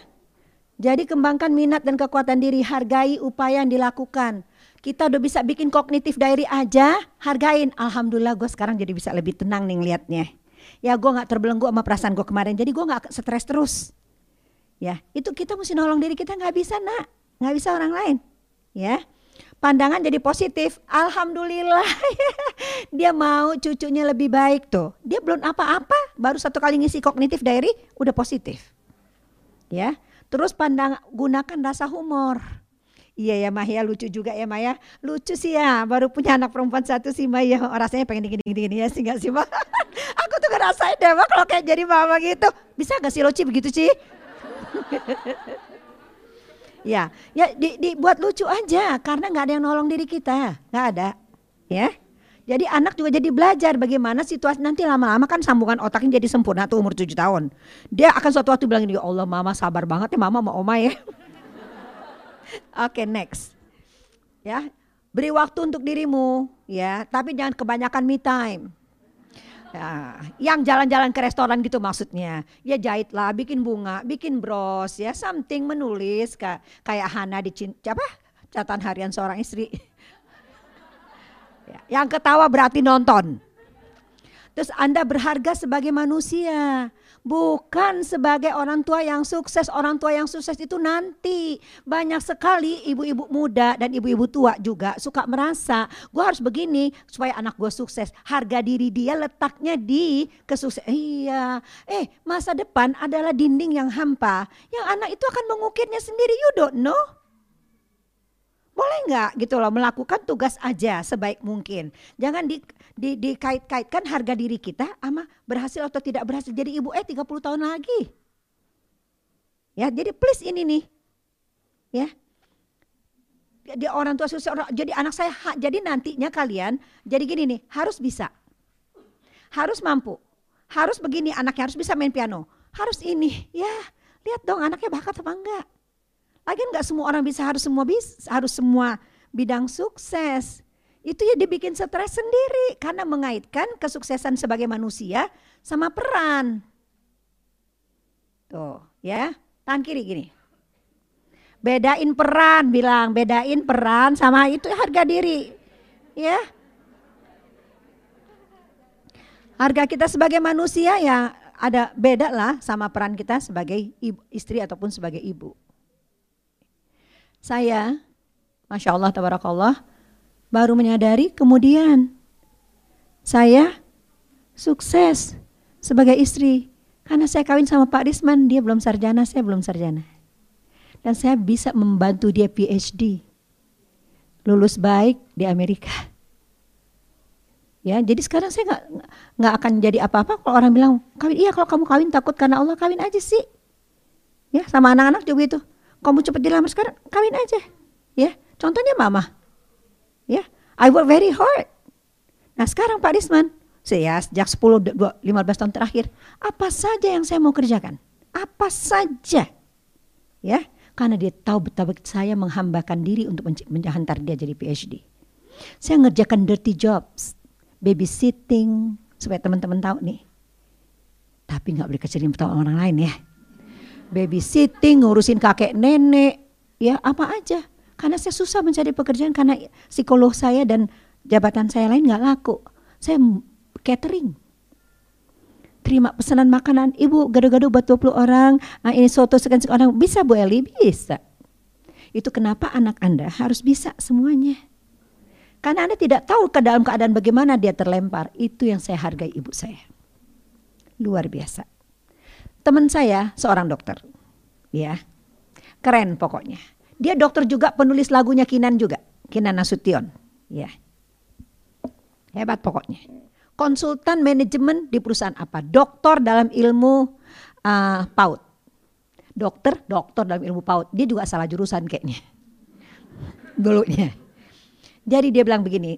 Jadi kembangkan minat dan kekuatan diri, hargai upaya yang dilakukan. Kita udah bisa bikin kognitif diary aja, hargain. Alhamdulillah gue sekarang jadi bisa lebih tenang nih ngeliatnya. Ya gue gak terbelenggu sama perasaan gue kemarin, jadi gue gak stres terus. Ya itu kita mesti nolong diri kita nggak bisa nak, nggak bisa orang lain. Ya pandangan jadi positif. Alhamdulillah dia mau cucunya lebih baik tuh. Dia belum apa-apa, baru satu kali ngisi kognitif diary udah positif. Ya, terus pandang gunakan rasa humor. Iya ya Maya lucu juga ya Maya. Lucu sih ya, baru punya anak perempuan satu sih Maya. Oh, rasanya pengen dingin-dingin ya sih gak sih? Aku tuh ngerasain deh Ma kalau kayak jadi mama gitu. Bisa gak sih lucu begitu sih? ya, ya di, dibuat lucu aja karena nggak ada yang nolong diri kita, nggak ada, ya. Jadi anak juga jadi belajar bagaimana situasi nanti lama-lama kan sambungan otaknya jadi sempurna tuh umur 7 tahun. Dia akan suatu waktu bilang ya Allah mama sabar banget ya mama mau oma ya. Oke, okay, next. Ya, beri waktu untuk dirimu, ya, tapi jangan kebanyakan me time. Ya, yang jalan-jalan ke restoran gitu maksudnya. Ya jahit lah, bikin bunga, bikin bros, ya something menulis kayak kayak Hana di apa? Catatan harian seorang istri. ya, yang ketawa berarti nonton. Terus Anda berharga sebagai manusia. Bukan sebagai orang tua yang sukses. Orang tua yang sukses itu nanti. Banyak sekali ibu-ibu muda dan ibu-ibu tua juga suka merasa. Gue harus begini supaya anak gue sukses. Harga diri dia letaknya di kesuksesan. Iya. Eh masa depan adalah dinding yang hampa. Yang anak itu akan mengukirnya sendiri. You don't know. Boleh nggak gitu loh melakukan tugas aja sebaik mungkin. Jangan di, di, dikait-kaitkan harga diri kita sama berhasil atau tidak berhasil jadi ibu eh 30 tahun lagi. Ya, jadi please ini nih. Ya. Dia orang tua susah orang- jadi anak saya jadi nantinya kalian jadi gini nih, harus bisa. Harus mampu. Harus begini anaknya harus bisa main piano. Harus ini. Ya, lihat dong anaknya bakat apa enggak. Lagian enggak semua orang bisa harus semua bisa, harus semua bidang sukses. Itu ya dibikin stres sendiri karena mengaitkan kesuksesan sebagai manusia sama peran. Tuh, ya. Tangan kiri gini. Bedain peran, bilang bedain peran sama itu harga diri. Ya. Harga kita sebagai manusia ya ada beda lah sama peran kita sebagai ibu, istri ataupun sebagai ibu. Saya, Masya Allah, Tabarakallah, baru menyadari kemudian saya sukses sebagai istri. Karena saya kawin sama Pak Risman, dia belum sarjana, saya belum sarjana. Dan saya bisa membantu dia PhD. Lulus baik di Amerika. Ya, jadi sekarang saya nggak nggak akan jadi apa-apa kalau orang bilang kawin. Iya, kalau kamu kawin takut karena Allah kawin aja sih. Ya, sama anak-anak juga itu. Kamu cepat dilamar sekarang, kawin aja. Ya, contohnya mama. Ya, I work very hard. Nah, sekarang Pak Risman, saya sejak 10 dua- 15 tahun terakhir, apa saja yang saya mau kerjakan? Apa saja. Ya, karena dia tahu betapa saya menghambakan diri untuk menghantar dia jadi PhD. Saya ngerjakan dirty jobs, babysitting, supaya teman-teman tahu nih. Tapi nggak boleh kecilin orang lain ya. Babysitting, ngurusin kakek nenek, ya apa aja. Karena saya susah mencari pekerjaan karena psikolog saya dan jabatan saya lain nggak laku. Saya catering. Terima pesanan makanan, ibu gado-gado buat 20 orang, ah, ini soto sekian orang. Bisa Bu Eli? Bisa. Itu kenapa anak Anda harus bisa semuanya. Karena Anda tidak tahu ke dalam keadaan bagaimana dia terlempar. Itu yang saya hargai ibu saya. Luar biasa. Teman saya seorang dokter. Ya. Keren pokoknya. Dia dokter juga penulis lagunya Kinan juga. Kinan Nasution. Ya. Hebat pokoknya. Konsultan manajemen di perusahaan apa? Doktor dalam ilmu uh, PAUD. Dokter, dokter dalam ilmu PAUD. Dia juga salah jurusan kayaknya. Dulunya. Jadi dia bilang begini,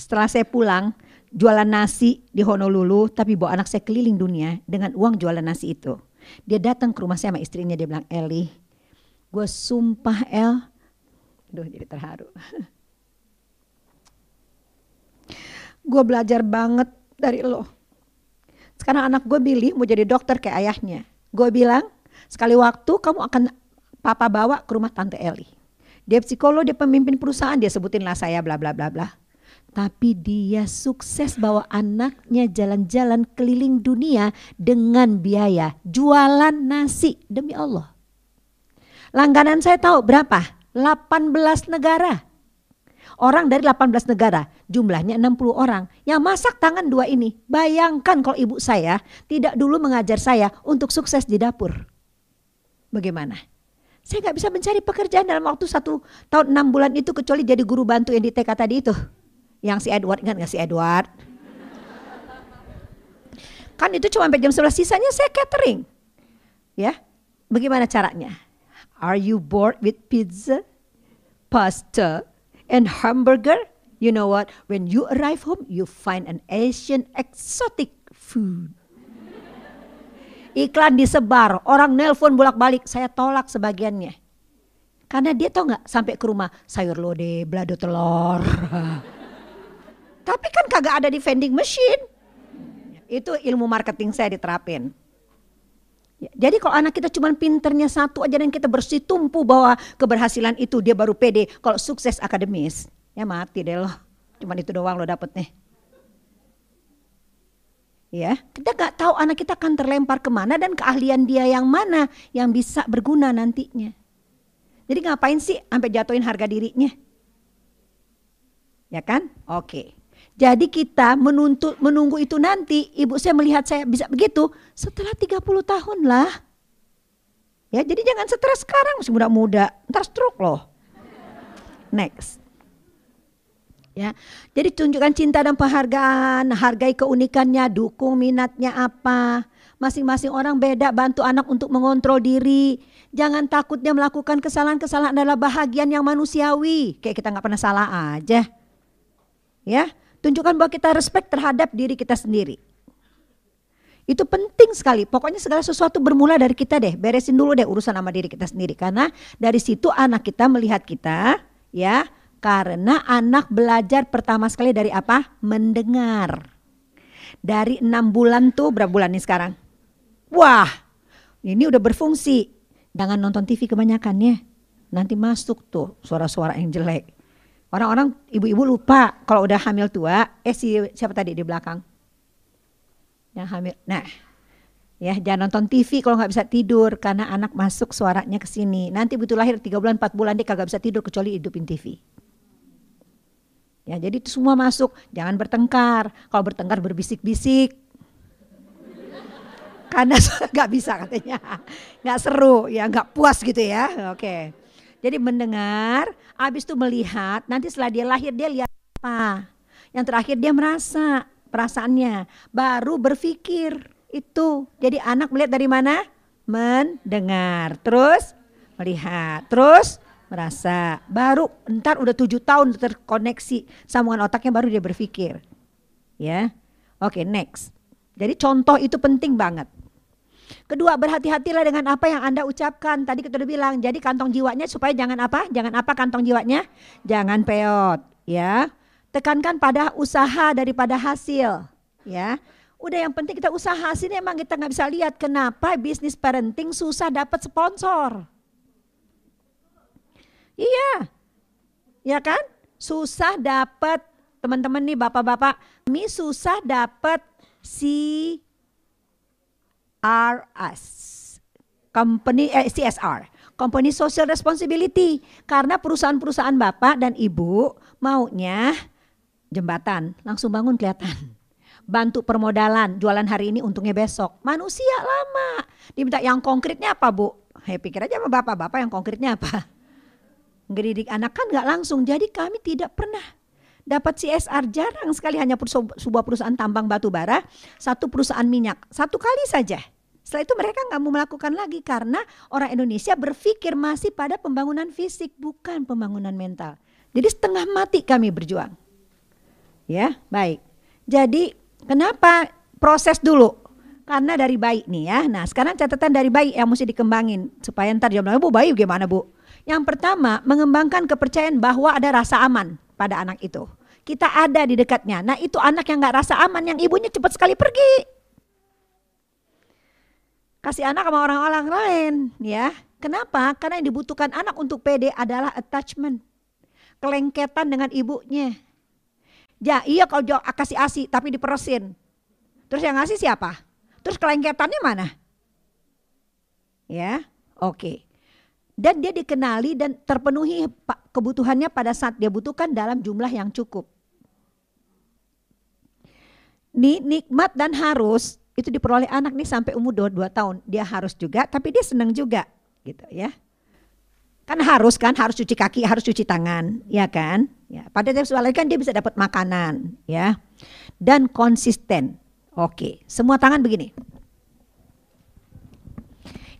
setelah saya pulang jualan nasi di Honolulu tapi bawa anak saya keliling dunia dengan uang jualan nasi itu. Dia datang ke rumah saya sama istrinya dia bilang, "Eli, gue sumpah El, Duh jadi terharu. gue belajar banget dari lo. Sekarang anak gue pilih mau jadi dokter kayak ayahnya. Gue bilang, sekali waktu kamu akan papa bawa ke rumah tante Eli. Dia psikolog, dia pemimpin perusahaan, dia sebutin lah saya bla bla bla bla. Tapi dia sukses bawa anaknya jalan-jalan keliling dunia dengan biaya jualan nasi demi Allah. Langganan saya tahu berapa? 18 negara. Orang dari 18 negara, jumlahnya 60 orang. Yang masak tangan dua ini. Bayangkan kalau ibu saya tidak dulu mengajar saya untuk sukses di dapur. Bagaimana? Saya nggak bisa mencari pekerjaan dalam waktu satu tahun enam bulan itu kecuali jadi guru bantu yang di TK tadi itu. Yang si Edward, ingat nggak si Edward? Kan itu cuma sampai jam 11 sisanya saya catering. Ya, bagaimana caranya? Are you bored with pizza, pasta, and hamburger? You know what? When you arrive home, you find an Asian exotic food. Iklan disebar, orang nelpon bolak-balik, saya tolak sebagiannya. Karena dia tahu nggak sampai ke rumah sayur lode, belado telur. Tapi kan kagak ada di vending machine. Itu ilmu marketing saya diterapin. Jadi kalau anak kita cuma pinternya satu aja dan kita bersih tumpu bahwa keberhasilan itu dia baru pede. Kalau sukses akademis, ya mati deh loh. Cuman itu doang lo dapet nih. Ya, kita nggak tahu anak kita akan terlempar ke mana dan keahlian dia yang mana yang bisa berguna nantinya. Jadi ngapain sih sampai jatuhin harga dirinya? Ya kan? Oke. Jadi kita menuntut menunggu itu nanti, ibu saya melihat saya bisa begitu setelah 30 tahun lah. Ya, jadi jangan stres sekarang masih muda-muda, ntar stroke loh. Next. Ya, jadi tunjukkan cinta dan penghargaan, hargai keunikannya, dukung minatnya apa, Masing-masing orang beda bantu anak untuk mengontrol diri. Jangan takut dia melakukan kesalahan-kesalahan adalah bahagian yang manusiawi. Kayak kita nggak pernah salah aja. Ya, tunjukkan bahwa kita respect terhadap diri kita sendiri. Itu penting sekali. Pokoknya segala sesuatu bermula dari kita deh. Beresin dulu deh urusan sama diri kita sendiri. Karena dari situ anak kita melihat kita, ya. Karena anak belajar pertama sekali dari apa? Mendengar. Dari enam bulan tuh berapa bulan nih sekarang? Wah, ini udah berfungsi. Jangan nonton TV kebanyakan ya. Nanti masuk tuh suara-suara yang jelek. Orang-orang ibu-ibu lupa kalau udah hamil tua, eh si siapa tadi di belakang? yang hamil. Nah, ya jangan nonton TV kalau nggak bisa tidur karena anak masuk suaranya ke sini. Nanti begitu lahir 3 bulan 4 bulan dia kagak bisa tidur kecuali hidupin TV. Ya, jadi itu semua masuk. Jangan bertengkar. Kalau bertengkar berbisik-bisik. Karena nggak bisa katanya. Nggak seru, ya nggak puas gitu ya. Oke. Jadi mendengar, habis itu melihat, nanti setelah dia lahir dia lihat apa. Yang terakhir dia merasa perasaannya, baru berpikir itu. Jadi anak melihat dari mana? Mendengar, terus melihat, terus merasa. Baru entar udah tujuh tahun terkoneksi sambungan otaknya baru dia berpikir. Ya, oke next. Jadi contoh itu penting banget. Kedua, berhati-hatilah dengan apa yang Anda ucapkan. Tadi kita udah bilang, jadi kantong jiwanya supaya jangan apa? Jangan apa kantong jiwanya? Jangan peot, ya tekankan pada usaha daripada hasil ya udah yang penting kita usaha hasilnya emang kita nggak bisa lihat kenapa bisnis parenting susah dapat sponsor iya ya kan susah dapat teman-teman nih bapak-bapak kami susah dapat CRS company eh, CSR company social responsibility karena perusahaan-perusahaan bapak dan ibu maunya jembatan, langsung bangun kelihatan. Bantu permodalan, jualan hari ini untungnya besok. Manusia lama. Diminta yang konkretnya apa bu? Hei pikir aja sama bapak-bapak yang konkretnya apa? Ngedidik anak kan nggak langsung. Jadi kami tidak pernah dapat CSR jarang sekali hanya sebuah perusahaan tambang batu bara, satu perusahaan minyak, satu kali saja. Setelah itu mereka nggak mau melakukan lagi karena orang Indonesia berpikir masih pada pembangunan fisik bukan pembangunan mental. Jadi setengah mati kami berjuang. Ya, baik. Jadi kenapa proses dulu? Karena dari bayi nih ya. Nah sekarang catatan dari bayi yang mesti dikembangin supaya ntar bilang, bu bayi gimana bu? Yang pertama mengembangkan kepercayaan bahwa ada rasa aman pada anak itu. Kita ada di dekatnya. Nah itu anak yang nggak rasa aman, yang ibunya cepat sekali pergi. Kasih anak sama orang-orang lain ya. Kenapa? Karena yang dibutuhkan anak untuk PD adalah attachment. Kelengketan dengan ibunya Ya iya kalau kasih asi tapi diperesin. Terus yang ngasih siapa? Terus kelengketannya mana? Ya, oke. Okay. Dan dia dikenali dan terpenuhi kebutuhannya pada saat dia butuhkan dalam jumlah yang cukup. Nih nikmat dan harus itu diperoleh anak nih sampai umur 22 tahun. Dia harus juga tapi dia senang juga gitu ya. Kan harus kan, harus cuci kaki, harus cuci tangan, ya kan? Ya, pada seksual kan dia bisa dapat makanan, ya. Dan konsisten. Oke, semua tangan begini.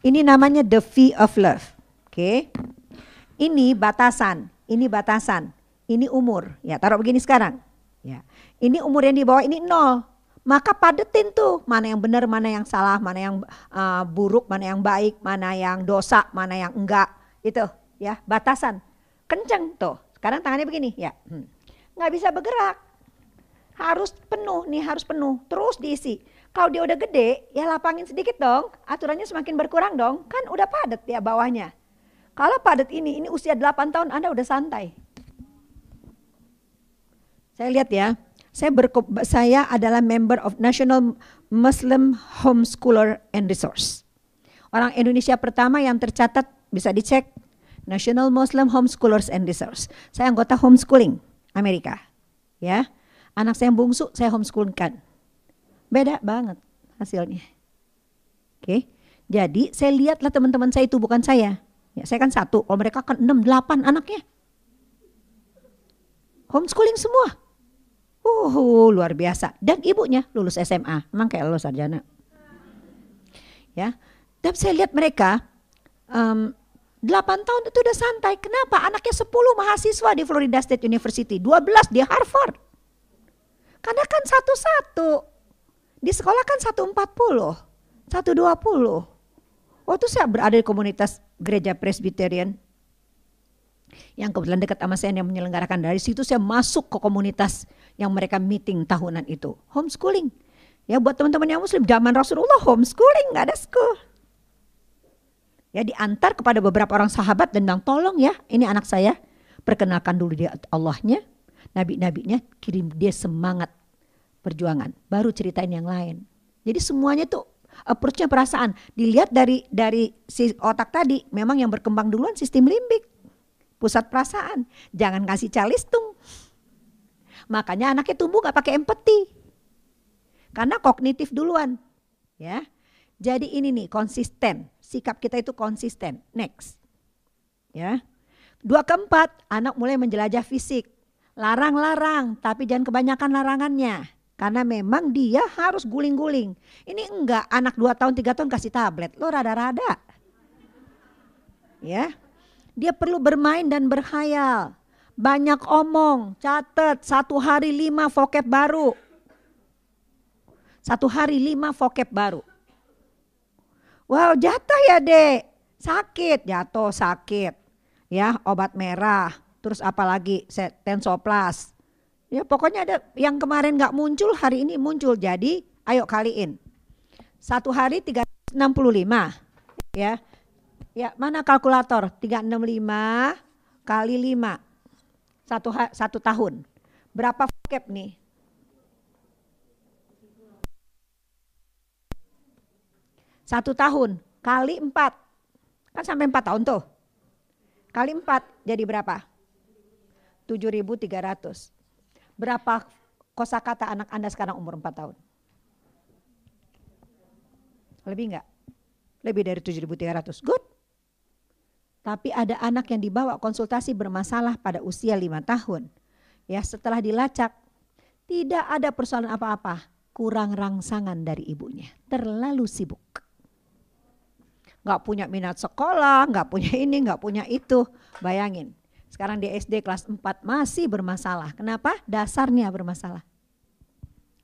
Ini namanya the fee of love. Oke. Ini batasan, ini batasan, ini umur. Ya, taruh begini sekarang. Ini umur yang di bawah ini nol. Maka padetin tuh mana yang benar, mana yang salah, mana yang uh, buruk, mana yang baik, mana yang dosa, mana yang enggak. Itu ya batasan. Kenceng tuh. Sekarang tangannya begini ya hmm. nggak bisa bergerak. Harus penuh nih harus penuh. Terus diisi. Kalau dia udah gede ya lapangin sedikit dong. Aturannya semakin berkurang dong. Kan udah padat ya bawahnya. Kalau padat ini ini usia 8 tahun anda udah santai. Saya lihat ya saya berko, saya adalah member of National Muslim Homeschooler and Resource. Orang Indonesia pertama yang tercatat bisa dicek National Muslim Homeschoolers and Resource. Saya anggota homeschooling Amerika. Ya. Anak saya yang bungsu saya homeschoolkan. Beda banget hasilnya. Oke. Jadi saya lihatlah teman-teman saya itu bukan saya. Ya, saya kan satu, kalau mereka kan enam, delapan anaknya. Homeschooling semua. Uh, luar biasa. Dan ibunya lulus SMA. Emang kayak lulus sarjana. Ya, dan saya lihat mereka um, 8 tahun itu udah santai. Kenapa? Anaknya 10 mahasiswa di Florida State University, 12 di Harvard. Karena kan satu-satu. Di sekolah kan 140, 120. Waktu saya berada di komunitas gereja Presbyterian, yang kebetulan dekat sama saya yang menyelenggarakan dari situ saya masuk ke komunitas yang mereka meeting tahunan itu. Homeschooling. Ya buat teman-teman yang muslim zaman Rasulullah homeschooling nggak ada school. Ya diantar kepada beberapa orang sahabat dan bilang tolong ya ini anak saya perkenalkan dulu dia Allahnya nabi-nabinya kirim dia semangat perjuangan. Baru ceritain yang lain. Jadi semuanya tuh approachnya perasaan. Dilihat dari dari si otak tadi memang yang berkembang duluan sistem limbik pusat perasaan. Jangan kasih calistung. Makanya anaknya tumbuh gak pakai empati. Karena kognitif duluan. Ya. Jadi ini nih konsisten. Sikap kita itu konsisten. Next. Ya. Dua keempat, anak mulai menjelajah fisik. Larang-larang, tapi jangan kebanyakan larangannya. Karena memang dia harus guling-guling. Ini enggak anak dua tahun, tiga tahun kasih tablet. Lo rada-rada. Ya, dia perlu bermain dan berhayal. Banyak omong, catat satu hari lima vokep baru. Satu hari lima vokep baru. Wow jatuh ya dek, sakit, jatuh sakit. Ya obat merah, terus apalagi tensoplas. Ya pokoknya ada yang kemarin nggak muncul hari ini muncul. Jadi ayo kaliin. Satu hari 365 ya Ya, mana kalkulator? 365 kali 5. Satu, satu tahun. Berapa vocab nih? Satu tahun kali empat. Kan sampai empat tahun tuh. Kali empat jadi berapa? 7.300. Berapa kosakata anak Anda sekarang umur empat tahun? Lebih enggak? Lebih dari 7.300. Good. Tapi ada anak yang dibawa konsultasi bermasalah pada usia lima tahun. Ya setelah dilacak, tidak ada persoalan apa-apa. Kurang rangsangan dari ibunya. Terlalu sibuk. Gak punya minat sekolah, gak punya ini, gak punya itu. Bayangin, sekarang di SD kelas 4 masih bermasalah. Kenapa? Dasarnya bermasalah.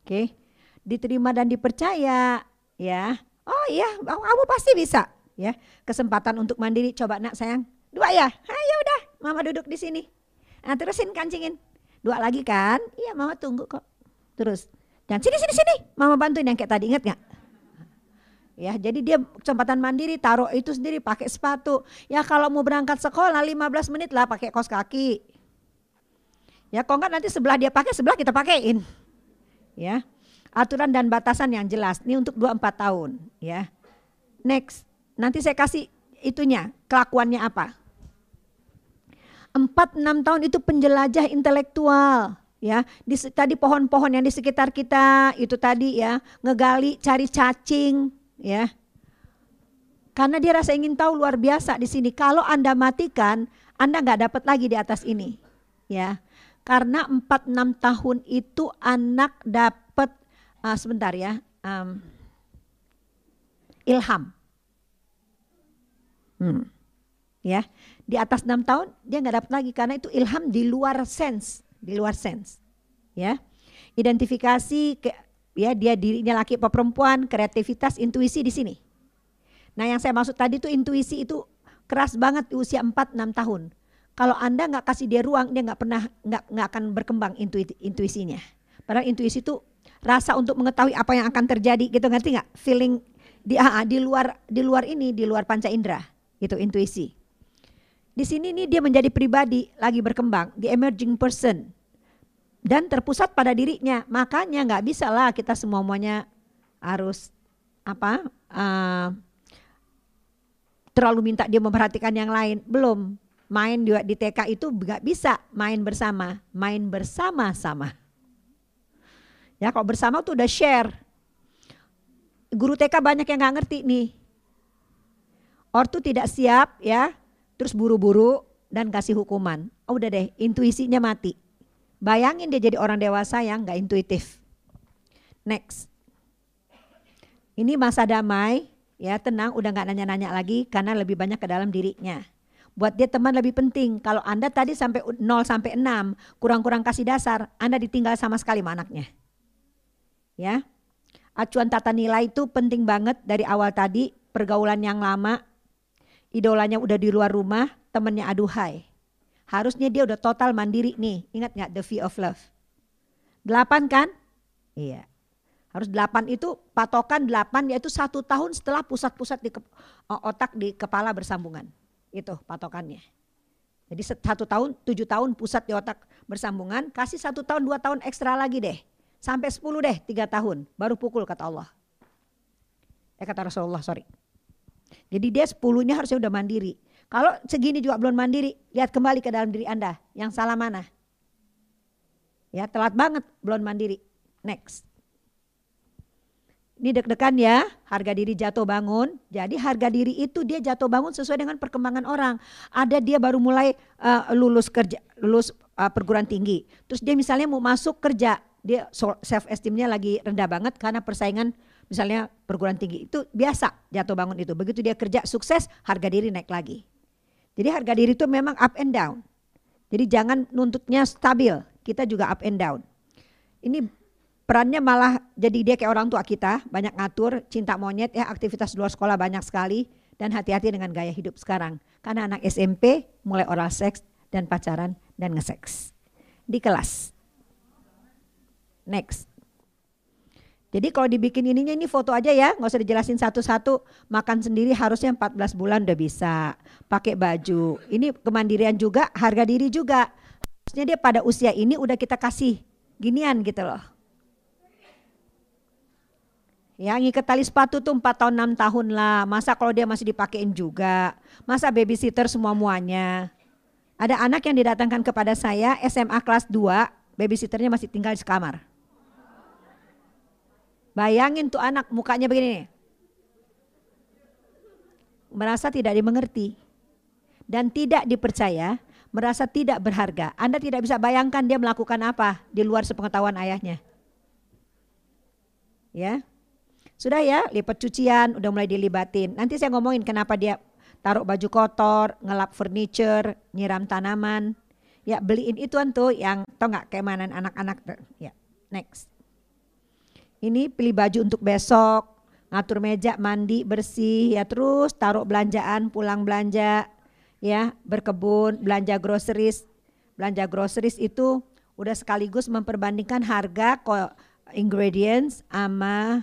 Oke, diterima dan dipercaya ya. Oh iya, kamu pasti bisa ya. Kesempatan untuk mandiri. Coba nak sayang dua ya? Ayo udah mama duduk di sini. Nah, terusin kancingin. Dua lagi kan? Iya mama tunggu kok. Terus dan sini sini sini. Mama bantuin yang kayak tadi ingat nggak? Ya jadi dia kesempatan mandiri taruh itu sendiri pakai sepatu. Ya kalau mau berangkat sekolah 15 menit lah pakai kos kaki. Ya kok enggak nanti sebelah dia pakai sebelah kita pakaiin ya aturan dan batasan yang jelas. Ini untuk 24 tahun ya. Next Nanti saya kasih itunya, kelakuannya apa. Empat enam tahun itu penjelajah intelektual ya. Di tadi pohon-pohon yang di sekitar kita itu tadi ya. Ngegali cari cacing ya. Karena dia rasa ingin tahu luar biasa di sini. Kalau anda matikan anda nggak dapat lagi di atas ini ya. Karena empat enam tahun itu anak dapat uh, sebentar ya. Um, ilham Hmm. Ya, di atas enam tahun dia nggak dapat lagi karena itu ilham di luar sense, di luar sense. Ya, identifikasi ke, ya dia dirinya laki atau perempuan, kreativitas, intuisi di sini. Nah, yang saya maksud tadi itu intuisi itu keras banget di usia 4 6 tahun. Kalau Anda nggak kasih dia ruang, dia nggak pernah nggak nggak akan berkembang intuisi, intuisinya. Padahal intuisi itu rasa untuk mengetahui apa yang akan terjadi gitu ngerti nggak? Feeling di ah, ah, di luar di luar ini, di luar panca indera itu intuisi. Di sini nih dia menjadi pribadi lagi berkembang, di emerging person dan terpusat pada dirinya. Makanya nggak bisa lah kita semuanya harus apa uh, terlalu minta dia memperhatikan yang lain. Belum main di, di TK itu nggak bisa main bersama, main bersama-sama. Ya kalau bersama tuh udah share. Guru TK banyak yang nggak ngerti nih Ortu tidak siap ya, terus buru-buru dan kasih hukuman. Oh udah deh, intuisinya mati. Bayangin dia jadi orang dewasa yang nggak intuitif. Next. Ini masa damai, Ya tenang, udah nggak nanya-nanya lagi karena lebih banyak ke dalam dirinya. Buat dia teman lebih penting. Kalau Anda tadi sampai 0 sampai 6, kurang-kurang kasih dasar, Anda ditinggal sama sekali sama anaknya. Ya. Acuan tata nilai itu penting banget dari awal tadi, pergaulan yang lama, idolanya udah di luar rumah, temennya aduhai. Harusnya dia udah total mandiri nih. Ingat nggak the fee of love? Delapan kan? Iya. Harus delapan itu patokan delapan yaitu satu tahun setelah pusat-pusat di otak di kepala bersambungan. Itu patokannya. Jadi satu tahun, tujuh tahun pusat di otak bersambungan, kasih satu tahun, dua tahun ekstra lagi deh. Sampai sepuluh deh, tiga tahun. Baru pukul kata Allah. Eh kata Rasulullah, sorry. Jadi dia sepuluhnya harusnya udah mandiri. Kalau segini juga belum mandiri, lihat kembali ke dalam diri Anda. Yang salah mana? Ya telat banget belum mandiri. Next. Ini deg-degan ya, harga diri jatuh bangun. Jadi harga diri itu dia jatuh bangun sesuai dengan perkembangan orang. Ada dia baru mulai uh, lulus kerja, lulus uh, perguruan tinggi. Terus dia misalnya mau masuk kerja, dia self esteemnya lagi rendah banget karena persaingan misalnya perguruan tinggi. Itu biasa jatuh bangun itu. Begitu dia kerja sukses, harga diri naik lagi. Jadi harga diri itu memang up and down. Jadi jangan nuntutnya stabil, kita juga up and down. Ini perannya malah jadi dia kayak orang tua kita, banyak ngatur, cinta monyet ya, aktivitas luar sekolah banyak sekali dan hati-hati dengan gaya hidup sekarang. Karena anak SMP mulai oral seks dan pacaran dan ngeseks di kelas. Next. Jadi kalau dibikin ininya ini foto aja ya, nggak usah dijelasin satu-satu. Makan sendiri harusnya 14 bulan udah bisa. Pakai baju. Ini kemandirian juga, harga diri juga. Harusnya dia pada usia ini udah kita kasih ginian gitu loh Ya ngikat tali sepatu tuh 4 tahun 6 tahun lah. Masa kalau dia masih dipakein juga. Masa babysitter semua muanya. Ada anak yang didatangkan kepada saya SMA kelas 2, babysitternya masih tinggal di kamar. Bayangin tuh anak mukanya begini Merasa tidak dimengerti dan tidak dipercaya, merasa tidak berharga. Anda tidak bisa bayangkan dia melakukan apa di luar sepengetahuan ayahnya. Ya, sudah ya, lipat cucian udah mulai dilibatin. Nanti saya ngomongin kenapa dia taruh baju kotor, ngelap furniture, nyiram tanaman. Ya beliin ituan tuh yang tau nggak keimanan anak-anak. Ya, next. Ini pilih baju untuk besok, ngatur meja, mandi, bersih, ya terus taruh belanjaan, pulang belanja, ya berkebun, belanja groceries. Belanja groceries itu udah sekaligus memperbandingkan harga ingredients sama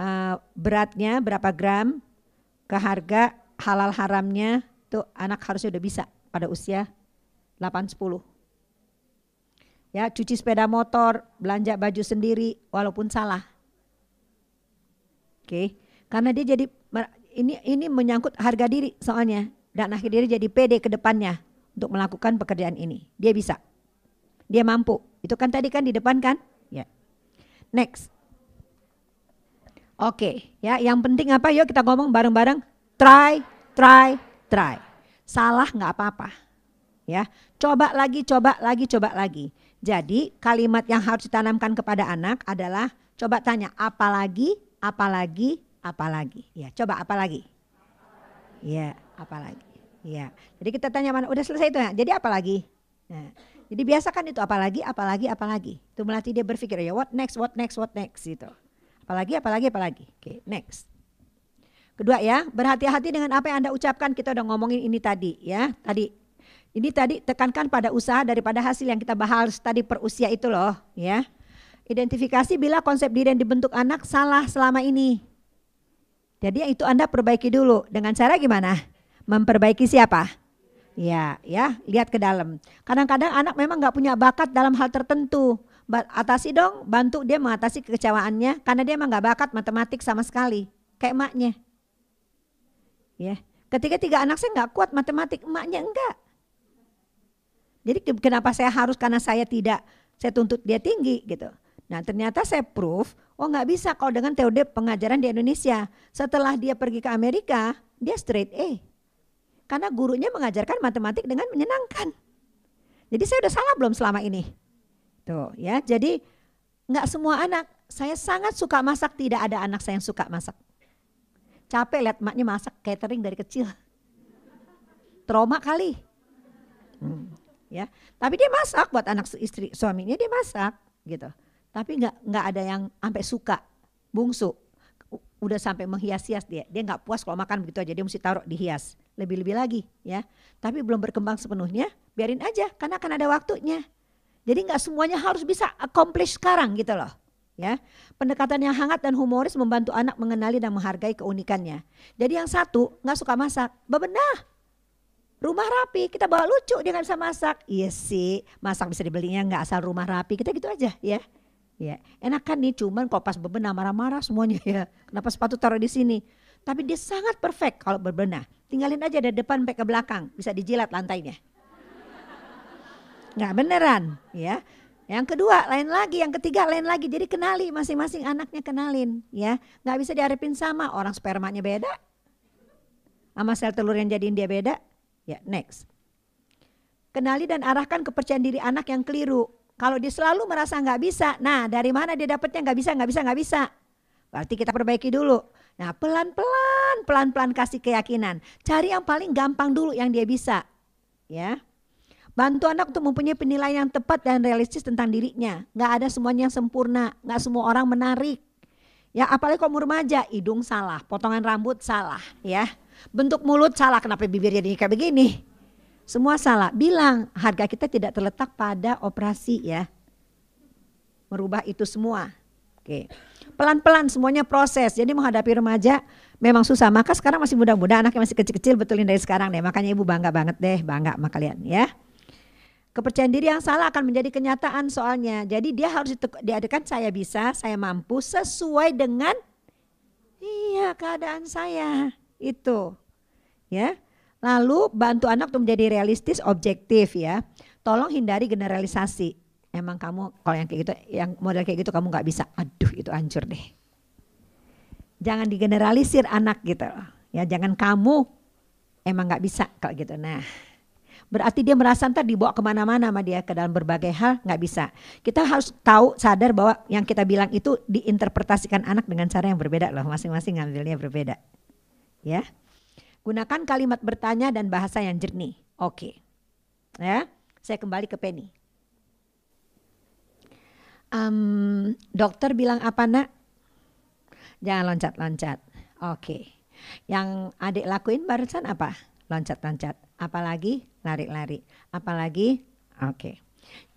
uh, beratnya berapa gram, ke harga halal haramnya tuh anak harusnya udah bisa pada usia 8 10. Ya, cuci sepeda motor, belanja baju sendiri walaupun salah. Oke. Okay. Karena dia jadi ini ini menyangkut harga diri soalnya dan akhirnya dia jadi pede ke depannya untuk melakukan pekerjaan ini. Dia bisa. Dia mampu. Itu kan tadi kan di depan kan? Ya. Next. Oke, ya yang penting apa? Yuk kita ngomong bareng-bareng. Try, try, try. Salah nggak apa-apa. Ya, coba lagi, coba lagi, coba lagi. Jadi kalimat yang harus ditanamkan kepada anak adalah coba tanya apa lagi, apa lagi, apa lagi. Ya, coba apa lagi? Ya, apa lagi? Ya. Jadi kita tanya mana? Udah selesai itu ya. Jadi apa lagi? Nah, jadi biasakan itu apalagi, apalagi, apalagi. Itu melatih dia berpikir ya what next, what next, what next gitu. Apalagi, apalagi, apalagi. Oke, okay, next. Kedua ya, berhati-hati dengan apa yang Anda ucapkan. Kita udah ngomongin ini tadi ya. Tadi ini tadi tekankan pada usaha daripada hasil yang kita bahas tadi per usia itu loh ya. Identifikasi bila konsep diri yang dibentuk anak salah selama ini. Jadi itu Anda perbaiki dulu. Dengan cara gimana? Memperbaiki siapa? Ya, ya, lihat ke dalam. Kadang-kadang anak memang nggak punya bakat dalam hal tertentu atasi dong, bantu dia mengatasi kekecewaannya karena dia emang gak bakat matematik sama sekali, kayak emaknya. Ya, ketika tiga anak saya nggak kuat matematik, emaknya enggak. Jadi kenapa saya harus karena saya tidak saya tuntut dia tinggi gitu. Nah ternyata saya proof, oh nggak bisa kalau dengan teori pengajaran di Indonesia. Setelah dia pergi ke Amerika, dia straight A. Karena gurunya mengajarkan matematik dengan menyenangkan. Jadi saya udah salah belum selama ini? Tuh ya, jadi nggak semua anak. Saya sangat suka masak, tidak ada anak saya yang suka masak. capek lihat maknya masak catering dari kecil. Trauma kali. Hmm, ya, tapi dia masak buat anak istri suaminya dia masak gitu. Tapi nggak nggak ada yang sampai suka. Bungsu udah sampai menghias-hias dia. Dia nggak puas kalau makan begitu aja, dia mesti taruh dihias. Lebih-lebih lagi ya. Tapi belum berkembang sepenuhnya, biarin aja karena akan ada waktunya. Jadi nggak semuanya harus bisa accomplish sekarang gitu loh. Ya, pendekatan yang hangat dan humoris membantu anak mengenali dan menghargai keunikannya. Jadi yang satu nggak suka masak, bebenah. Rumah rapi, kita bawa lucu dia nggak bisa masak. Iya sih, masak bisa dibelinya nggak asal rumah rapi, kita gitu aja ya. Ya, enak kan nih cuman kalau pas bebenah marah-marah semuanya ya. Kenapa sepatu taruh di sini? Tapi dia sangat perfect kalau berbenah. Tinggalin aja dari depan sampai ke belakang, bisa dijilat lantainya. Nggak beneran, ya. Yang kedua lain lagi, yang ketiga lain lagi. Jadi kenali masing-masing anaknya kenalin, ya. Nggak bisa diharapin sama orang spermanya beda, sama sel telur yang jadiin dia beda. Ya, next. Kenali dan arahkan kepercayaan diri anak yang keliru. Kalau dia selalu merasa nggak bisa, nah dari mana dia dapetnya nggak bisa, nggak bisa, nggak bisa. Berarti kita perbaiki dulu. Nah pelan-pelan, pelan-pelan kasih keyakinan. Cari yang paling gampang dulu yang dia bisa. Ya, Bantu anak untuk mempunyai penilaian yang tepat dan realistis tentang dirinya. Nggak ada semuanya yang sempurna, nggak semua orang menarik. Ya apalagi kalau remaja, hidung salah, potongan rambut salah, ya. Bentuk mulut salah, kenapa bibirnya jadi kayak begini? Semua salah. Bilang harga kita tidak terletak pada operasi ya. Merubah itu semua. Oke. Pelan-pelan semuanya proses. Jadi menghadapi remaja memang susah. Maka sekarang masih muda-muda, anaknya masih kecil-kecil betulin dari sekarang deh. Makanya ibu bangga banget deh, bangga sama kalian ya. Kepercayaan diri yang salah akan menjadi kenyataan soalnya. Jadi dia harus diadakan saya bisa, saya mampu sesuai dengan iya keadaan saya. Itu. Ya. Lalu bantu anak untuk menjadi realistis, objektif ya. Tolong hindari generalisasi. Emang kamu kalau yang kayak gitu, yang model kayak gitu kamu nggak bisa. Aduh itu hancur deh. Jangan digeneralisir anak gitu. Ya jangan kamu emang nggak bisa kalau gitu. Nah berarti dia merasa ntar dibawa ke mana-mana sama dia ke dalam berbagai hal nggak bisa. Kita harus tahu sadar bahwa yang kita bilang itu diinterpretasikan anak dengan cara yang berbeda loh, masing-masing ngambilnya berbeda. Ya. Gunakan kalimat bertanya dan bahasa yang jernih. Oke. Ya, saya kembali ke Penny. Um, dokter bilang apa nak? Jangan loncat-loncat. Oke. Yang adik lakuin barusan apa? Loncat-loncat. Apalagi lari-lari. Apalagi oke.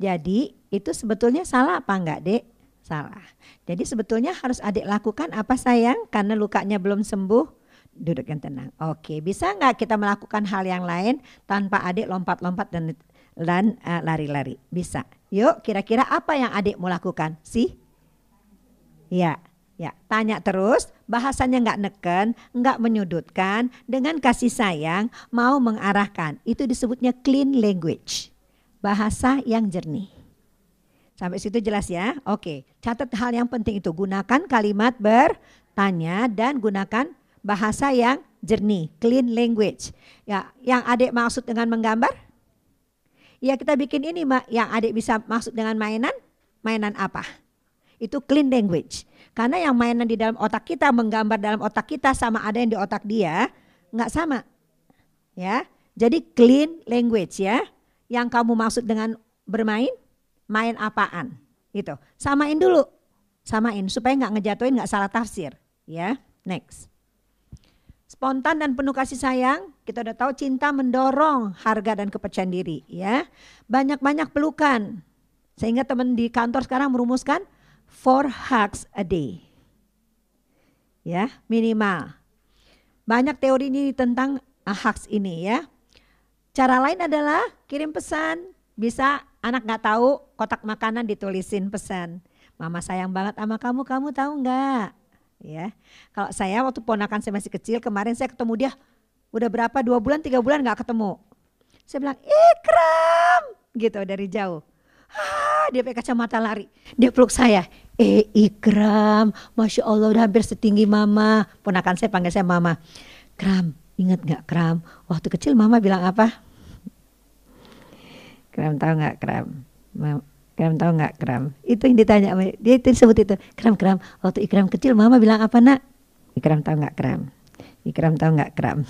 Jadi itu sebetulnya salah apa enggak dek? Salah. Jadi sebetulnya harus adik lakukan apa sayang? Karena lukanya belum sembuh duduk yang tenang. Oke, bisa nggak kita melakukan hal yang lain tanpa adik lompat-lompat dan dan uh, lari-lari? Bisa. Yuk, kira-kira apa yang adik mau lakukan? Sih? Ya, ya. Tanya terus, bahasanya nggak neken, nggak menyudutkan, dengan kasih sayang, mau mengarahkan. Itu disebutnya clean language. Bahasa yang jernih. Sampai situ jelas ya? Oke, catat hal yang penting itu. Gunakan kalimat bertanya dan gunakan bahasa yang jernih, clean language. Ya, yang adik maksud dengan menggambar? Ya kita bikin ini mbak, yang adik bisa maksud dengan mainan, mainan apa? Itu clean language. Karena yang mainan di dalam otak kita, menggambar dalam otak kita sama ada yang di otak dia, nggak sama. Ya, jadi clean language ya. Yang kamu maksud dengan bermain, main apaan? Itu samain dulu, samain supaya nggak ngejatuhin, nggak salah tafsir. Ya, next. Spontan dan penuh kasih sayang, kita udah tahu cinta mendorong harga dan kepercayaan diri ya. Banyak-banyak pelukan. Sehingga teman di kantor sekarang merumuskan four hugs a day. Ya, minimal. Banyak teori ini tentang hugs ini ya. Cara lain adalah kirim pesan, bisa anak nggak tahu kotak makanan ditulisin pesan. Mama sayang banget sama kamu, kamu tahu nggak? Ya. Kalau saya waktu ponakan saya masih kecil kemarin saya ketemu dia udah berapa dua bulan tiga bulan nggak ketemu. Saya bilang Ikram gitu dari jauh. Ah, dia pakai kacamata lari. Dia peluk saya. Eh Ikram, masya Allah udah hampir setinggi mama. Ponakan saya panggil saya mama. Kram, inget nggak Kram? Waktu kecil mama bilang apa? Kram tahu nggak Kram? Kram tahu nggak Kram? Itu yang ditanya dia itu disebut itu. Kram Kram waktu Ikram kecil mama bilang apa nak? Ikram tahu nggak Kram? Ikram tahu nggak Kram?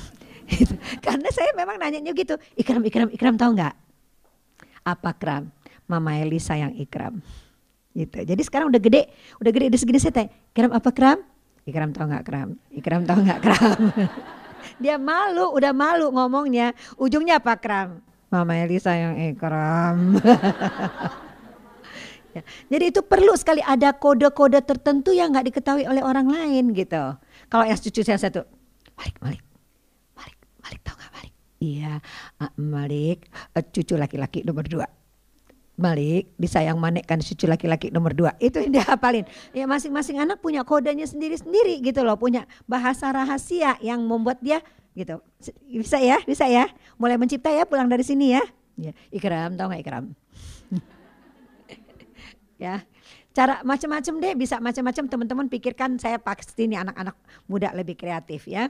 Karena saya memang nanyanya gitu. Ikram, Ikram, Ikram tahu nggak? Apa Kram? Mama Eli sayang Ikram. Gitu. Jadi sekarang udah gede, udah gede, udah segini saya tanya, Ikram apa Kram? Ikram tahu nggak Kram? Ikram tahu nggak Kram? Dia malu, udah malu ngomongnya. Ujungnya apa Kram? Mama Eli sayang Ikram. Ya, Jadi itu perlu sekali ada kode-kode tertentu yang nggak diketahui oleh orang lain gitu. Kalau yang cucu saya satu, Malik, Malik, Malik, Malik tahu nggak Malik? Iya, ah, Malik, eh, cucu laki-laki nomor dua. Malik disayang manek kan cucu laki-laki nomor dua. Itu yang dia hafalin ya masing-masing anak punya kodenya sendiri-sendiri gitu loh. Punya bahasa rahasia yang membuat dia gitu. Bisa ya bisa ya. Mulai mencipta ya pulang dari sini ya. Ya ikram tau nggak ikram ya cara macam-macam deh bisa macam-macam teman-teman pikirkan saya pasti ini anak-anak muda lebih kreatif ya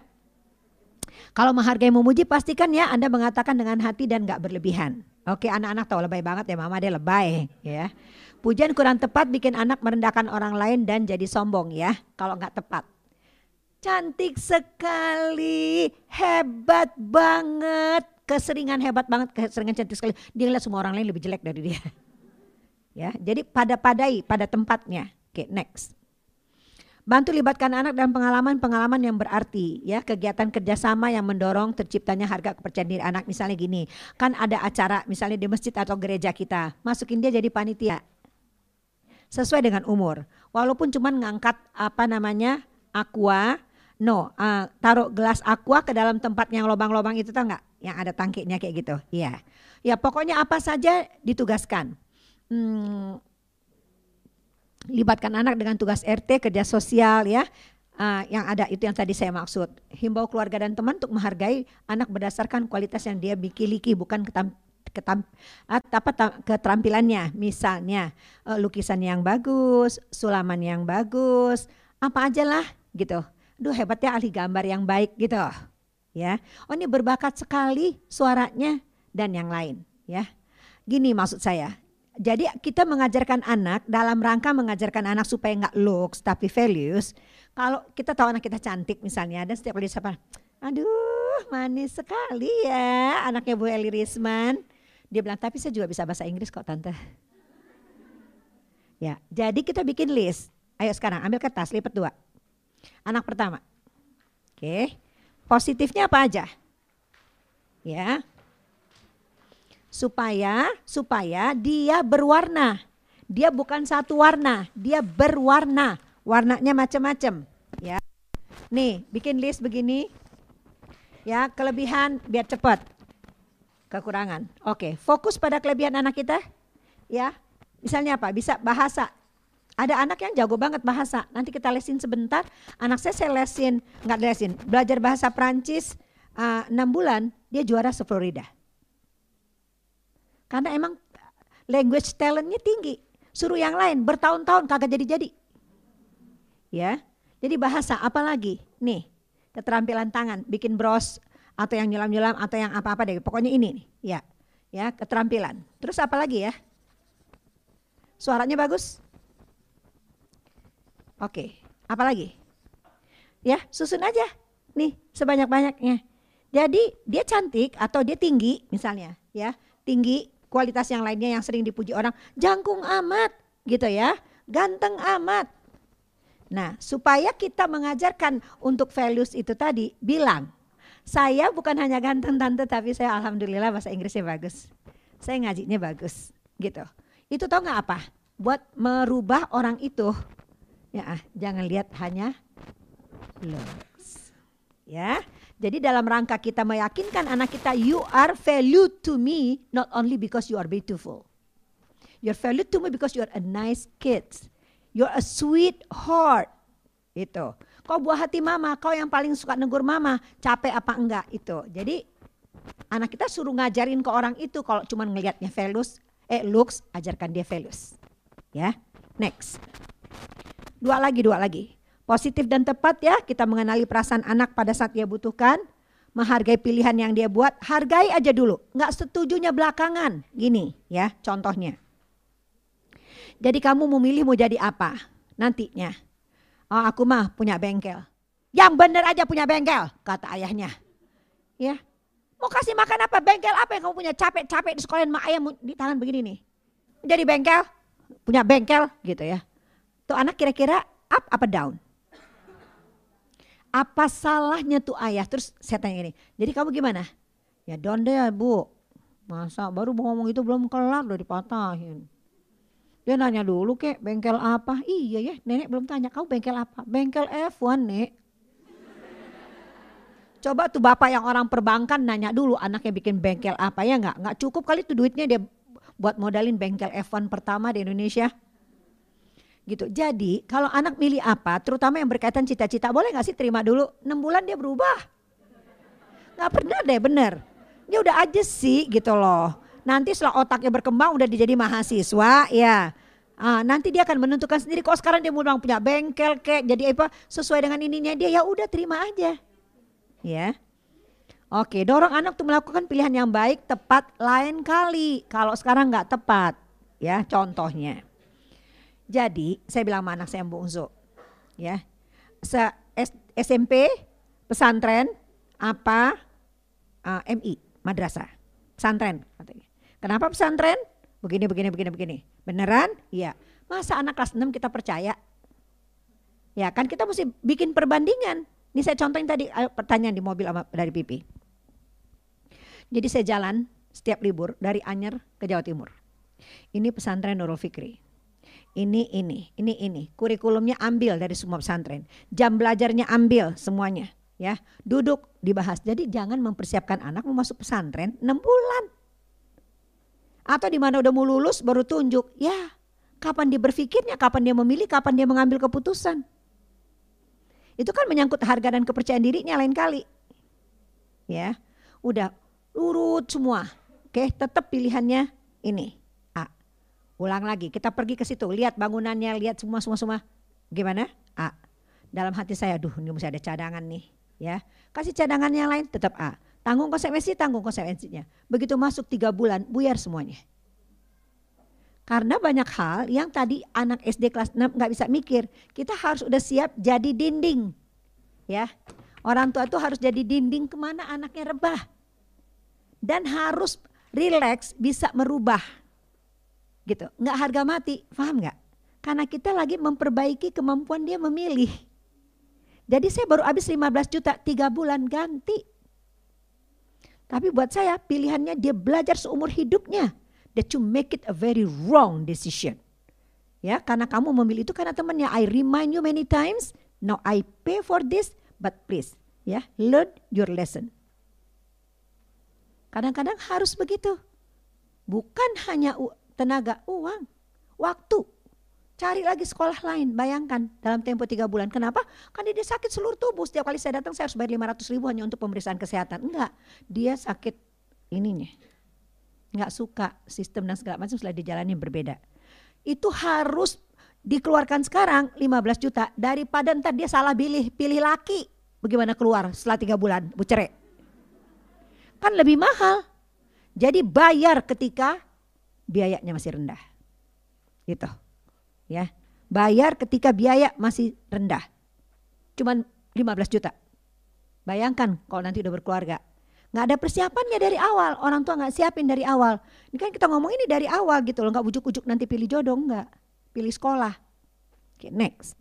kalau menghargai memuji pastikan ya Anda mengatakan dengan hati dan gak berlebihan. Oke anak-anak tahu lebay banget ya mama dia lebay ya. Pujian kurang tepat bikin anak merendahkan orang lain dan jadi sombong ya kalau nggak tepat. Cantik sekali, hebat banget, keseringan hebat banget, keseringan cantik sekali. Dia ngeliat semua orang lain lebih jelek dari dia. Ya, jadi pada-padai pada tempatnya. Oke, next. Bantu libatkan anak dalam pengalaman-pengalaman yang berarti ya. Kegiatan kerjasama yang mendorong terciptanya harga kepercayaan diri anak. Misalnya gini kan ada acara misalnya di masjid atau gereja kita. Masukin dia jadi panitia. Sesuai dengan umur. Walaupun cuman ngangkat apa namanya aqua. No uh, taruh gelas aqua ke dalam tempat yang lubang-lubang itu tau nggak? Yang ada tangkinya kayak gitu. Iya. Ya pokoknya apa saja ditugaskan hmm, libatkan anak dengan tugas RT kerja sosial ya. Uh, yang ada itu yang tadi saya maksud. Himbau keluarga dan teman untuk menghargai anak berdasarkan kualitas yang dia miliki bukan ketam, ketam, apa keterampilannya. Misalnya uh, lukisan yang bagus sulaman yang bagus apa aja lah gitu. Duh hebatnya ahli gambar yang baik gitu ya. Oh ini berbakat sekali suaranya dan yang lain ya. Gini maksud saya jadi kita mengajarkan anak dalam rangka mengajarkan anak supaya nggak looks tapi values. Kalau kita tahu anak kita cantik misalnya dan setiap kali disapa, aduh manis sekali ya anaknya Bu Eli Risman. Dia bilang tapi saya juga bisa bahasa Inggris kok tante. Ya, jadi kita bikin list. Ayo sekarang ambil kertas lipat dua. Anak pertama. Oke. Positifnya apa aja? Ya, supaya supaya dia berwarna. Dia bukan satu warna, dia berwarna. Warnanya macam-macam, ya. Nih, bikin list begini. Ya, kelebihan biar cepat. Kekurangan. Oke, fokus pada kelebihan anak kita. Ya. Misalnya apa? Bisa bahasa. Ada anak yang jago banget bahasa. Nanti kita lesin sebentar. Anak saya saya lesin, nggak lesin. Belajar bahasa Prancis uh, 6 bulan, dia juara se-Florida. Karena emang language talentnya tinggi. Suruh yang lain bertahun-tahun kagak jadi-jadi. Ya, jadi bahasa apalagi? Nih, keterampilan tangan, bikin bros atau yang nyelam-nyelam atau yang apa-apa deh. Pokoknya ini nih, ya. Ya, keterampilan. Terus apa lagi ya? Suaranya bagus? Oke, apa lagi? Ya, susun aja. Nih, sebanyak-banyaknya. Jadi dia cantik atau dia tinggi misalnya, ya. Tinggi kualitas yang lainnya yang sering dipuji orang, jangkung amat gitu ya, ganteng amat. Nah, supaya kita mengajarkan untuk values itu tadi, bilang, saya bukan hanya ganteng tante, tapi saya alhamdulillah bahasa Inggrisnya bagus. Saya ngajinya bagus, gitu. Itu tau nggak apa? Buat merubah orang itu, ya jangan lihat hanya looks, ya. Jadi dalam rangka kita meyakinkan anak kita you are valued to me not only because you are beautiful. You're valued to me because you are a nice kid. You're a sweet heart. Itu. Kau buah hati mama, kau yang paling suka negur mama, capek apa enggak itu. Jadi anak kita suruh ngajarin ke orang itu kalau cuma ngelihatnya values, eh looks, ajarkan dia values. Ya. Next. Dua lagi, dua lagi. Positif dan tepat ya, kita mengenali perasaan anak pada saat dia butuhkan, menghargai pilihan yang dia buat, hargai aja dulu, nggak setujunya belakangan. Gini ya, contohnya. Jadi kamu memilih mau jadi apa nantinya? Oh aku mah punya bengkel. Yang bener aja punya bengkel, kata ayahnya. Ya, mau kasih makan apa? Bengkel apa yang kamu punya? Capek-capek di sekolah mak ayah di tangan begini nih. Jadi bengkel, punya bengkel gitu ya. Tuh anak kira-kira up apa down? Apa salahnya tuh ayah? Terus saya tanya ini, jadi kamu gimana? Ya down deh bu. Masa baru ngomong itu belum kelar udah dipatahin. Dia nanya dulu kek bengkel apa? Iya ya nenek belum tanya kamu bengkel apa? Bengkel F1 nek. Coba tuh bapak yang orang perbankan nanya dulu anaknya bikin bengkel apa ya nggak? Nggak cukup kali tuh duitnya dia buat modalin bengkel F1 pertama di Indonesia. Gitu. Jadi kalau anak milih apa, terutama yang berkaitan cita-cita, boleh nggak sih terima dulu? 6 bulan dia berubah. Nggak pernah deh bener. Dia udah aja sih gitu loh. Nanti setelah otaknya berkembang udah jadi mahasiswa ya. Ah, nanti dia akan menentukan sendiri kok sekarang dia mau punya bengkel kek jadi apa sesuai dengan ininya dia ya udah terima aja ya. Oke, dorong anak untuk melakukan pilihan yang baik, tepat lain kali. Kalau sekarang nggak tepat, ya contohnya. Jadi saya bilang sama anak saya yang bungsu, ya, Se SMP, pesantren, apa, uh, eh, MI, madrasah, pesantren katanya. Kenapa pesantren? Begini, begini, begini, begini. Beneran? Iya. Masa anak kelas 6 kita percaya? Ya kan kita mesti bikin perbandingan ini saya contohin tadi pertanyaan di mobil sama, dari Pipi. Jadi saya jalan setiap libur dari Anyer ke Jawa Timur. Ini pesantren Nurul Fikri. Ini, ini, ini, ini. Kurikulumnya ambil dari semua pesantren. Jam belajarnya ambil semuanya. ya Duduk, dibahas. Jadi jangan mempersiapkan anak mau masuk pesantren 6 bulan. Atau di mana udah mau lulus baru tunjuk. Ya, kapan dia berpikirnya, kapan dia memilih, kapan dia mengambil keputusan. Itu kan menyangkut harga dan kepercayaan dirinya lain kali. Ya, udah urut semua. Oke, tetap pilihannya ini. Ulang lagi, kita pergi ke situ, lihat bangunannya, lihat semua semua semua. Gimana? A. Dalam hati saya, duh ini mesti ada cadangan nih. Ya, kasih cadangan yang lain tetap A. Tanggung konsekuensi, tanggung konsekuensinya. Begitu masuk tiga bulan, buyar semuanya. Karena banyak hal yang tadi anak SD kelas 6 nggak bisa mikir. Kita harus udah siap jadi dinding. Ya, Orang tua itu harus jadi dinding ke mana anaknya rebah. Dan harus relax bisa merubah. Gitu, nggak harga mati, paham nggak? Karena kita lagi memperbaiki kemampuan dia memilih. Jadi saya baru habis 15 juta, tiga bulan ganti. Tapi buat saya pilihannya dia belajar seumur hidupnya that you make it a very wrong decision. Ya, karena kamu memilih itu karena temannya. I remind you many times, now I pay for this, but please, ya, learn your lesson. Kadang-kadang harus begitu. Bukan hanya tenaga, uang, waktu. Cari lagi sekolah lain, bayangkan dalam tempo tiga bulan. Kenapa? Karena dia sakit seluruh tubuh. Setiap kali saya datang saya harus bayar 500 ribu hanya untuk pemeriksaan kesehatan. Enggak, dia sakit ininya nggak suka sistem dan segala macam setelah dijalani berbeda. Itu harus dikeluarkan sekarang 15 juta daripada ntar dia salah pilih pilih laki bagaimana keluar setelah tiga bulan bu cerai kan lebih mahal jadi bayar ketika biayanya masih rendah. Gitu. Ya. Bayar ketika biaya masih rendah. Cuman 15 juta. Bayangkan kalau nanti udah berkeluarga. Nggak ada persiapannya dari awal. Orang tua nggak siapin dari awal. Ini kan kita ngomong ini dari awal gitu loh. Nggak ujuk-ujuk nanti pilih jodoh nggak. Pilih sekolah. Okay, next.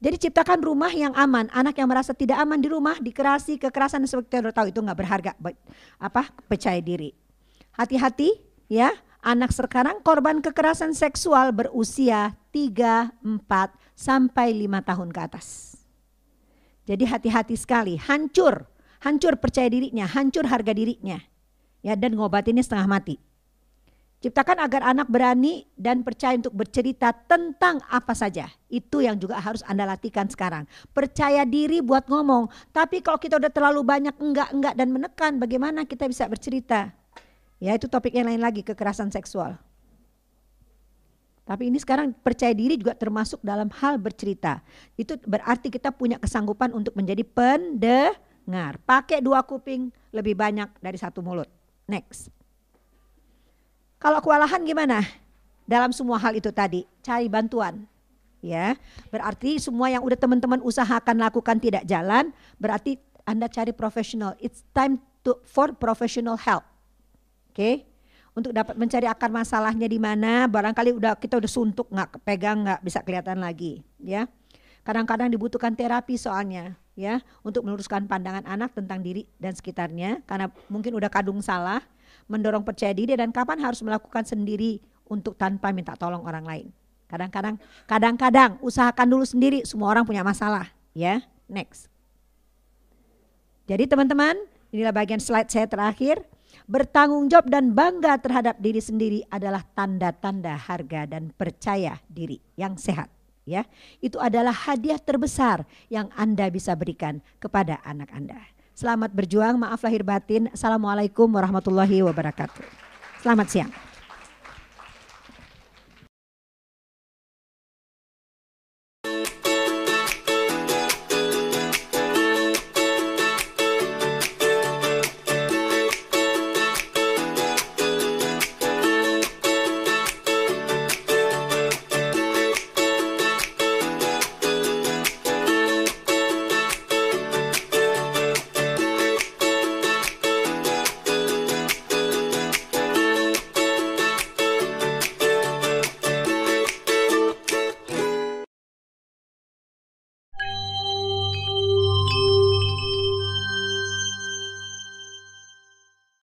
Jadi ciptakan rumah yang aman. Anak yang merasa tidak aman di rumah dikerasi kekerasan seperti kita tahu itu nggak berharga. Apa? Percaya diri. Hati-hati ya anak sekarang korban kekerasan seksual berusia 3, 4 sampai 5 tahun ke atas jadi hati-hati sekali hancur hancur percaya dirinya, hancur harga dirinya. Ya, dan ngobatinnya setengah mati. Ciptakan agar anak berani dan percaya untuk bercerita tentang apa saja. Itu yang juga harus Anda latihkan sekarang. Percaya diri buat ngomong. Tapi kalau kita udah terlalu banyak enggak-enggak dan menekan, bagaimana kita bisa bercerita? Ya itu topik yang lain lagi, kekerasan seksual. Tapi ini sekarang percaya diri juga termasuk dalam hal bercerita. Itu berarti kita punya kesanggupan untuk menjadi pendengar dengar. Pakai dua kuping lebih banyak dari satu mulut. Next. Kalau kewalahan gimana? Dalam semua hal itu tadi, cari bantuan. ya. Berarti semua yang udah teman-teman usahakan lakukan tidak jalan, berarti Anda cari profesional. It's time to for professional help. Oke. Untuk dapat mencari akar masalahnya di mana, barangkali udah kita udah suntuk nggak pegang nggak bisa kelihatan lagi, ya. Kadang-kadang dibutuhkan terapi soalnya, ya, untuk meluruskan pandangan anak tentang diri dan sekitarnya karena mungkin udah kadung salah, mendorong percaya diri dan kapan harus melakukan sendiri untuk tanpa minta tolong orang lain. Kadang-kadang kadang-kadang usahakan dulu sendiri, semua orang punya masalah, ya. Next. Jadi teman-teman, inilah bagian slide saya terakhir. Bertanggung jawab dan bangga terhadap diri sendiri adalah tanda-tanda harga dan percaya diri yang sehat ya. Itu adalah hadiah terbesar yang Anda bisa berikan kepada anak Anda. Selamat berjuang, maaf lahir batin. Assalamualaikum warahmatullahi wabarakatuh. Selamat siang.